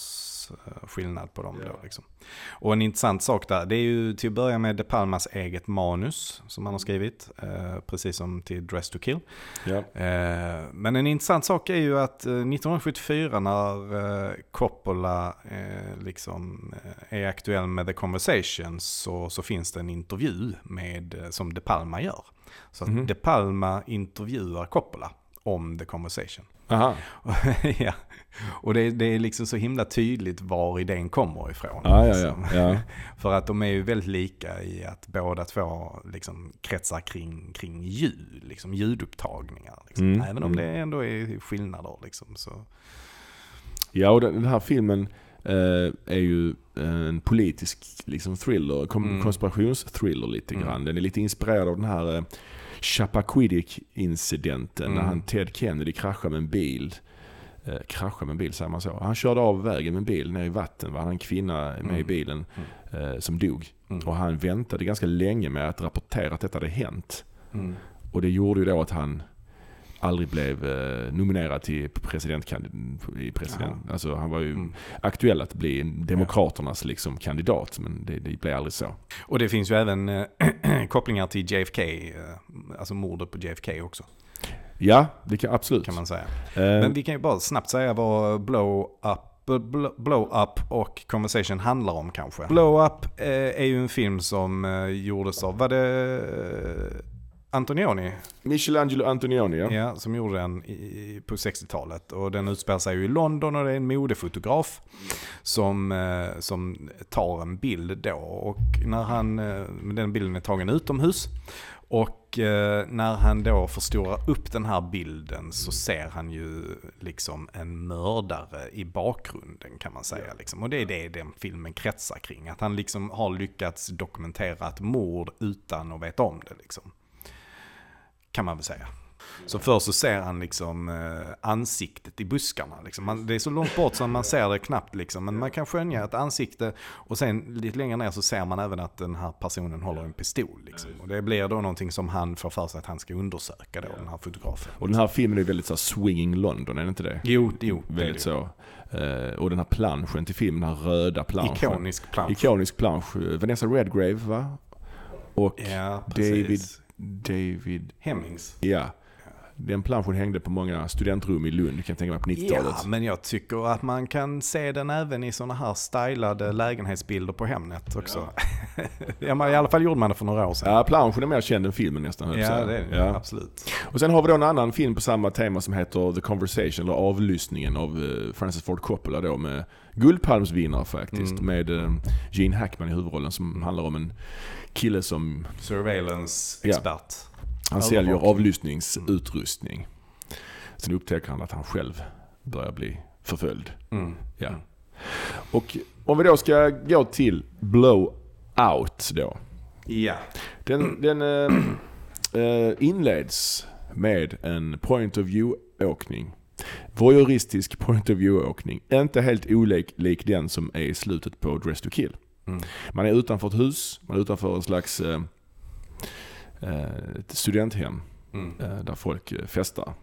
eh, skillnad på dem då liksom. Och en intressant sak där, det är ju till att börja med De Palmas eget manus som han har skrivit. Eh, precis som till Dress to Kill. Ja. Eh, men en intressant sak är ju att eh, 1974 när eh, Coppola eh, liksom eh, är aktuell med The Conversation så, så finns det en intervju med, eh, som De Palma gör. Så att Mhm. De Palma intervjuar Coppola om The Conversation. Aha. <laughs> ja. Och det, det är liksom så himla tydligt var idén kommer ifrån. Ja, liksom. ja. ja. <laughs> För att de är ju väldigt lika i att båda två liksom kretsar kring, kring ljud, liksom ljudupptagningar. Liksom. Mm, Även om mm. det ändå är skillnader. Liksom, så. Ja, och den den här filmen eh, är ju en politisk liksom, thriller, kom, Mm. konspirationsthriller lite Mm. grann. Den är lite inspirerad av den här Chappaquiddick-incidenten när Mm. han Ted Kennedy kraschade med en bil. Eh, kraschade med en bil, säger man så? Han körde av vägen med en bil ner i vatten. Va? Han en kvinna med i Mm. bilen eh, som dog. Mm. Och han väntade ganska länge med att rapportera att detta hade hänt. Mm. Och det gjorde ju då att han aldrig blev eh, nominerad till presidentkandidat. I president. Alltså han var ju Mm. aktuell att bli Demokraternas liksom, kandidat, men det, det blev aldrig så. Och det finns ju även eh, <clears throat> kopplingar till JFK, eh, alltså mordet på JFK också, Ja, det kan absolut. kan man säga. Eh, Men vi kan ju bara snabbt säga vad Blow Up, Blow, Up och Conversation handlar om kanske. Blow Up är ju en film som gjordes av, var det Antonioni, Michelangelo Antonioni ja. ja, som gjorde den i, på 60-talet. Och den utspelar sig i London och det är en modefotograf som, eh, som tar en bild då. Och när han, eh, den bilden är tagen utomhus. Och eh, när han då förstorar upp den här bilden så ser han ju liksom en mördare i bakgrunden kan man säga. Liksom. Och det är det den filmen kretsar kring. Att han liksom har lyckats dokumentera ett mord utan att veta om det. Liksom. Kan man väl säga. Så först så ser han liksom eh, ansiktet i buskarna. Liksom. Man, det är så långt bort så man ser det knappt. Liksom. Men man kan skönja ett ansikte och sen lite längre ner så ser man även att den här personen håller en pistol. Liksom. Och det blir då någonting som han får för sig att han ska undersöka då, den här fotografen. Och den här filmen är väldigt så här, swinging London, är det inte det? Jo, jo. Väldigt så. Eh, och den här planschen till filmen, den här röda planschen. Ikonisk plansch. Ikonisk plansch. Vanessa Redgrave va? Och Ja, David. David, Hemmings. ja. Den planschen hängde på många studentrum i Lund kan jag tänka mig på 90-talet. Ja, men jag tycker att man kan se den även i sådana här stylade lägenhetsbilder på Hemnet också. Ja. <laughs> I alla fall gjorde man det för några år sedan. Ja, planschen är mer känd än filmen nästan. Ja, det är det. Absolut. Och sen har vi då en annan film på samma tema som heter The Conversation, eller Avlyssningen av eh, Francis Ford Coppola då med Guldpalmsvinnare faktiskt. Mm. Med eh, Gene Hackman i huvudrollen som handlar om en kille som Surveillance-expert. han säljer avlyssningsutrustning. Sen upptäcker han att han själv börjar bli förföljd. Mm. Ja. Och om vi då ska gå till Blowout då. Ja. Den, den eh, <clears throat> inleds med en point of view-åkning. Voyeuristisk point of view-åkning. Inte helt olik lik den som är i slutet på Dress to kill. Mm. Man är utanför ett hus, man är utanför en slags eh, eh, ett studenthem Mm. eh, där folk eh, festar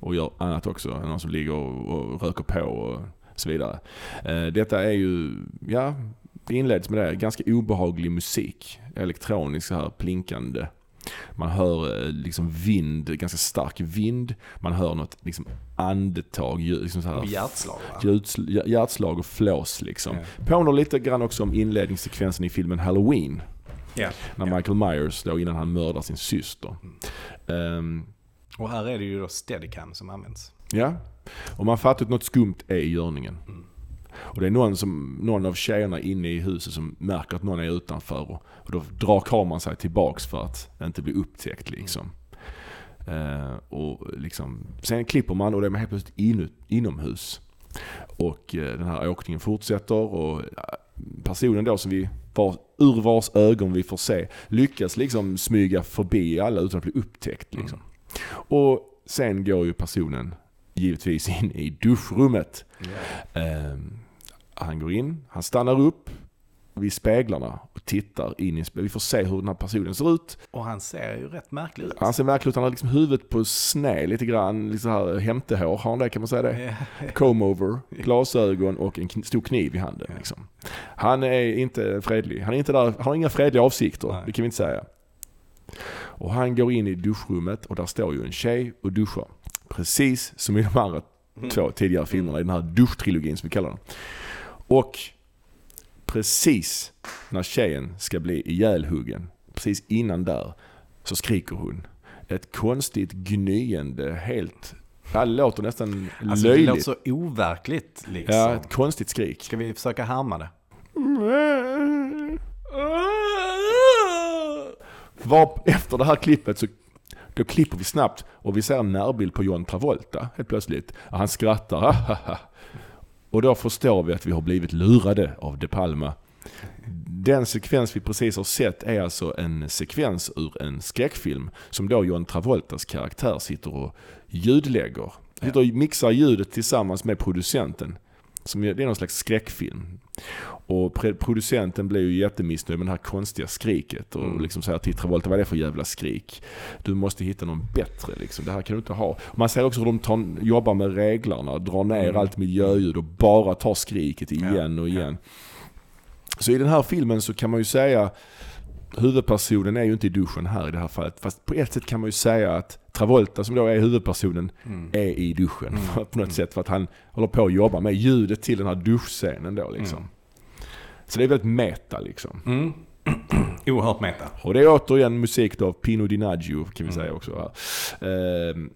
och gör annat också. Någon som ligger och, och röker på och så vidare. Eh, detta är ju, ja, det inleds med det. Ganska obehaglig musik. Elektronisk så här plinkande. Man hör eh, liksom vind, ganska stark vind. Man hör något liksom andetag, ljud- liksom så här hjärtslag va? ljudsl- hjärtslag och flås liksom. Ja. Påminner lite grann också om inledningssekvensen i filmen Halloween. Ja. När Ja. Michael Myers då innan han mördar sin syster. Mm. Ehm, Och här är det ju då Steadicam som används. ja, och man fattar att något skumt är i görningen. Mm. Och det är någon, som, någon av tjejerna inne i huset som märker att någon är utanför. Och, och då drar kameran sig tillbaks för att inte bli upptäckt liksom. Eh, och liksom. Sen klipper man och då är man helt plötsligt inu, inomhus. Och eh, den här åkningen fortsätter och eh, personen då som vi, var, ur vars ögon vi får se, lyckas liksom smyga förbi alla utan att bli upptäckt. Liksom. Och sen går ju personen givetvis in i duschrummet. Ehm, han går in, han stannar upp vid speglarna och tittar in i spegeln. Vi får se hur den här personen ser ut. Och han ser ju rätt märklig ut. Han ser märklig ut, han har liksom huvudet på sned lite grann, lite så här hämtehår. Har han det? Kan man säga det? Comb over, <laughs> glasögon och en stor kniv i handen. Liksom. Han är inte fredlig. Han är inte där, han har inga fredliga avsikter, Nej. det kan vi inte säga. Och han går in i duschrummet och där står ju en tjej och duschar. Precis som i de andra två tidigare filmerna i den här duschtrilogin som vi kallar den. Och precis när tjejen ska bli ihjälhuggen, precis innan där, så skriker hon. Ett konstigt gnyende, helt... Det låter nästan Alltså det löjligt. låter så overkligt liksom. Ja, ett konstigt skrik. Ska vi försöka härma det? Var, efter det här klippet så då klipper vi snabbt och vi ser en närbild på John Travolta helt plötsligt. Och han skrattar. och då förstår vi att vi har blivit lurade av De Palma. Den sekvens vi precis har sett är alltså en sekvens ur en skräckfilm som då John Travoltas karaktär sitter och ljudlägger. Sitter och mixar ljudet tillsammans med producenten. Som det är någon slags skräckfilm. Och producenten blir ju jättemissnöjd med det här konstiga skriket och liksom säger till Travolta, vad är det för jävla skrik? Du måste hitta någon bättre liksom, det här kan du inte ha. Man ser också hur de tar, jobbar med reglarna, drar ner allt miljöljud och bara tar skriket igen och igen. Så i den här filmen så kan man ju säga, huvudpersonen är ju inte i duschen här i det här fallet. Fast på ett sätt kan man ju säga att Travolta som då är huvudpersonen är i duschen <laughs> på något sätt. För att han håller på att jobba med ljudet till den här duschscenen då liksom. Så det är väldigt meta liksom. Mm. <clears throat> Oerhört meta. Och det är återigen musik då av Pino Di Naggio kan vi säga också. Ehm,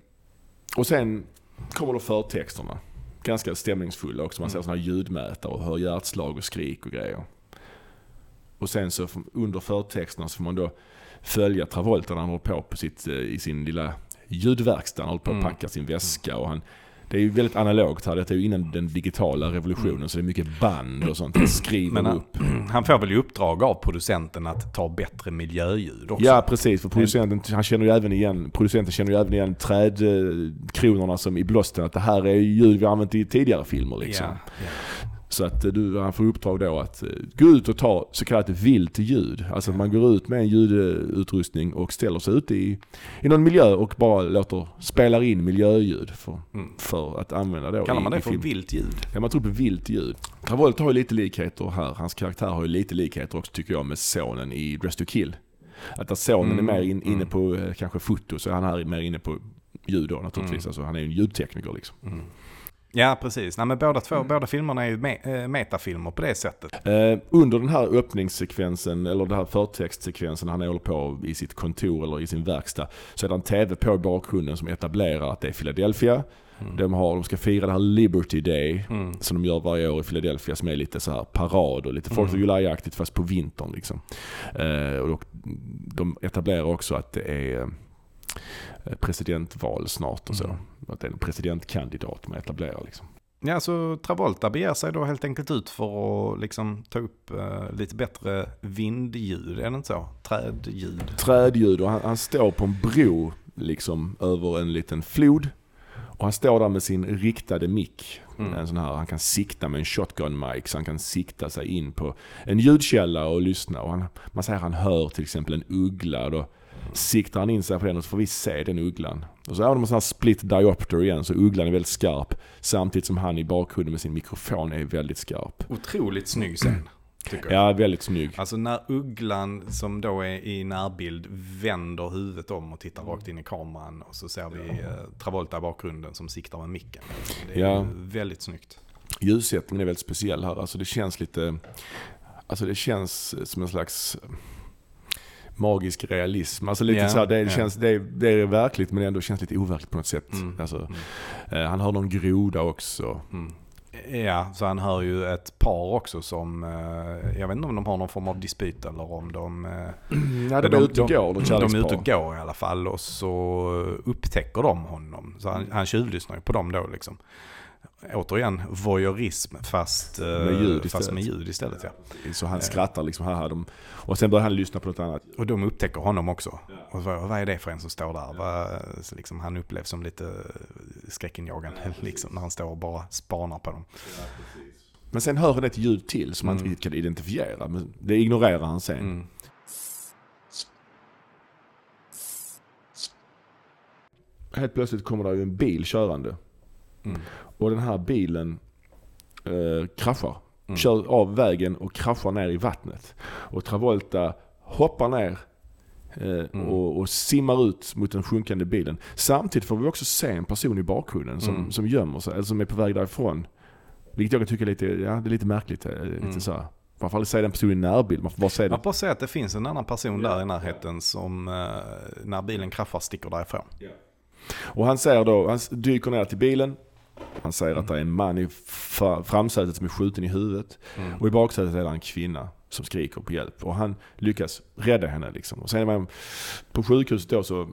och sen kommer då förtexterna. Ganska stämningsfulla också. Man ser sådana här ljudmätare och hör hjärtslag och skrik och grejer. Och sen så under förtexterna så får man då följa Travolta när han håller på, på sitt, eh, i sin lilla ljudverkstad. Han håller på att packa sin väska och han det är ju väldigt analogt här. Det är ju innan den digitala revolutionen så det är mycket band och sånt. Han skriver Men han, upp. <clears throat> han får väl i uppdrag av producenten att ta bättre miljöljud också. Ja precis, för producenten, han känner ju även igen, producenten känner ju även igen trädkronorna som i blåsten. Att det här är ljud vi använt i tidigare filmer liksom. Ja, ja. Så att eh, du, han får uppdrag då att eh, gå ut och ta så kallat vilt ljud. Alltså att man går ut med en ljudutrustning och ställer sig ute i, i någon miljö och bara låter, spelar in miljöljud för, för att använda då Mm. Kallar i, man det i för film. vilt ljud? Ja, man tror på vilt ljud. Travolta har ju lite likheter här. Hans karaktär har ju lite likheter också tycker jag med sonen i Dress to Kill. Att där sonen Mm, är mer in, inne på eh, kanske foto så är han här mer inne på ljud då naturligtvis. Mm. Alltså, han är ju en ljudtekniker liksom. Ja, precis. Nej, men båda, två, Mm. båda filmerna är ju me eh, metafilmer på det sättet. Eh, under den här öppningssekvensen, eller den här förtextsekvensen, han håller på i sitt kontor eller i sin verkstad, så är det en TV på i bakgrunden som etablerar att det är Philadelphia. De, har, de ska fira det här Liberty Day, som de gör varje år i Philadelphia, som är lite så här parad och lite 4th of July-aktigt fast på vintern. Liksom. Eh, och de etablerar också att det är eh, presidentval snart och så. Att det är en presidentkandidat man etablerar. Liksom. Ja, så Travolta beger sig då helt enkelt ut för att liksom ta upp eh, lite bättre vindljud, är det inte så? Trädljud. trädljud och han, han står på en bro liksom över en liten flod. Och han står där med sin riktade mick. En sån här, han kan sikta med en shotgun mic så han kan sikta sig in på en ljudkälla och lyssna. Och han, man säger att han hör till exempel en uggla. Då siktar han in sig på den och så får vi se den ugglan. Och så har de en sån här split diopter igen så ugglan är väldigt skarp. Samtidigt som han i bakgrunden med sin mikrofon är väldigt skarp. Otroligt snygg scen, tycker jag. Ja, väldigt snygg. Alltså när ugglan som då är i närbild vänder huvudet om och tittar rakt in i kameran och så ser vi eh, Travolta i bakgrunden som siktar med micken. Det är Ja. väldigt snyggt. ljussättningen är väldigt speciell här. Alltså det känns lite, alltså det känns som en slags magisk realism. Alltså lite Ja, så här, det, ja. känns, det, är, det är verkligt men det ändå känns lite overkligt på något sätt. Mm, Alltså, eh, han har någon groda också. Ja, så han hör ju ett par också som, eh, jag vet inte om de har någon form av dispyt eller om de... eh, Ja, de är ute och går, de de är ute och går i alla fall och så upptäcker de honom. Så han, han tjuvlyssnar ju på dem då liksom. Återigen, voyeurism fast, eh, Med ljud fast istället. med ljud istället. Ja. Så han skrattar liksom, haha, de, och sen börjar han lyssna på något annat. Och de upptäcker honom också. Och vad, vad är det för en som står där? Så liksom, han upplevs som lite skräckinjagande liksom, när han står och bara spanar på dem. Men sen hör han ett ljud till som han inte riktigt kan identifiera. Men det ignorerar han sen. Mm. Helt plötsligt kommer det ju en bil körande. Mm. Och den här bilen eh, kraschar. Mm. Kör av vägen och kraschar ner i vattnet. Och Travolta hoppar ner eh, Mm. och, och simmar ut mot den sjunkande bilen. Samtidigt får vi också se en person i bakgrunden som, Mm. som gömmer sig, eller som är på väg därifrån. Vilket jag kan tycka är lite, ja, det är lite märkligt. eh, Lite Mm. så här. Man får aldrig se den personen i närbild, man får bara se den. Man får säga att det finns en annan person där i närheten som eh, när bilen kraschar sticker därifrån. Och han säger då, han dyker ner till bilen. Han säger att det är en man i fra- framsätet som är skjuten i huvudet. Och i baksätet är det en kvinna som skriker på hjälp. Och han lyckas rädda henne liksom. Och sen man på sjukhuset då så,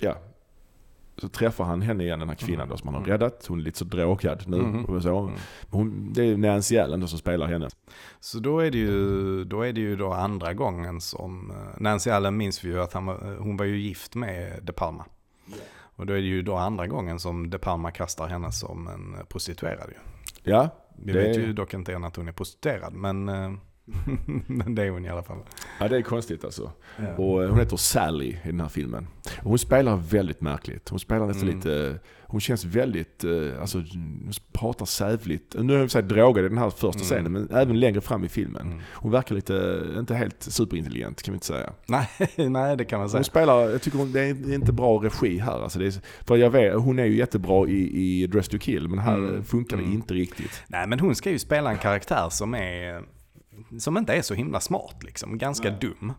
ja. Så träffar han henne igen, den här kvinnan då som han har räddat. Hon är lite så drogad nu. Och så. Hon, det är Nancy Allen som spelar henne. Så då är det ju då, är det ju då andra gången som, eh, Nancy Allen minns vi ju att han, hon var ju gift med De Palma. Och då är det ju då andra gången som De Palma kastar henne som en eh, prostituerad ju. Ja, Vi det, vet ju dock inte än att hon är prostituerad, men, eh, <laughs> men det är hon i alla fall. ja, det är konstigt alltså. Och eh, hon heter Sally i den här filmen. Och hon spelar väldigt märkligt. Hon spelar nästan lite, hon känns väldigt, eh, alltså hon pratar sävligt. Nu har jag sagt drogad i den här första scenen, men även längre fram i filmen. Hon verkar lite, inte helt superintelligent kan vi inte säga. Nej, <laughs> nej, det kan man säga. Hon spelar, jag tycker hon, det är inte bra regi här. Alltså det är, för jag vet, hon är ju jättebra i, i Dress to kill, men här funkar det inte riktigt. Nej, men hon ska ju spela en karaktär som är som inte är så himla smart liksom, ganska dum.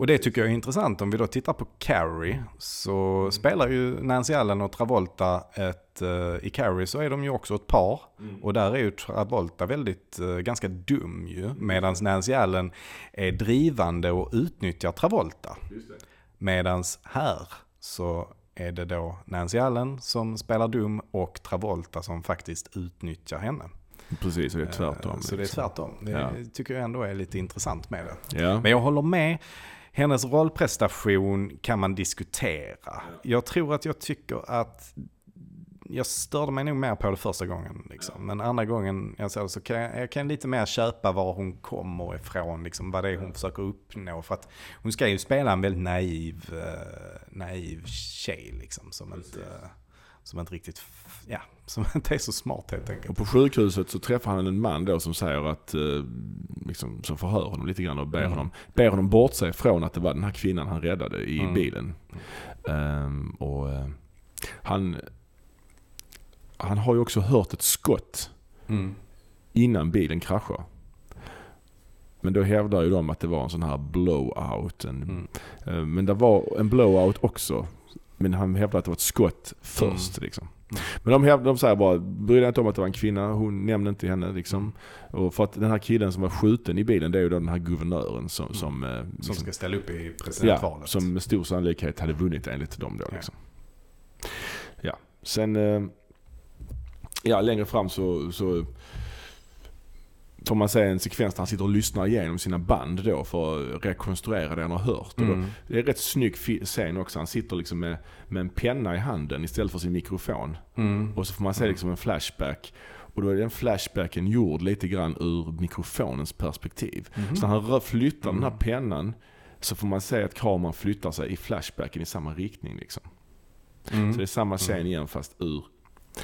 Och det tycker jag är intressant. Om vi då tittar på Carrie så spelar ju Nancy Allen och Travolta ett, eh, i Carrie så är de ju också ett par. Och där är ju Travolta väldigt, eh, ganska dum ju. Medan Nancy Allen är drivande och utnyttjar Travolta. Medan här så är det då Nancy Allen som spelar dum och Travolta som faktiskt utnyttjar henne. Precis, och det är tvärtom. Eh, Så det är liksom. tvärtom. Det Ja. tycker jag ändå är lite intressant med det. Ja. Men jag håller med. Hennes rollprestation kan man diskutera. Jag tror att jag tycker att jag störde mig nog mer på det första gången. Liksom. Men andra gången jag såg det så kan jag, jag kan lite mer köpa var hon kommer ifrån. Liksom, vad det är hon försöker uppnå. För att hon ska ju spela en väldigt naiv, eh, naiv tjej. Liksom, som, inte, som inte riktigt, ja, som <laughs> inte är så smart helt enkelt. Och på sjukhuset så träffar han en man då som säger att, eh, liksom, som förhör honom lite grann och ber, Mm. honom, ber honom bortse från att det var den här kvinnan han räddade i Mm. bilen. Ehm, och eh, han, han har ju också hört ett skott Mm. innan bilen kraschar. Men då hävdar ju de att det var en sån här blowout. En, eh, Men det var en blowout också. Men han hävdar att det var ett skott först. Mm. Liksom. Men de, hävdar, de säger bara, bry dig inte om att det var en kvinna, hon nämnde inte henne. Liksom. Och för att den här killen som var skjuten i bilen, det är ju då den här guvernören som, som, eh, Som liksom, ska ställa upp i ja, presidentvalet. som med stor sannolikhet hade vunnit enligt dem då. Ja. Liksom. Ja. Sen, eh, ja längre fram så, så får man se en sekvens där han sitter och lyssnar igenom sina band då för att rekonstruera det han har hört. Mm. då, det är en rätt snygg scen också. Han sitter liksom med, med en penna i handen istället för sin mikrofon. Mm. Och så får man se liksom en flashback. Och då är den flashbacken gjord lite grann ur mikrofonens perspektiv. Mhm. Så när han flyttar Mm. den här pennan så får man se att kameran flyttar sig i flashbacken i samma riktning. Liksom. Mm. Så det är samma scen igen fast ur.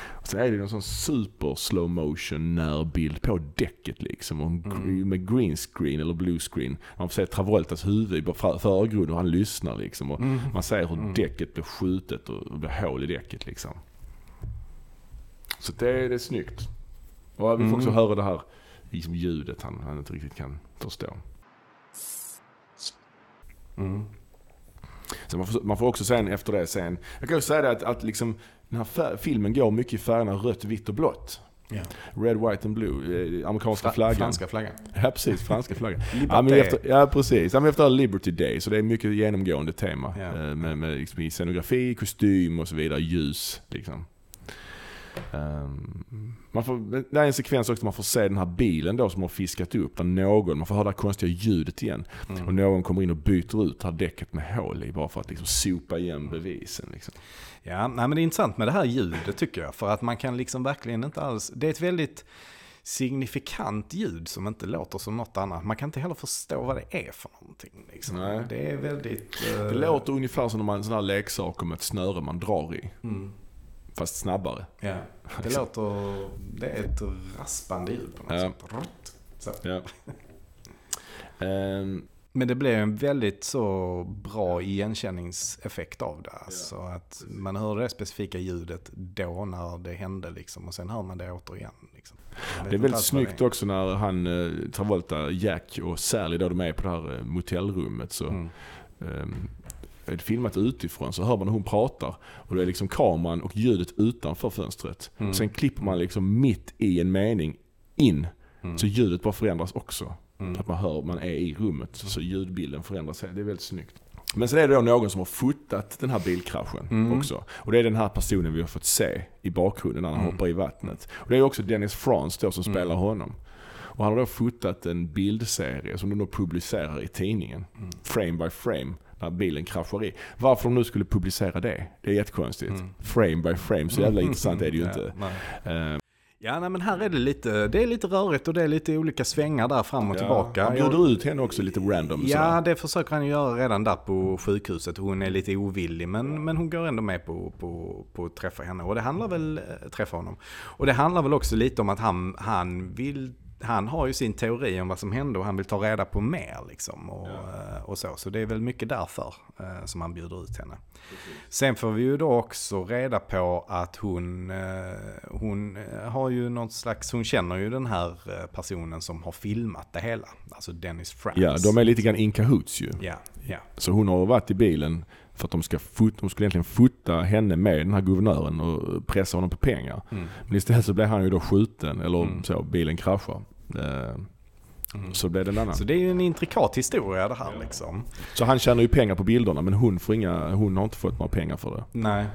Och så är det någon sån super slow motion närbild på däcket liksom. Mm. med green screen eller blue screen. Man får se Travoltas huvud i för- förgrunden och han lyssnar liksom. Och Mm. Man ser hur däcket blir skjutet och blir hål i däcket liksom. Så det är, det är snyggt. Och vi får också Mm. höra det här liksom ljudet han, han inte riktigt kan förstå. Mm. Så man, får, man får också sen efter det sen, jag kan ju säga det att, att liksom, den här filmen går mycket i färgerna rött, vitt och blått. Ja. Red, white and blue, eh, amerikanska Fra- flaggan. Franska flaggan. <laughs> Ja precis, franska flaggan. <laughs> Ja, men efter, ja precis, ja, men efter Liberty Day så det är mycket genomgående tema. Ja. Eh, Med, med liksom, scenografi, kostym och så vidare, ljus liksom. Ehm, man får, det är en sekvens också man får se den här bilen då som har fiskat upp. Där någon, man får höra det här konstiga ljudet igen. Mm. Och någon kommer in och byter ut det här däcket med hål i bara för att liksom sopa igen bevisen. Liksom. Ja, nej, men det är intressant med det här ljudet tycker jag. För att man kan liksom verkligen inte alls... Det är ett väldigt signifikant ljud som inte låter som något annat. Man kan inte heller förstå vad det är för någonting. Liksom. Det är väldigt... eh, Det låter ungefär som man sådana här leksaker med ett snöre man drar i. Mm. Fast snabbare. Ja, det låter... Det är ett raspande ljud på något Ja. sätt. Så. Ja. <laughs> Ehm, Men det blir en väldigt så bra igenkänningseffekt av det. Alltså att man hör det specifika ljudet då när det hände liksom. Och sen hör man det återigen. Liksom. Det är väldigt snyggt det är. också när han, eh, Travolta, Jack och Sally då de är på det här eh, motellrummet. Så, Mm. ehm, är det filmat utifrån så hör man när hon pratar. Och då är liksom kameran och ljudet utanför fönstret. Mm. Sen klipper man liksom mitt i en mening in. Mm. Så ljudet bara förändras också. Mm. Att man hör, man är i rummet. Så ljudbilden förändras. Det är väldigt snyggt. Men sen är det då någon som har fotat den här bilkraschen Mm. också. Och det är den här personen vi har fått se i bakgrunden när han Mm. hoppar i vattnet. Och det är också Dennis Franz då som spelar honom. Och han har då fotat en bildserie som de då publicerar i tidningen. Mm. Frame by frame. När bilen kraschar i. Varför de nu skulle publicera det, det är jättekonstigt. Frame by frame, så jävla <laughs> intressant är det ju Mm. Inte. nej. Ja, nej, men här är det lite, det är lite rörigt och det är lite olika svängar där fram och tillbaka. Han bjuder ut henne också lite random. Ja, sådär. det försöker han göra redan där på sjukhuset. Hon är lite ovillig, men, men hon går ändå med på, på, på att träffa henne. Och det handlar väl, eh, träffa honom. Och det handlar väl också lite om att han, han vill han har ju sin teori om vad som hände och han vill ta reda på mer liksom. Och, eh, och så. så det är väl mycket därför eh, som han bjuder ut henne. Sen får vi ju då också reda på att hon, eh, hon har ju något slags, hon känner ju den här personen som har filmat det hela. Alltså Dennis Franz. Ja, de är lite grann in cahoots ju. Ja, ja. Så hon har varit i bilen för att de, ska fot, de skulle egentligen fota henne med den här guvernören och pressa honom på pengar. Mm. Men istället så blev han ju då skjuten, eller Mm. så, bilen kraschar. Eh, Så blev det en annan. Så det är ju en intrikat historia det här liksom. Så han tjänar ju pengar på bilderna men hon, får inga, hon har inte fått några pengar för det. Nej.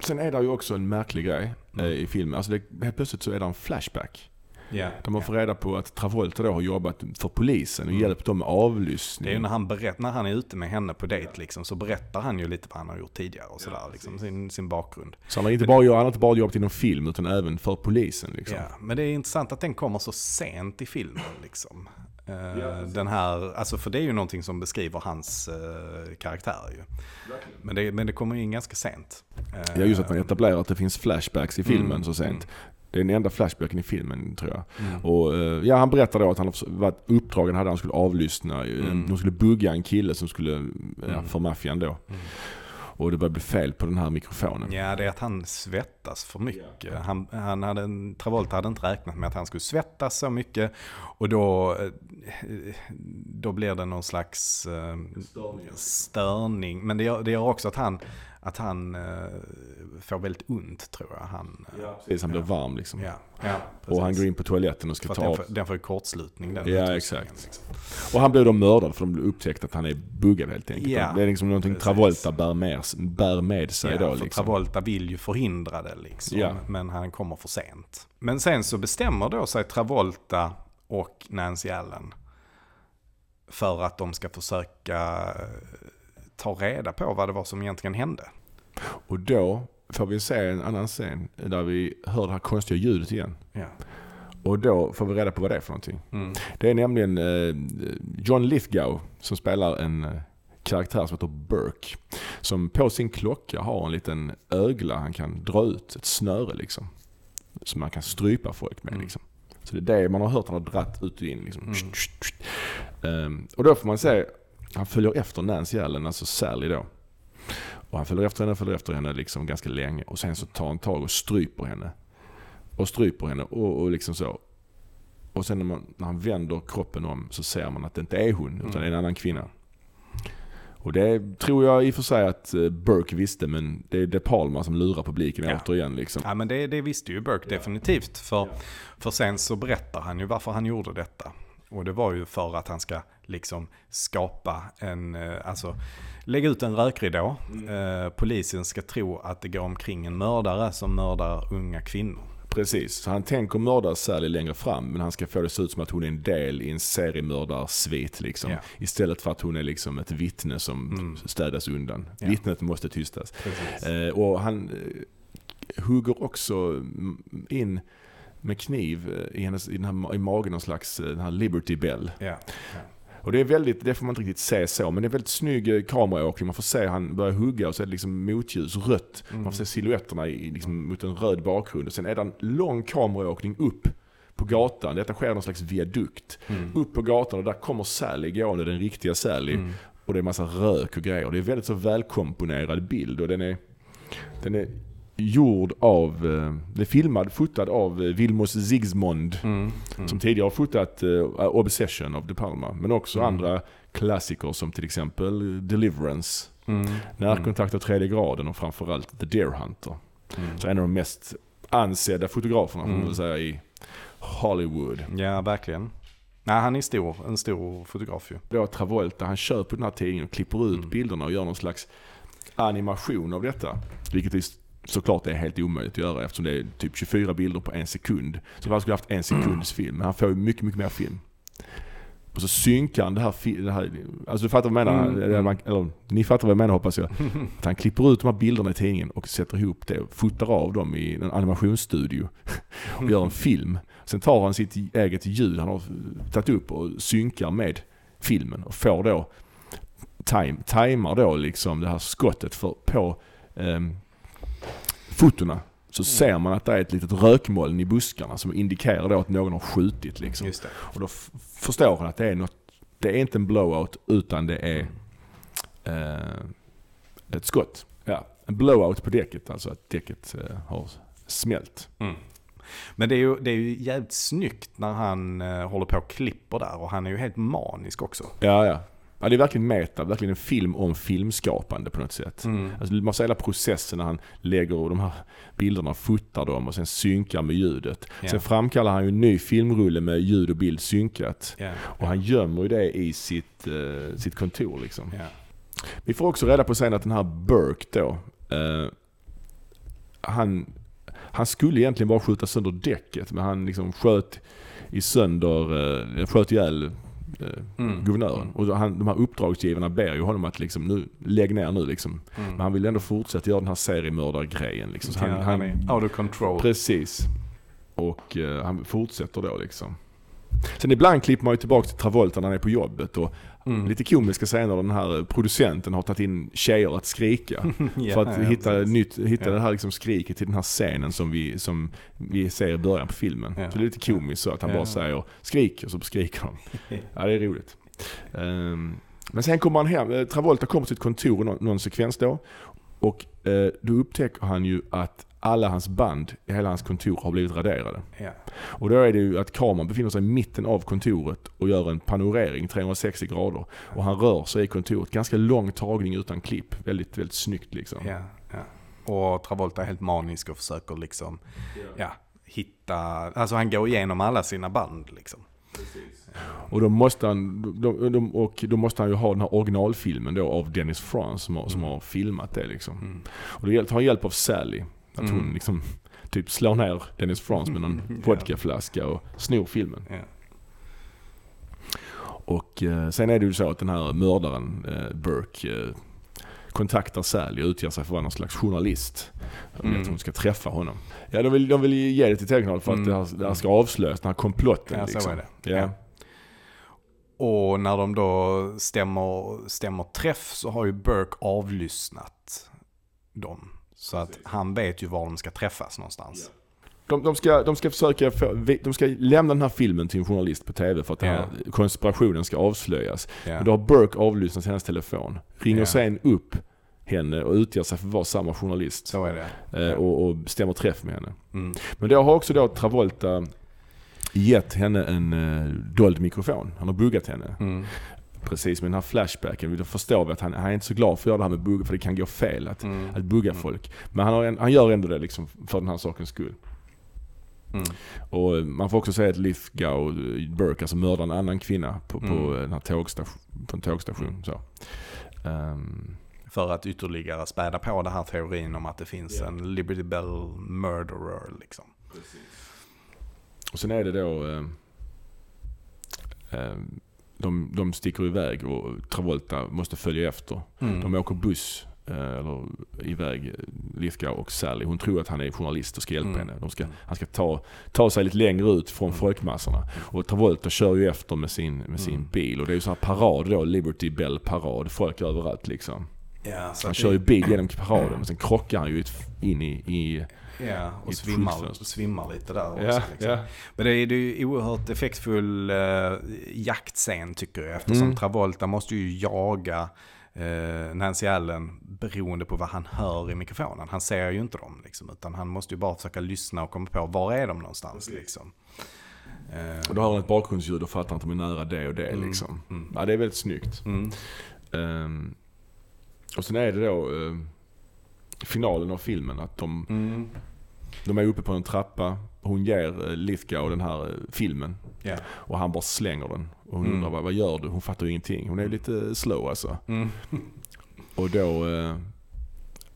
Sen är det ju också en märklig grej eh, i filmen. Alltså det, helt plötsligt så är det en flashback. Ja. Där man får reda på att Travolta då har jobbat för polisen och hjälpt dem med avlyssning. Det är ju när han, berätt, när han är ute med henne på dejt liksom, så berättar han ju lite vad han har gjort tidigare och sådär. Liksom, sin, sin bakgrund. Så han har inte bara, han har inte bara jobbat inom film utan även för polisen. Liksom. Ja, men det är intressant att den kommer så sent i filmen. Liksom. Eh, den här, alltså för det är ju någonting som beskriver hans eh, karaktär ju. Men det, men det kommer in ganska sent. Eh, Ja, just att man etablerar att det finns flashbacks i filmen Mm, så sent. Det är den enda flashbacken i filmen tror jag. Mm. Och, eh, ja, han berättar då att han varit uppdragen hade han skulle avlyssna. Mm. De skulle bugga en kille som skulle, ja, för maffian då. Och det började bli fel på den här mikrofonen. Ja, det är att han svettas för mycket. Han, han hade, en- Travolta hade inte räknat med att han skulle svettas så mycket. Och då, eh, då blir det någon slags eh, störning. Men det gör, det gör också att han, att han eh, får väldigt ont tror jag. Han, eh, Precis, han blir varm liksom. ja, ja, och han går in på toaletten och ska För ta den, av. får, den får ju kortslutning den Ja, exakt. liksom. Och han blir då mördad för de upptäckt att han är buggad helt enkelt. Ja, det är liksom någonting precis. Travolta bär med, bär med sig Ja, då för liksom. Travolta vill ju förhindra det liksom. Ja. Men han kommer för sent. Men sen så bestämmer då sig Travolta och Nancy Allen för att de ska försöka eh, ta reda på vad det var som egentligen hände. Och då får vi se en annan scen där vi hör det här konstiga ljudet igen. Ja. Och då får vi reda på vad det är för någonting. Mm. Det är nämligen eh, John Lithgow som spelar en eh, karaktär som heter Burke. Som på sin klocka har en liten ögla han kan dra ut, ett snöre liksom. Som man kan strypa folk med liksom. Så det är det man har hört han har dratt ut och in liksom. Ehm, och då får man se, han följer efter Nancy Allen, alltså Sally då. Och han följer efter henne, följer efter henne liksom ganska länge. Och sen så tar han tag och stryper henne. Och stryper henne och, och liksom så. Och sen när, man, när han vänder kroppen om så ser man att det inte är hon, utan det är en annan kvinna. Och det tror jag i och för sig att eh, Burke visste, men det är De Palma som lurar publiken Ja. återigen. Liksom. Ja men det, det visste ju Burke definitivt. För, för sen så berättar han ju varför han gjorde detta. Och det var ju för att han ska liksom skapa en, eh, alltså lägga ut en rökridå. Eh, polisen ska tro att det går omkring en mördare som mördar unga kvinnor. Precis, så han tänker mörda Sally längre fram, men han ska få det se ut som att hon är en del i en seriemördarsvit. Liksom. Ja. Istället för att hon är liksom ett vittne som städas undan. Ja. Vittnet måste tystas. Eh, och han eh, hugger också mm, in med kniv eh, i, hennes, i, den här, i magen någon slags eh, den här Liberty Bell. Ja. Och det är väldigt, det får man inte riktigt se så, men det är väldigt snygg eh, kameraåkning. Man får se han börjar hugga och så är det liksom motljus, rött. Man får se silhuetterna i, liksom, mot en röd bakgrund. Och sen är det en lång kameraåkning upp på gatan. Detta sker någon slags viadukt. Upp på gatan och där kommer Sally gående, den riktiga Sally. Och det är massa rök och grejer. Det är väldigt så välkomponerad bild och den är, den är gjord av, eh, det är filmad, fotad av eh, Vilmos Zsigmond. Som tidigare har fotat eh, Obsession of De Palma. Men också andra klassiker som till exempel eh, Deliverance, Närkontakt av tredje graden och framförallt The Deer Hunter. Så en av de mest ansedda fotograferna får man väl säga i Hollywood. ja, verkligen. Nej, han är stor, en stor fotograf ju. Då Travolta, han på den här tidningen och klipper ut bilderna och gör någon slags animation av detta. Vilket är såklart är helt omöjligt att göra eftersom det är typ 24 bilder på en sekund. Så han skulle haft en sekunds film, men han får ju mycket, mycket mer film. Och så synkar han det här, det här alltså du fattar vad jag menar? Eller, man- eller, ni fattar vad jag menar hoppas jag. Att han klipper ut de här bilderna i tidningen och sätter ihop det och fotar av dem i en animationsstudio. <laughs> Och gör en film. Sen tar han sitt eget ljud han har tagit upp och synkar med filmen och får då time, timar då liksom det här skottet för, på um, fotona. så ser man att det är ett litet rökmoln i buskarna som indikerar då att någon har skjutit. Liksom. Och då förstår han att det är något, det är inte en blowout utan det är eh, ett skott. Ja, en blowout på däcket, alltså att däcket eh, har smält. Men det är, ju, det är ju jävligt snyggt när han eh, håller på och klipper där och han är ju helt manisk också. Ja, ja. Ja, det är verkligen meta, verkligen en film om filmskapande på något sätt. Mm. Alltså, man ser hela processen när han lägger de här bilderna, fotar dem och sen synkar med ljudet. Ja. Sen framkallar han ju en ny filmrulle med ljud och bild synkat. Ja. Och han gömmer ju det i sitt, eh, sitt kontor liksom. Ja. Vi får också reda på sen att den här Burke då, eh, han, han skulle egentligen bara skjuta sönder däcket men han liksom sköt i sönder, eh, sköt ihjäl eh, Mm. guvernören. Och han, de här uppdragsgivarna ber ju honom att liksom, nu, lägg ner nu liksom. Men han vill ändå fortsätta göra den här seriemördargrejen liksom. Så Han, han, han han, out of control. Precis. Och eh, han fortsätter då liksom. Sen ibland klipper man ju tillbaka till Travolta när han är på jobbet och Mm. lite komiska scener där den här producenten har tagit in tjejer att skrika. <laughs> Ja, för att ja, hitta, precis. nytt, hitta Ja. det här liksom skriket till den här scenen som vi, som vi ser i början på filmen. Så det är lite komiskt så att han bara säger skrik och så skriker de. <laughs> Ja det är roligt. Ehm, men sen kommer han hem, eh, Travolta kommer till ett kontor någon, någon sekvens då. Och eh, då upptäcker han ju att alla hans band i hela hans kontor har blivit raderade. Ja. Och då är det ju att kameran befinner sig i mitten av kontoret och gör en panorering 360 grader. Och han rör sig i kontoret. Ganska lång tagning utan klipp. Väldigt, väldigt snyggt liksom. Ja, ja. Och Travolta är helt manisk och försöker liksom, ja, hitta, alltså han går igenom alla sina band liksom. Och då måste han, de, de, och då måste han ju ha den här originalfilmen då av Dennis Franz som har, som har filmat det liksom. Och då tar han hjälp av Sally. Att hon liksom typ slår ner Dennis Franz med någon <laughs> vodkaflaska och snor filmen. Ja. Och eh, sen är det ju så att den här mördaren, eh, Burke, eh, kontaktar Sally och utger sig för att vara någon slags journalist. Vill Att hon ska träffa honom. Ja, de vill, de vill ge det till TV-kanalen för att Mm. det, här, det här ska avslöjas, den här komplotten. Ja, så liksom. är det. Ja. Ja. Och när de då stämmer, stämmer träff så har ju Burke avlyssnat dem. Så att han vet ju var de ska träffas någonstans. De, de, ska, de ska försöka få, de ska lämna den här filmen till en journalist på TV för att den här konspirationen ska avslöjas. Ja. Men då har Burke avlyssnat hennes telefon. Ringer Ja. sen upp henne och utger sig för att vara samma journalist. Så är det. eh, och, och stämmer träff med henne. Mm. Men då har också då Travolta gett henne en eh, dold mikrofon. Han har buggat henne. Mm. Precis med den här flashbacken. Då förstår vi att han, han är inte så glad för att göra det här med bugga för det kan gå fel att, Mm. att bugga folk. Men han, en, han gör ändå det liksom för den här sakens skull. Mm. Och eh, man får också säga att Lithgow, eh, Burke, alltså mördar en annan kvinna på, på, Mm. den här tågstation, på en tågstation. Så. Ehm, För att ytterligare späda på den här teorin om att det finns en Liberty Bell murderer liksom. och sen är det då... Eh, eh, de, de sticker iväg och Travolta måste följa efter. Mm. De åker buss, eh, eller iväg, eh, Lithgow och Sally. Hon tror att han är journalist och ska hjälpa Mm. henne. De ska, han ska ta, ta sig lite längre ut från folkmassorna. Och Travolta kör ju efter med sin, med sin Mm. bil. Och det är ju så här parad då, Liberty Bell parad. Folk överallt liksom. Ja, Han kör ju bil genom paraden men sen krockar han ju in i, i Ja, och svimmar, svimmar lite där också. Ja, liksom. ja. Men det är ju oerhört effektfull eh, jaktscen tycker jag. Eftersom Mm. Travolta måste ju jaga eh, Nancy Allen beroende på vad han hör i mikrofonen. Han ser ju inte dem liksom, utan han måste ju bara försöka lyssna och komma på var är de någonstans liksom. Eh, Och då har han ett bakgrundsljud och fattar att de är nära det och det Mm. liksom. Mm. Ja, det är väldigt snyggt. mm, Ehm, och sen är det då eh, finalen av filmen. Att de, mm, de är uppe på en trappa. Hon ger eh, Lithgow den här eh, filmen. ja. Och han bara slänger den. Och hon Mm. undrar vad, gör du? Hon fattar ju ingenting. Hon är lite slow alltså. Mm, Och då eh,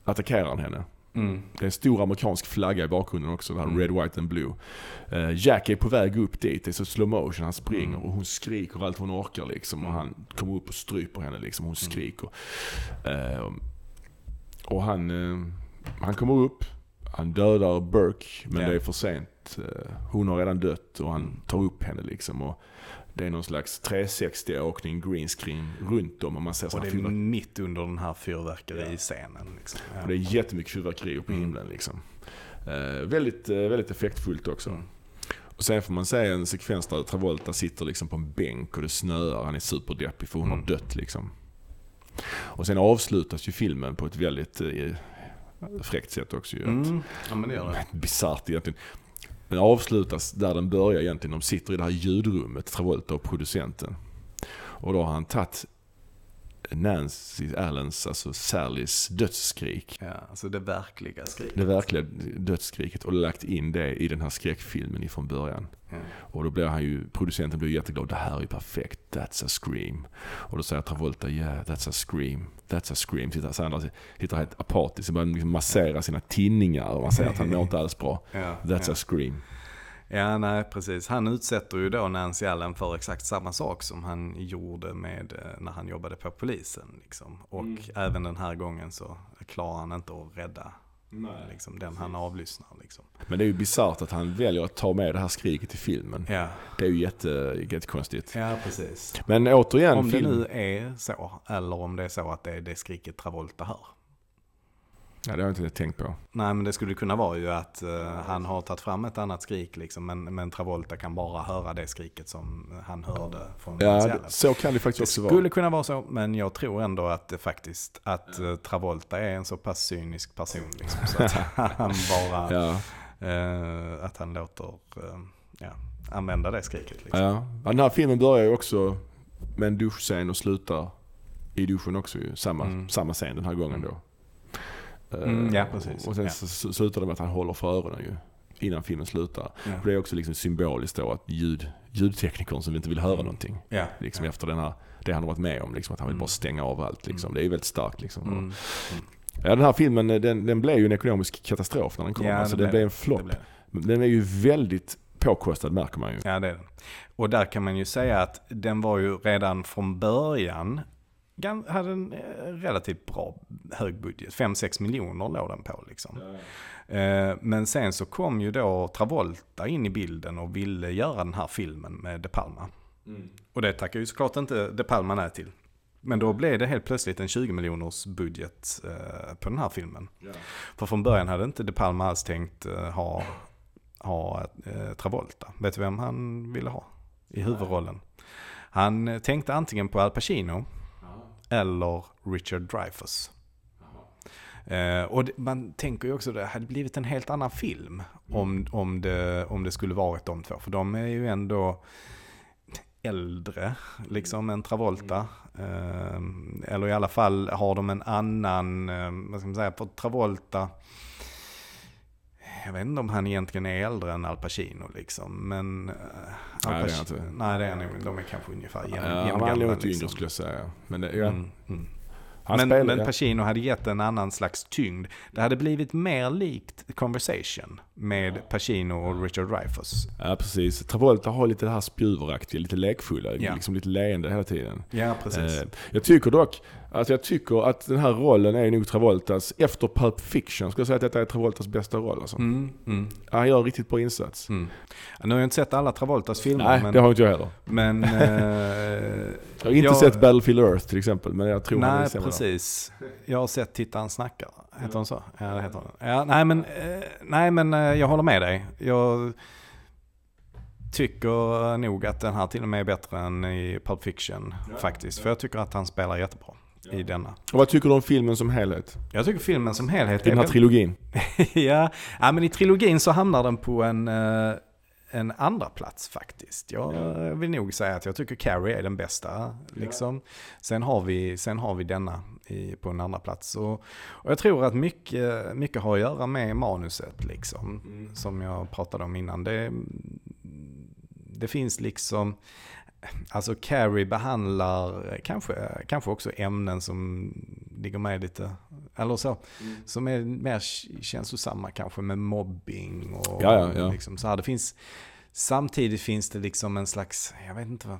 attackerar han henne. mm, Det är en stor amerikansk flagga i bakgrunden också. Det här Mm. Red, White and Blue. Eh, Jack är på väg upp dit. Det är så slow motion. Han springer Mm. och hon skriker allt hon orkar liksom. Och han kommer upp och stryper henne liksom. Mm. Hon skriker. Eh, och han, eh, han kommer upp. Han dödar Burke. Men Ja. det är för sent. Eh, hon har redan dött och han tar upp henne liksom. Och det är någon slags 360-åkning green screen runt om. Och man ser Och det är fyrverk- mitt under den här fyrverkeriscenen. Liksom. Ja. och det är jättemycket fyrverkerier på Mm. himlen liksom. Eh, väldigt, eh, väldigt effektfullt också. Och sen får man se en sekvens där Travolta sitter liksom på en bänk och det snöar. Han är superdeppig för hon har Mm. dött liksom. Och sen avslutas ju filmen på ett väldigt eh, fräckt sätt också ju. Mm. Ja men det gör det. Bisarrt egentligen. Den avslutas där den börjar egentligen. De sitter i det här ljudrummet, Travolta och producenten. Och då har han tagit Nancy Allens, alltså Sallys dödsskrik. Ja, alltså det verkliga skriket. Det verkliga dödsskriket och lagt in det i den här skräckfilmen ifrån början. Ja. Och då blir han ju, producenten blir jätteglad. Det här är perfekt. That's a scream. Och då säger Travolta, yeah that's a scream. That's a scream. Sitter, så han sitter helt apatisk och börjar liksom massera sina tinningar. Och man säger att han mår inte alls bra. Ja, That's ja. a scream. Ja, nej precis. Han utsätter ju då Nancy Allen för exakt samma sak som han gjorde med eh, när han jobbade på polisen. Liksom. Och även den här gången så klarar han inte att rädda liksom, den han avlyssnar. Liksom. Men det är ju bisarrt att han väljer att ta med det här skriket i filmen. Ja. Det är ju jätte, jättekonstigt. ja, precis. Men återigen, Om det film... nu är så, eller om det är så att det är det skriket Travolta hör. Ja, det har jag inte tänkt på. Nej men det skulle kunna vara ju att eh, han har tagit fram ett annat skrik liksom, men, men Travolta kan bara höra det skriket som han hörde från Ja, det, så kan det faktiskt Det också skulle vara. kunna vara så, men jag tror ändå att det faktiskt, att eh, Travolta är en så pass cynisk person liksom, så att <laughs> han bara, Ja, eh, att han låter, ja, använda det skriket liksom. ja. ja, den här filmen börjar ju också med en duschscen och slutar i duschen också ju. Samma, Mm. samma scen den här gången då. Mm, Eh, ja, precis. Och sen Ja. så slutar det med att han håller för öronen ju. Innan filmen slutar. Ja. Det är också liksom symboliskt då att ljud, ljudteknikern som inte vill höra någonting. Ja. Liksom efter den här, det han har varit med om, liksom, att han vill bara stänga av allt. Liksom. Det är ju väldigt starkt. Liksom. Mm. Ja, den här filmen den, den blev ju en ekonomisk katastrof när den kom. Ja, alltså, det den blev en flopp. Den är ju väldigt påkostad märker man ju. Ja, det är den. Och där kan man ju säga att den var ju redan från början, hade en eh, relativt bra hög budget. 5-6 miljoner låg den på liksom. Eh, Men sen så kom ju då Travolta in i bilden och ville göra den här filmen med De Palma. Och det tackar ju såklart inte De Palma nej till. Men då blev det helt plötsligt en 20 miljoners budget eh, på den här filmen. För från början hade inte De Palma alls tänkt ha, ha Travolta. Vet du vem han ville ha i huvudrollen? Han tänkte antingen på Al Pacino eller Richard Dreyfuss. Eh, och det, man tänker ju också att det hade blivit en helt annan film om, om, det, om det skulle varit de två. För de är ju ändå äldre liksom än Travolta. Eh, eller i alla fall har de en annan, eh, vad ska man säga, för Travolta jag vet inte om han egentligen är äldre än Al Pacino liksom. Men... eh, Al Nej, det är han inte. Nej, det är han. De är kanske ungefär jäm, Ja, han jämngamla. nog inte liksom. yngre skulle jag säga. Men det, ja. Mm, mm. Han men, spelar, men ja. Pacino hade gett en annan slags tyngd. Det hade blivit mer likt Conversation med Pacino och Richard Dreyfuss. Ja, precis. Travolta har lite det här spjuveraktiga, lite lekfulla, Ja. liksom lite leende hela tiden. Ja, precis. Eh, jag tycker dock att jag tycker att den här rollen är nog Travoltas, efter Pulp Fiction, skulle jag säga att detta är Travoltas bästa roll. Alltså. Mm, mm, Han gör en riktigt bra insats. mm. Nu har jag inte sett alla Travoltas filmer. Nej, men, det har inte jag heller. men <laughs> eh, Jag har inte jag- sett Battlefield Earth till exempel, men jag tror han är Nej, sämre där. precis. Jag har sett Tittaren snackar. Heter hon så? Ja, det heter hon. Ja, nej, men, eh, nej, men eh, jag håller med dig. Jag tycker nog att den här till och med är bättre än i Pulp Fiction faktiskt. För jag tycker att han spelar jättebra i denna. Och vad tycker du om filmen som helhet? Jag tycker filmen som helhet I den här trilogin? <laughs> ja, ja, men i trilogin så hamnar den på en, eh, en andra plats faktiskt. Jag vill nog säga att jag tycker Carrie är den bästa. Liksom. Sen, har vi, sen har vi denna i, på en andra plats. Och, och jag tror att mycket, mycket har att göra med manuset, liksom, som jag pratade om innan. Det, det finns liksom... Alltså Carrie behandlar kanske, kanske också ämnen som ligger med lite, eller så, som är mer känslosamma kanske med mobbing och Ja, ja. Liksom, så här. Det finns, samtidigt finns det liksom en slags, jag vet inte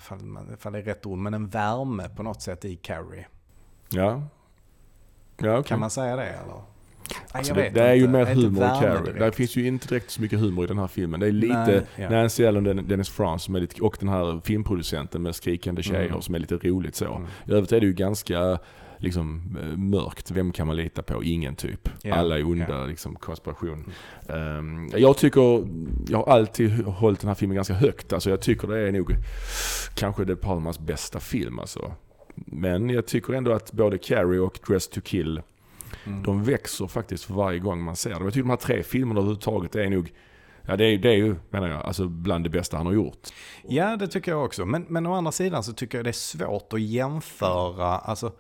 ifall det är rätt ord, men en värme på något sätt i Carrie. Ja. Ja, okej. Kan man säga det eller? Alltså det, det är ju mer Det humor i Carrie. Där finns ju inte direkt så mycket humor i den här filmen. Det är lite Nej, ja. Nancy Allen och Dennis Franz som är lite, och den här filmproducenten med skrikande tjejer Mm. som är lite roligt så. Mm. I övrigt är det ju ganska liksom eh, mörkt. Vem kan man lita på? Ingen typ. Ja, Alla är onda, ja. liksom konspiration. Ehm, jag tycker, jag har alltid hållit den här filmen ganska högt. Alltså jag tycker det är nog kanske De Palmas bästa film alltså. Men jag tycker ändå att både Carrie och Dress to Kill, Mm. de växer faktiskt för varje gång man ser dem. Jag tycker de här tre filmerna överhuvudtaget är nog, ja det är, det är ju, menar jag, alltså bland det bästa han har gjort. Ja, det tycker jag också. Men, men å andra sidan så tycker jag det är svårt att jämföra. Alltså,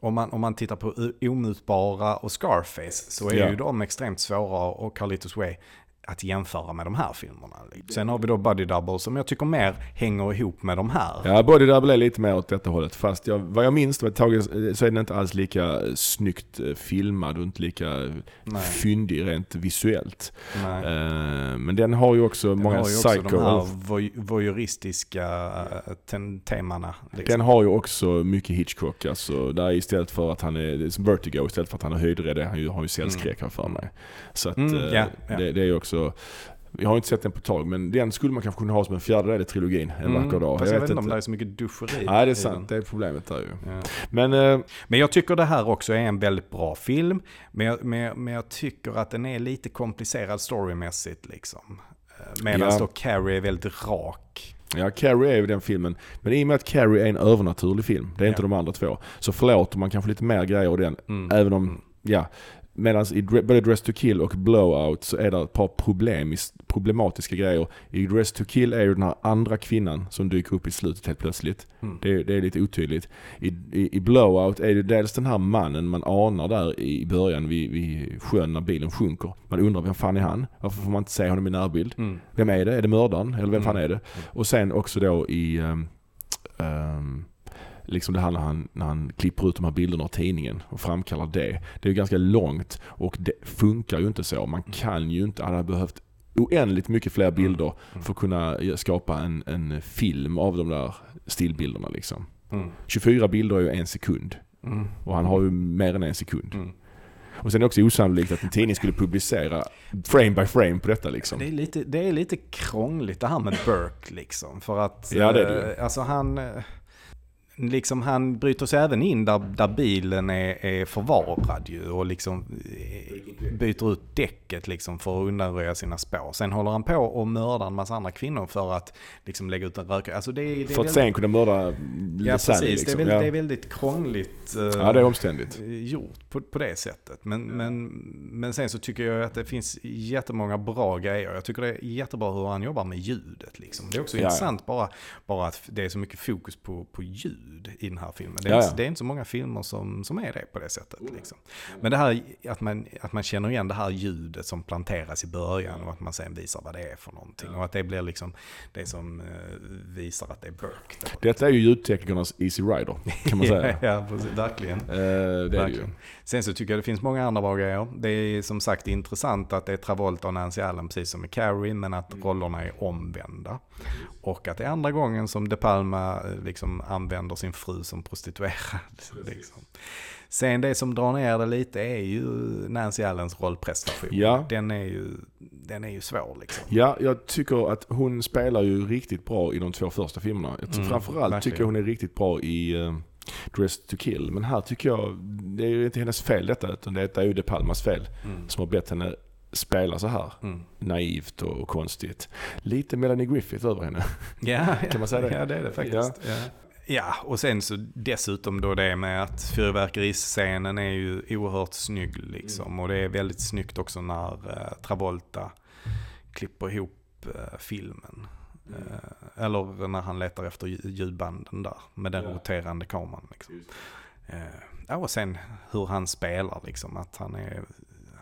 om man, om man tittar på Omutbara och Scarface så är Ja. ju de extremt svåra och Carlitos Way att jämföra med de här filmerna. Sen har vi då Buddy Double som jag tycker mer hänger ihop med de här. Ja, Body Double är lite mer åt detta hållet. Fast jag, vad jag minns taget, så är den inte alls lika snyggt eh, filmad och inte lika Nej. fyndig rent visuellt. Nej. Eh, Men den har ju också Den många har ju också psycho... de här voy- voyeuristiska eh, temana. Liksom. Den har ju också mycket Hitchcock. Alltså, där istället för att han är, som Vertigo, istället för att han är höjdrädd, han ju- har ju cellskräck här för mig. Så att Mm, eh, ja, ja. Det, det är ju också, jag har inte sett den på ett tag, men den skulle man kanske kunna ha som en fjärde del i trilogin en vacker dag. Mm, Fast jag, vet inte om det är så mycket duscheri. Nej, det är sant. Det är problemet där ju. Ja. Men eh, Men jag tycker det här också är en väldigt bra film. Men jag, men, men jag tycker att den är lite komplicerad storymässigt liksom. Medan Ja. då Carrie är väldigt rak. Ja, Carrie är ju den filmen. Men i och med att Carrie är en övernaturlig film, det är inte Ja. de andra två, så förlåter man kanske lite mer grejer i den. Mm. Även om, ja. Medan i både Dress to Kill och Blowout så är det ett par problematiska grejer. I Dress to Kill är ju den här andra kvinnan som dyker upp i slutet helt plötsligt. Mm. Det, är- det är lite otydligt. I, i, I Blowout är det dels den här mannen man anar där i början vid, vid sjön när bilen sjunker. Man undrar vem fan är han? Varför får man inte se honom i närbild? Mm. Vem är det? Är det mördaren? Eller vem fan Mm. är det? Och sen också då i... Um, um, liksom det här när han, när han klipper ut de här bilderna av tidningen och framkallar det. Det är ju ganska långt och det funkar ju inte så. Man kan ju inte, han hade behövt oändligt mycket fler bilder för att kunna skapa en, en film av de där stillbilderna liksom. Mm. 24 bilder är ju en sekund. Mm. Och han har ju mer än en sekund. Mm. Och sen är det också osannolikt att en tidning skulle publicera frame by frame på detta liksom. Det är, lite, det är lite krångligt det här med Burke liksom. För att, Ja, det är det eh, alltså han, eh, liksom han bryter sig även in där, där bilen är, är förvarad ju och liksom eh, byter ut däcket liksom för att undanröja sina spår. Sen håller han på och mördar en massa andra kvinnor för att liksom lägga ut en rökare. Alltså det, är- det är För att väldigt- sen kunna mörda Ja precis, liksom. det, är väldigt, ja. det är väldigt krångligt eh, ja, det är omständigt. gjort på, på det sättet. Men, men, men sen så tycker jag att det finns jättemånga bra grejer. Jag tycker det är jättebra hur han jobbar med ljudet. Liksom. Det är också ja. intressant bara, bara att det är så mycket fokus på, på ljud i den här filmen. Det är, Ja, inte, det är inte så många filmer som, som är det på det sättet. Liksom. Men det här att man, att man känner igen det här ljudet som planteras i början och att man sen visar vad det är för någonting. Och att det blir liksom det som eh, visar att det är Burke. då. Detta är ju ljudteknikernas Easy Rider, kan man säga. <laughs> ja, precis, verkligen. Eh, det är det ju. Verkligen. Sen så tycker jag det finns många andra bra grejer. Det är som sagt intressant att det är Travolta och Nancy Allen precis som i Carrie, men att rollerna är omvända. Och att det är andra gången som De Palma eh, liksom använder sin fru som prostituerad. <laughs> Liksom. Sen det som drar ner det lite är ju Nancy Allens rollprestation. Ja. Den, är ju, den är ju svår liksom. Ja, jag tycker att hon spelar ju riktigt bra i de två första filmerna. Mm, framförallt verkligen. tycker jag hon är riktigt bra i uh, Dress to Kill. Men här tycker jag, det är ju inte hennes fel detta, utan detta är ju De Palmas fel. Mm. Som har bett henne spela så här. Mm. Naivt och, och konstigt. Lite Melanie Griffith över henne. Ja, <laughs> Kan man säga det? Ja, det är det faktiskt. Ja. Ja, och sen så dessutom då det med att fyrverkeriscenen är ju oerhört snygg liksom. Och det är väldigt snyggt också när eh, Travolta klipper ihop eh, filmen. Eh, eller när han letar efter lju- ljudbanden där med den roterande kameran. Liksom. Eh, ja, och sen hur han spelar liksom. Att han är,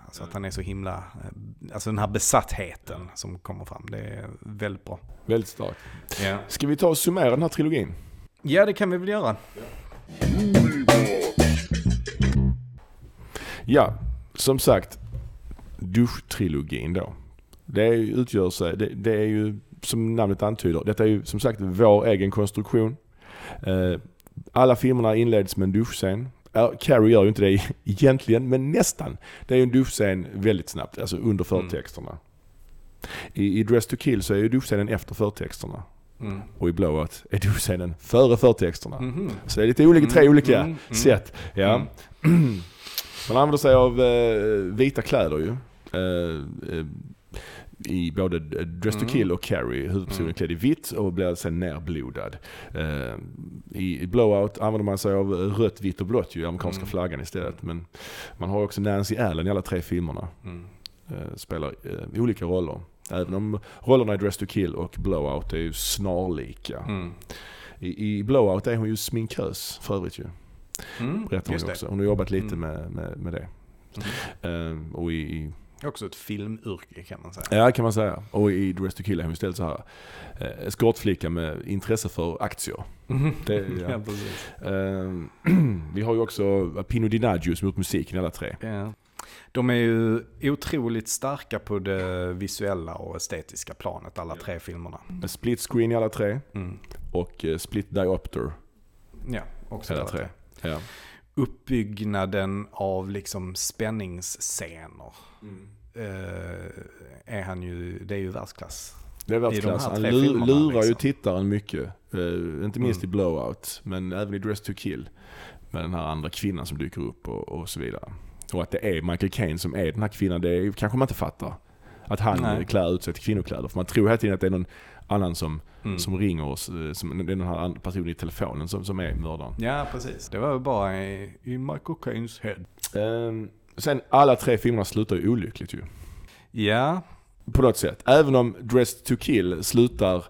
alltså att han är så himla, eh, alltså den här besattheten som kommer fram. Det är väldigt bra. Väldigt starkt. Ja. Ska vi ta och summera den här trilogin? Ja, det kan vi väl göra. Ja, som sagt. Duschtrilogin då. Det utgör sig, det, det är ju som namnet antyder, detta är ju som sagt vår egen konstruktion. Eh, alla filmerna inleds med en duschscen. Carrie gör ju inte det <laughs> egentligen, men nästan. Det är ju en duschscen väldigt snabbt, alltså under förtexterna. I, I Dress to Kill så är ju duschscenen efter förtexterna. Mm. och i Blowout är duschscenen före förtexterna. Mhm. Så det är lite olika, tre Mm, olika mm, mm. sätt. Ja. <clears throat> Man använder sig av eh, vita kläder ju. Eh, eh, I både Dress to Mm. Kill och Carrie. Huvudpersonen är klädd i vitt och blir sen nerblodad. Eh, I i Blowout använder man sig av rött, vitt och blått ju, amerikanska Mm. flaggan istället. Men man har också Nancy Allen i alla tre filmerna. Mm. Eh, spelar eh, olika roller. Även om rollerna i Dress to Kill och Blowout är ju snarlika. Mm. I, I Blowout är hon ju sminkös för övrigt ju. Mm. Berättar hon ju också. Hon har jobbat lite Mm. med, med, med det. Ehm, och i, i, Också ett filmyrke kan man säga. ja kan man säga. Och i Dress to Kill är hon istället så här eh, eskortflicka med intresse för aktier. Det, <laughs> ja. ja. Ehm, <clears throat> vi har ju också Pino Dinaggio som gjort musiken i alla tre. Ja. De är ju otroligt starka på det visuella och estetiska planet, alla tre filmerna. Split screen i alla tre Mm. och eh, split diopter Ja, också alla tre. tre. Ja. Uppbyggnaden av liksom spänningsscener eh, är han ju, det är ju världsklass. Det är världsklass. Han lurar ju liksom. tittaren mycket. Eh, inte minst Mm. i Blowout, men även i Dress to Kill. Med den här andra kvinnan som dyker upp och, och så vidare. Och att det är Michael Caine som är den här kvinnan, det kanske man inte fattar. Att han Nej. Klär ut sig till kvinnokläder. För man tror hela tiden att det är någon annan som, Mm. som ringer oss. eh, Som, det är den här personen i telefonen som, som är mördaren. Ja, precis. Det var bara i, i Michael Caines head. Ehm, sen alla tre filmerna slutar ju olyckligt ju. Ja, På något sätt. Även om Dressed to Kill slutar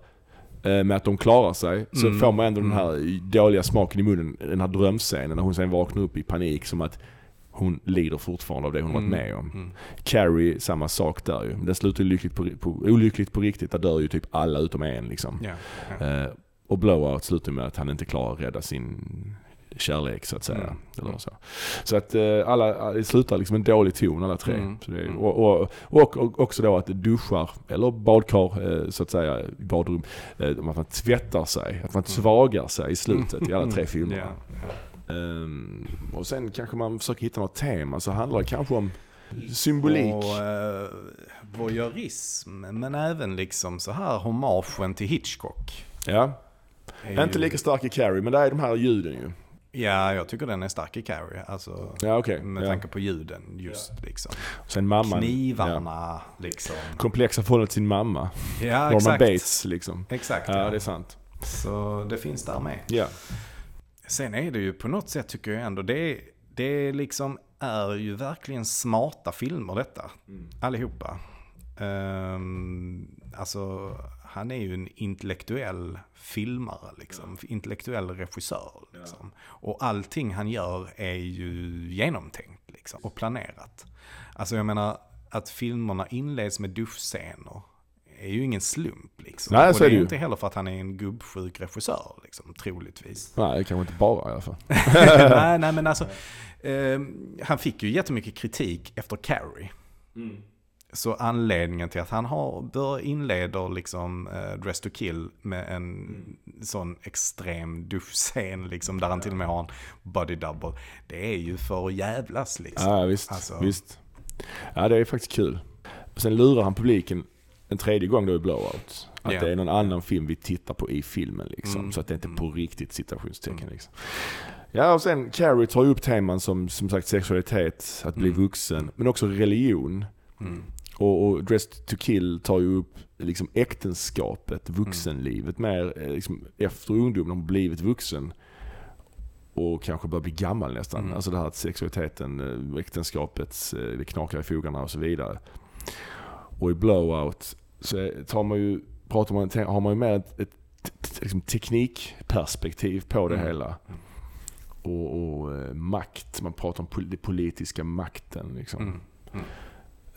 eh, med att de klarar sig, så Mm. får man ändå den här dåliga smaken i munnen, den här drömscenen när hon sen vaknar upp i panik som att hon lider fortfarande av det hon varit Mm. med om. Mm. Carrie, samma sak där ju. Den slutar lyckligt på, på, olyckligt på riktigt, där dör ju typ alla utom en liksom. ja. ja. Eh, och Blowout slutar med att han inte klarar att rädda sin kärlek så att säga. Mm. Eller så. så att eh, alla, det slutar liksom en dålig ton alla tre. Mm. Det Mm. och, och, och, och också då att duschar, eller badkar eh, så att säga, i badrum, eh, att man tvättar sig, att man svagar sig i slutet i alla <laughs> tre filmerna. Mm. Ja, ja. Ehm, och sen kanske man försöker hitta något tema, så handlar det kanske om symbolik. Och uh, voyeurism, men även liksom så här hommagen till Hitchcock. ja. är Inte ju- lika stark i Carrie, men det är de här ljuden ju. Ja, jag tycker den är stark i Carrie. Alltså, Ja, okej. med Ja. tanke på ljuden just liksom. Sen mamman. Ja. Knivarna liksom. Komplexa förhållande till sin mamma. Ja, Norman exakt. Bates liksom. Exakt. Ja, det är sant. Så det finns där med. Ja. Sen är det ju på något sätt tycker jag ändå, det, det liksom är ju verkligen smarta filmer detta. Allihopa. Um, alltså, han är ju en intellektuell filmare, liksom. Intellektuell regissör. Liksom. Och allting han gör är ju genomtänkt liksom, och planerat. Alltså jag menar, att filmerna inleds med duschscener är ju ingen slump. Liksom. Nej, och så det är det ju. inte heller för att han är en gubbsjuk regissör, liksom, troligtvis. Nej, kanske inte bara i alla fall. <laughs> nej, nej, men alltså. Eh, han fick ju jättemycket kritik efter Carrie. Så anledningen till att han har, bör inleder liksom eh, Dress to Kill med en sån extrem duschscen liksom, där han till och med har en body double. Det är ju för att jävlas liksom. Ja, visst. Alltså- visst. Ja, det är faktiskt kul. Och sen lurar han publiken en tredje gång då i Blowout. Att Ja. det är någon annan film vi tittar på i filmen liksom. Mm. Så att det inte är på riktigt citationstecken liksom. Ja, och sen Carrie tar ju upp teman som som sagt sexualitet, att bli Mm. vuxen, men också religion. Mm. Och, och Dressed to Kill tar ju upp liksom äktenskapet, vuxenlivet mer eh, liksom, efter ungdomen, har blivit vuxen. Och kanske börjar bli gammal nästan. Mm. Alltså det här att sexualiteten, eh, äktenskapet, eh, det knakar i fogarna och så vidare. Och i Blowout så tar man ju, pratar man, har man ju mer ett, ett, ett liksom teknikperspektiv på det Mm. hela. Och, och eh, makt, man pratar om pol- den politiska makten liksom. Mm. Mm.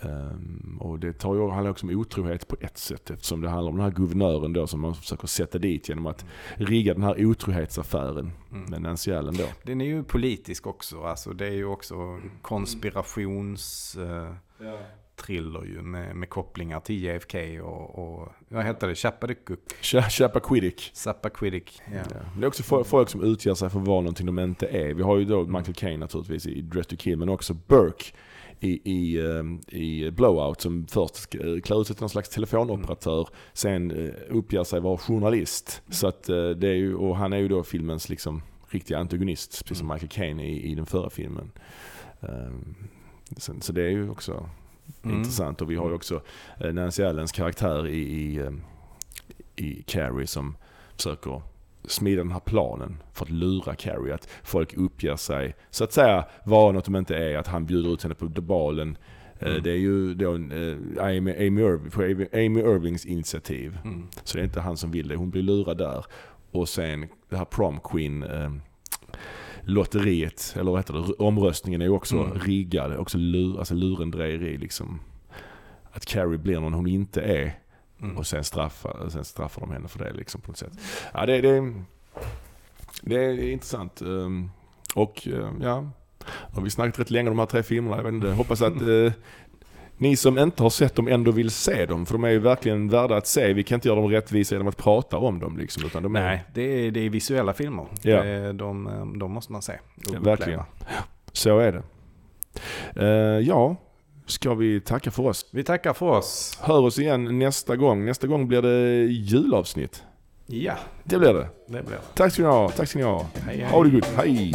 Ehm, och det tar ju, handlar också om otrohet på ett sätt eftersom det handlar om den här guvernören då som man försöker sätta dit genom att rigga den här otrohetsaffären Mm. med Nancy Allen då. Den är ju politisk också. Alltså det är ju också konspirations... Eh, thriller ju med, med kopplingar till JFK och, och vad heter det? Chappaquiddick? Ch- Chappaquiddick. Zappaquiddick. Ja. Ja. Det är också fo- folk som utger sig för att vara någonting de inte är. Vi har ju då Michael Caine naturligtvis i Dress to Kill men också Burke i, i, eh, i Blowout som först eh, klär ut sig till någon slags telefonoperatör, sen eh, uppger sig vara journalist. Så att eh, det är ju, och han är ju då filmens liksom riktiga antagonist, precis som Michael Caine i, i den förra filmen. Så, så det är ju också Mm. intressant. Och vi har ju också eh, Nancy Allens karaktär i, i, eh, i Carrie som försöker smida den här planen för att lura Carrie. Att folk uppger sig, så att säga, vara något de inte är. Att han bjuder ut henne på balen. Eh, Mm. Det är ju då Amy, Amy, Irving, på Amy, Irvings initiativ. Mm. Så det är inte han som vill det. Hon blir lurad där. Och sen det här prom queen lotteriet, eller vad heter det, omröstningen är ju också Mm. riggad. Också lur, alltså lurendrejeri liksom. Att Carrie blir någon hon inte är. Mm. Och sen straffar, sen straffar de henne för det liksom på något sätt. Ja, det, det, det är intressant. Ehm, Och eh, ja, har vi snackat rätt länge om de här tre filmerna. Jag vet inte, hoppas att <laughs> eh, ni som inte har sett dem ändå vill se dem. För de är ju verkligen värda att se. Vi kan inte göra dem rättvisa genom att prata om dem. Liksom, utan de är, Nej, det är, det är visuella filmer. Ja. Det är, de, de måste man se Ja, verkligen. Så är det. Eh, ja, ska vi tacka för oss. Vi tackar för oss. Hör oss igen nästa gång. Nästa gång blir det julavsnitt. Ja, Det blir det. det blir. Tack ska ni ha. Tack ska ni ha. Hej, hej. Ha det gott. Hej!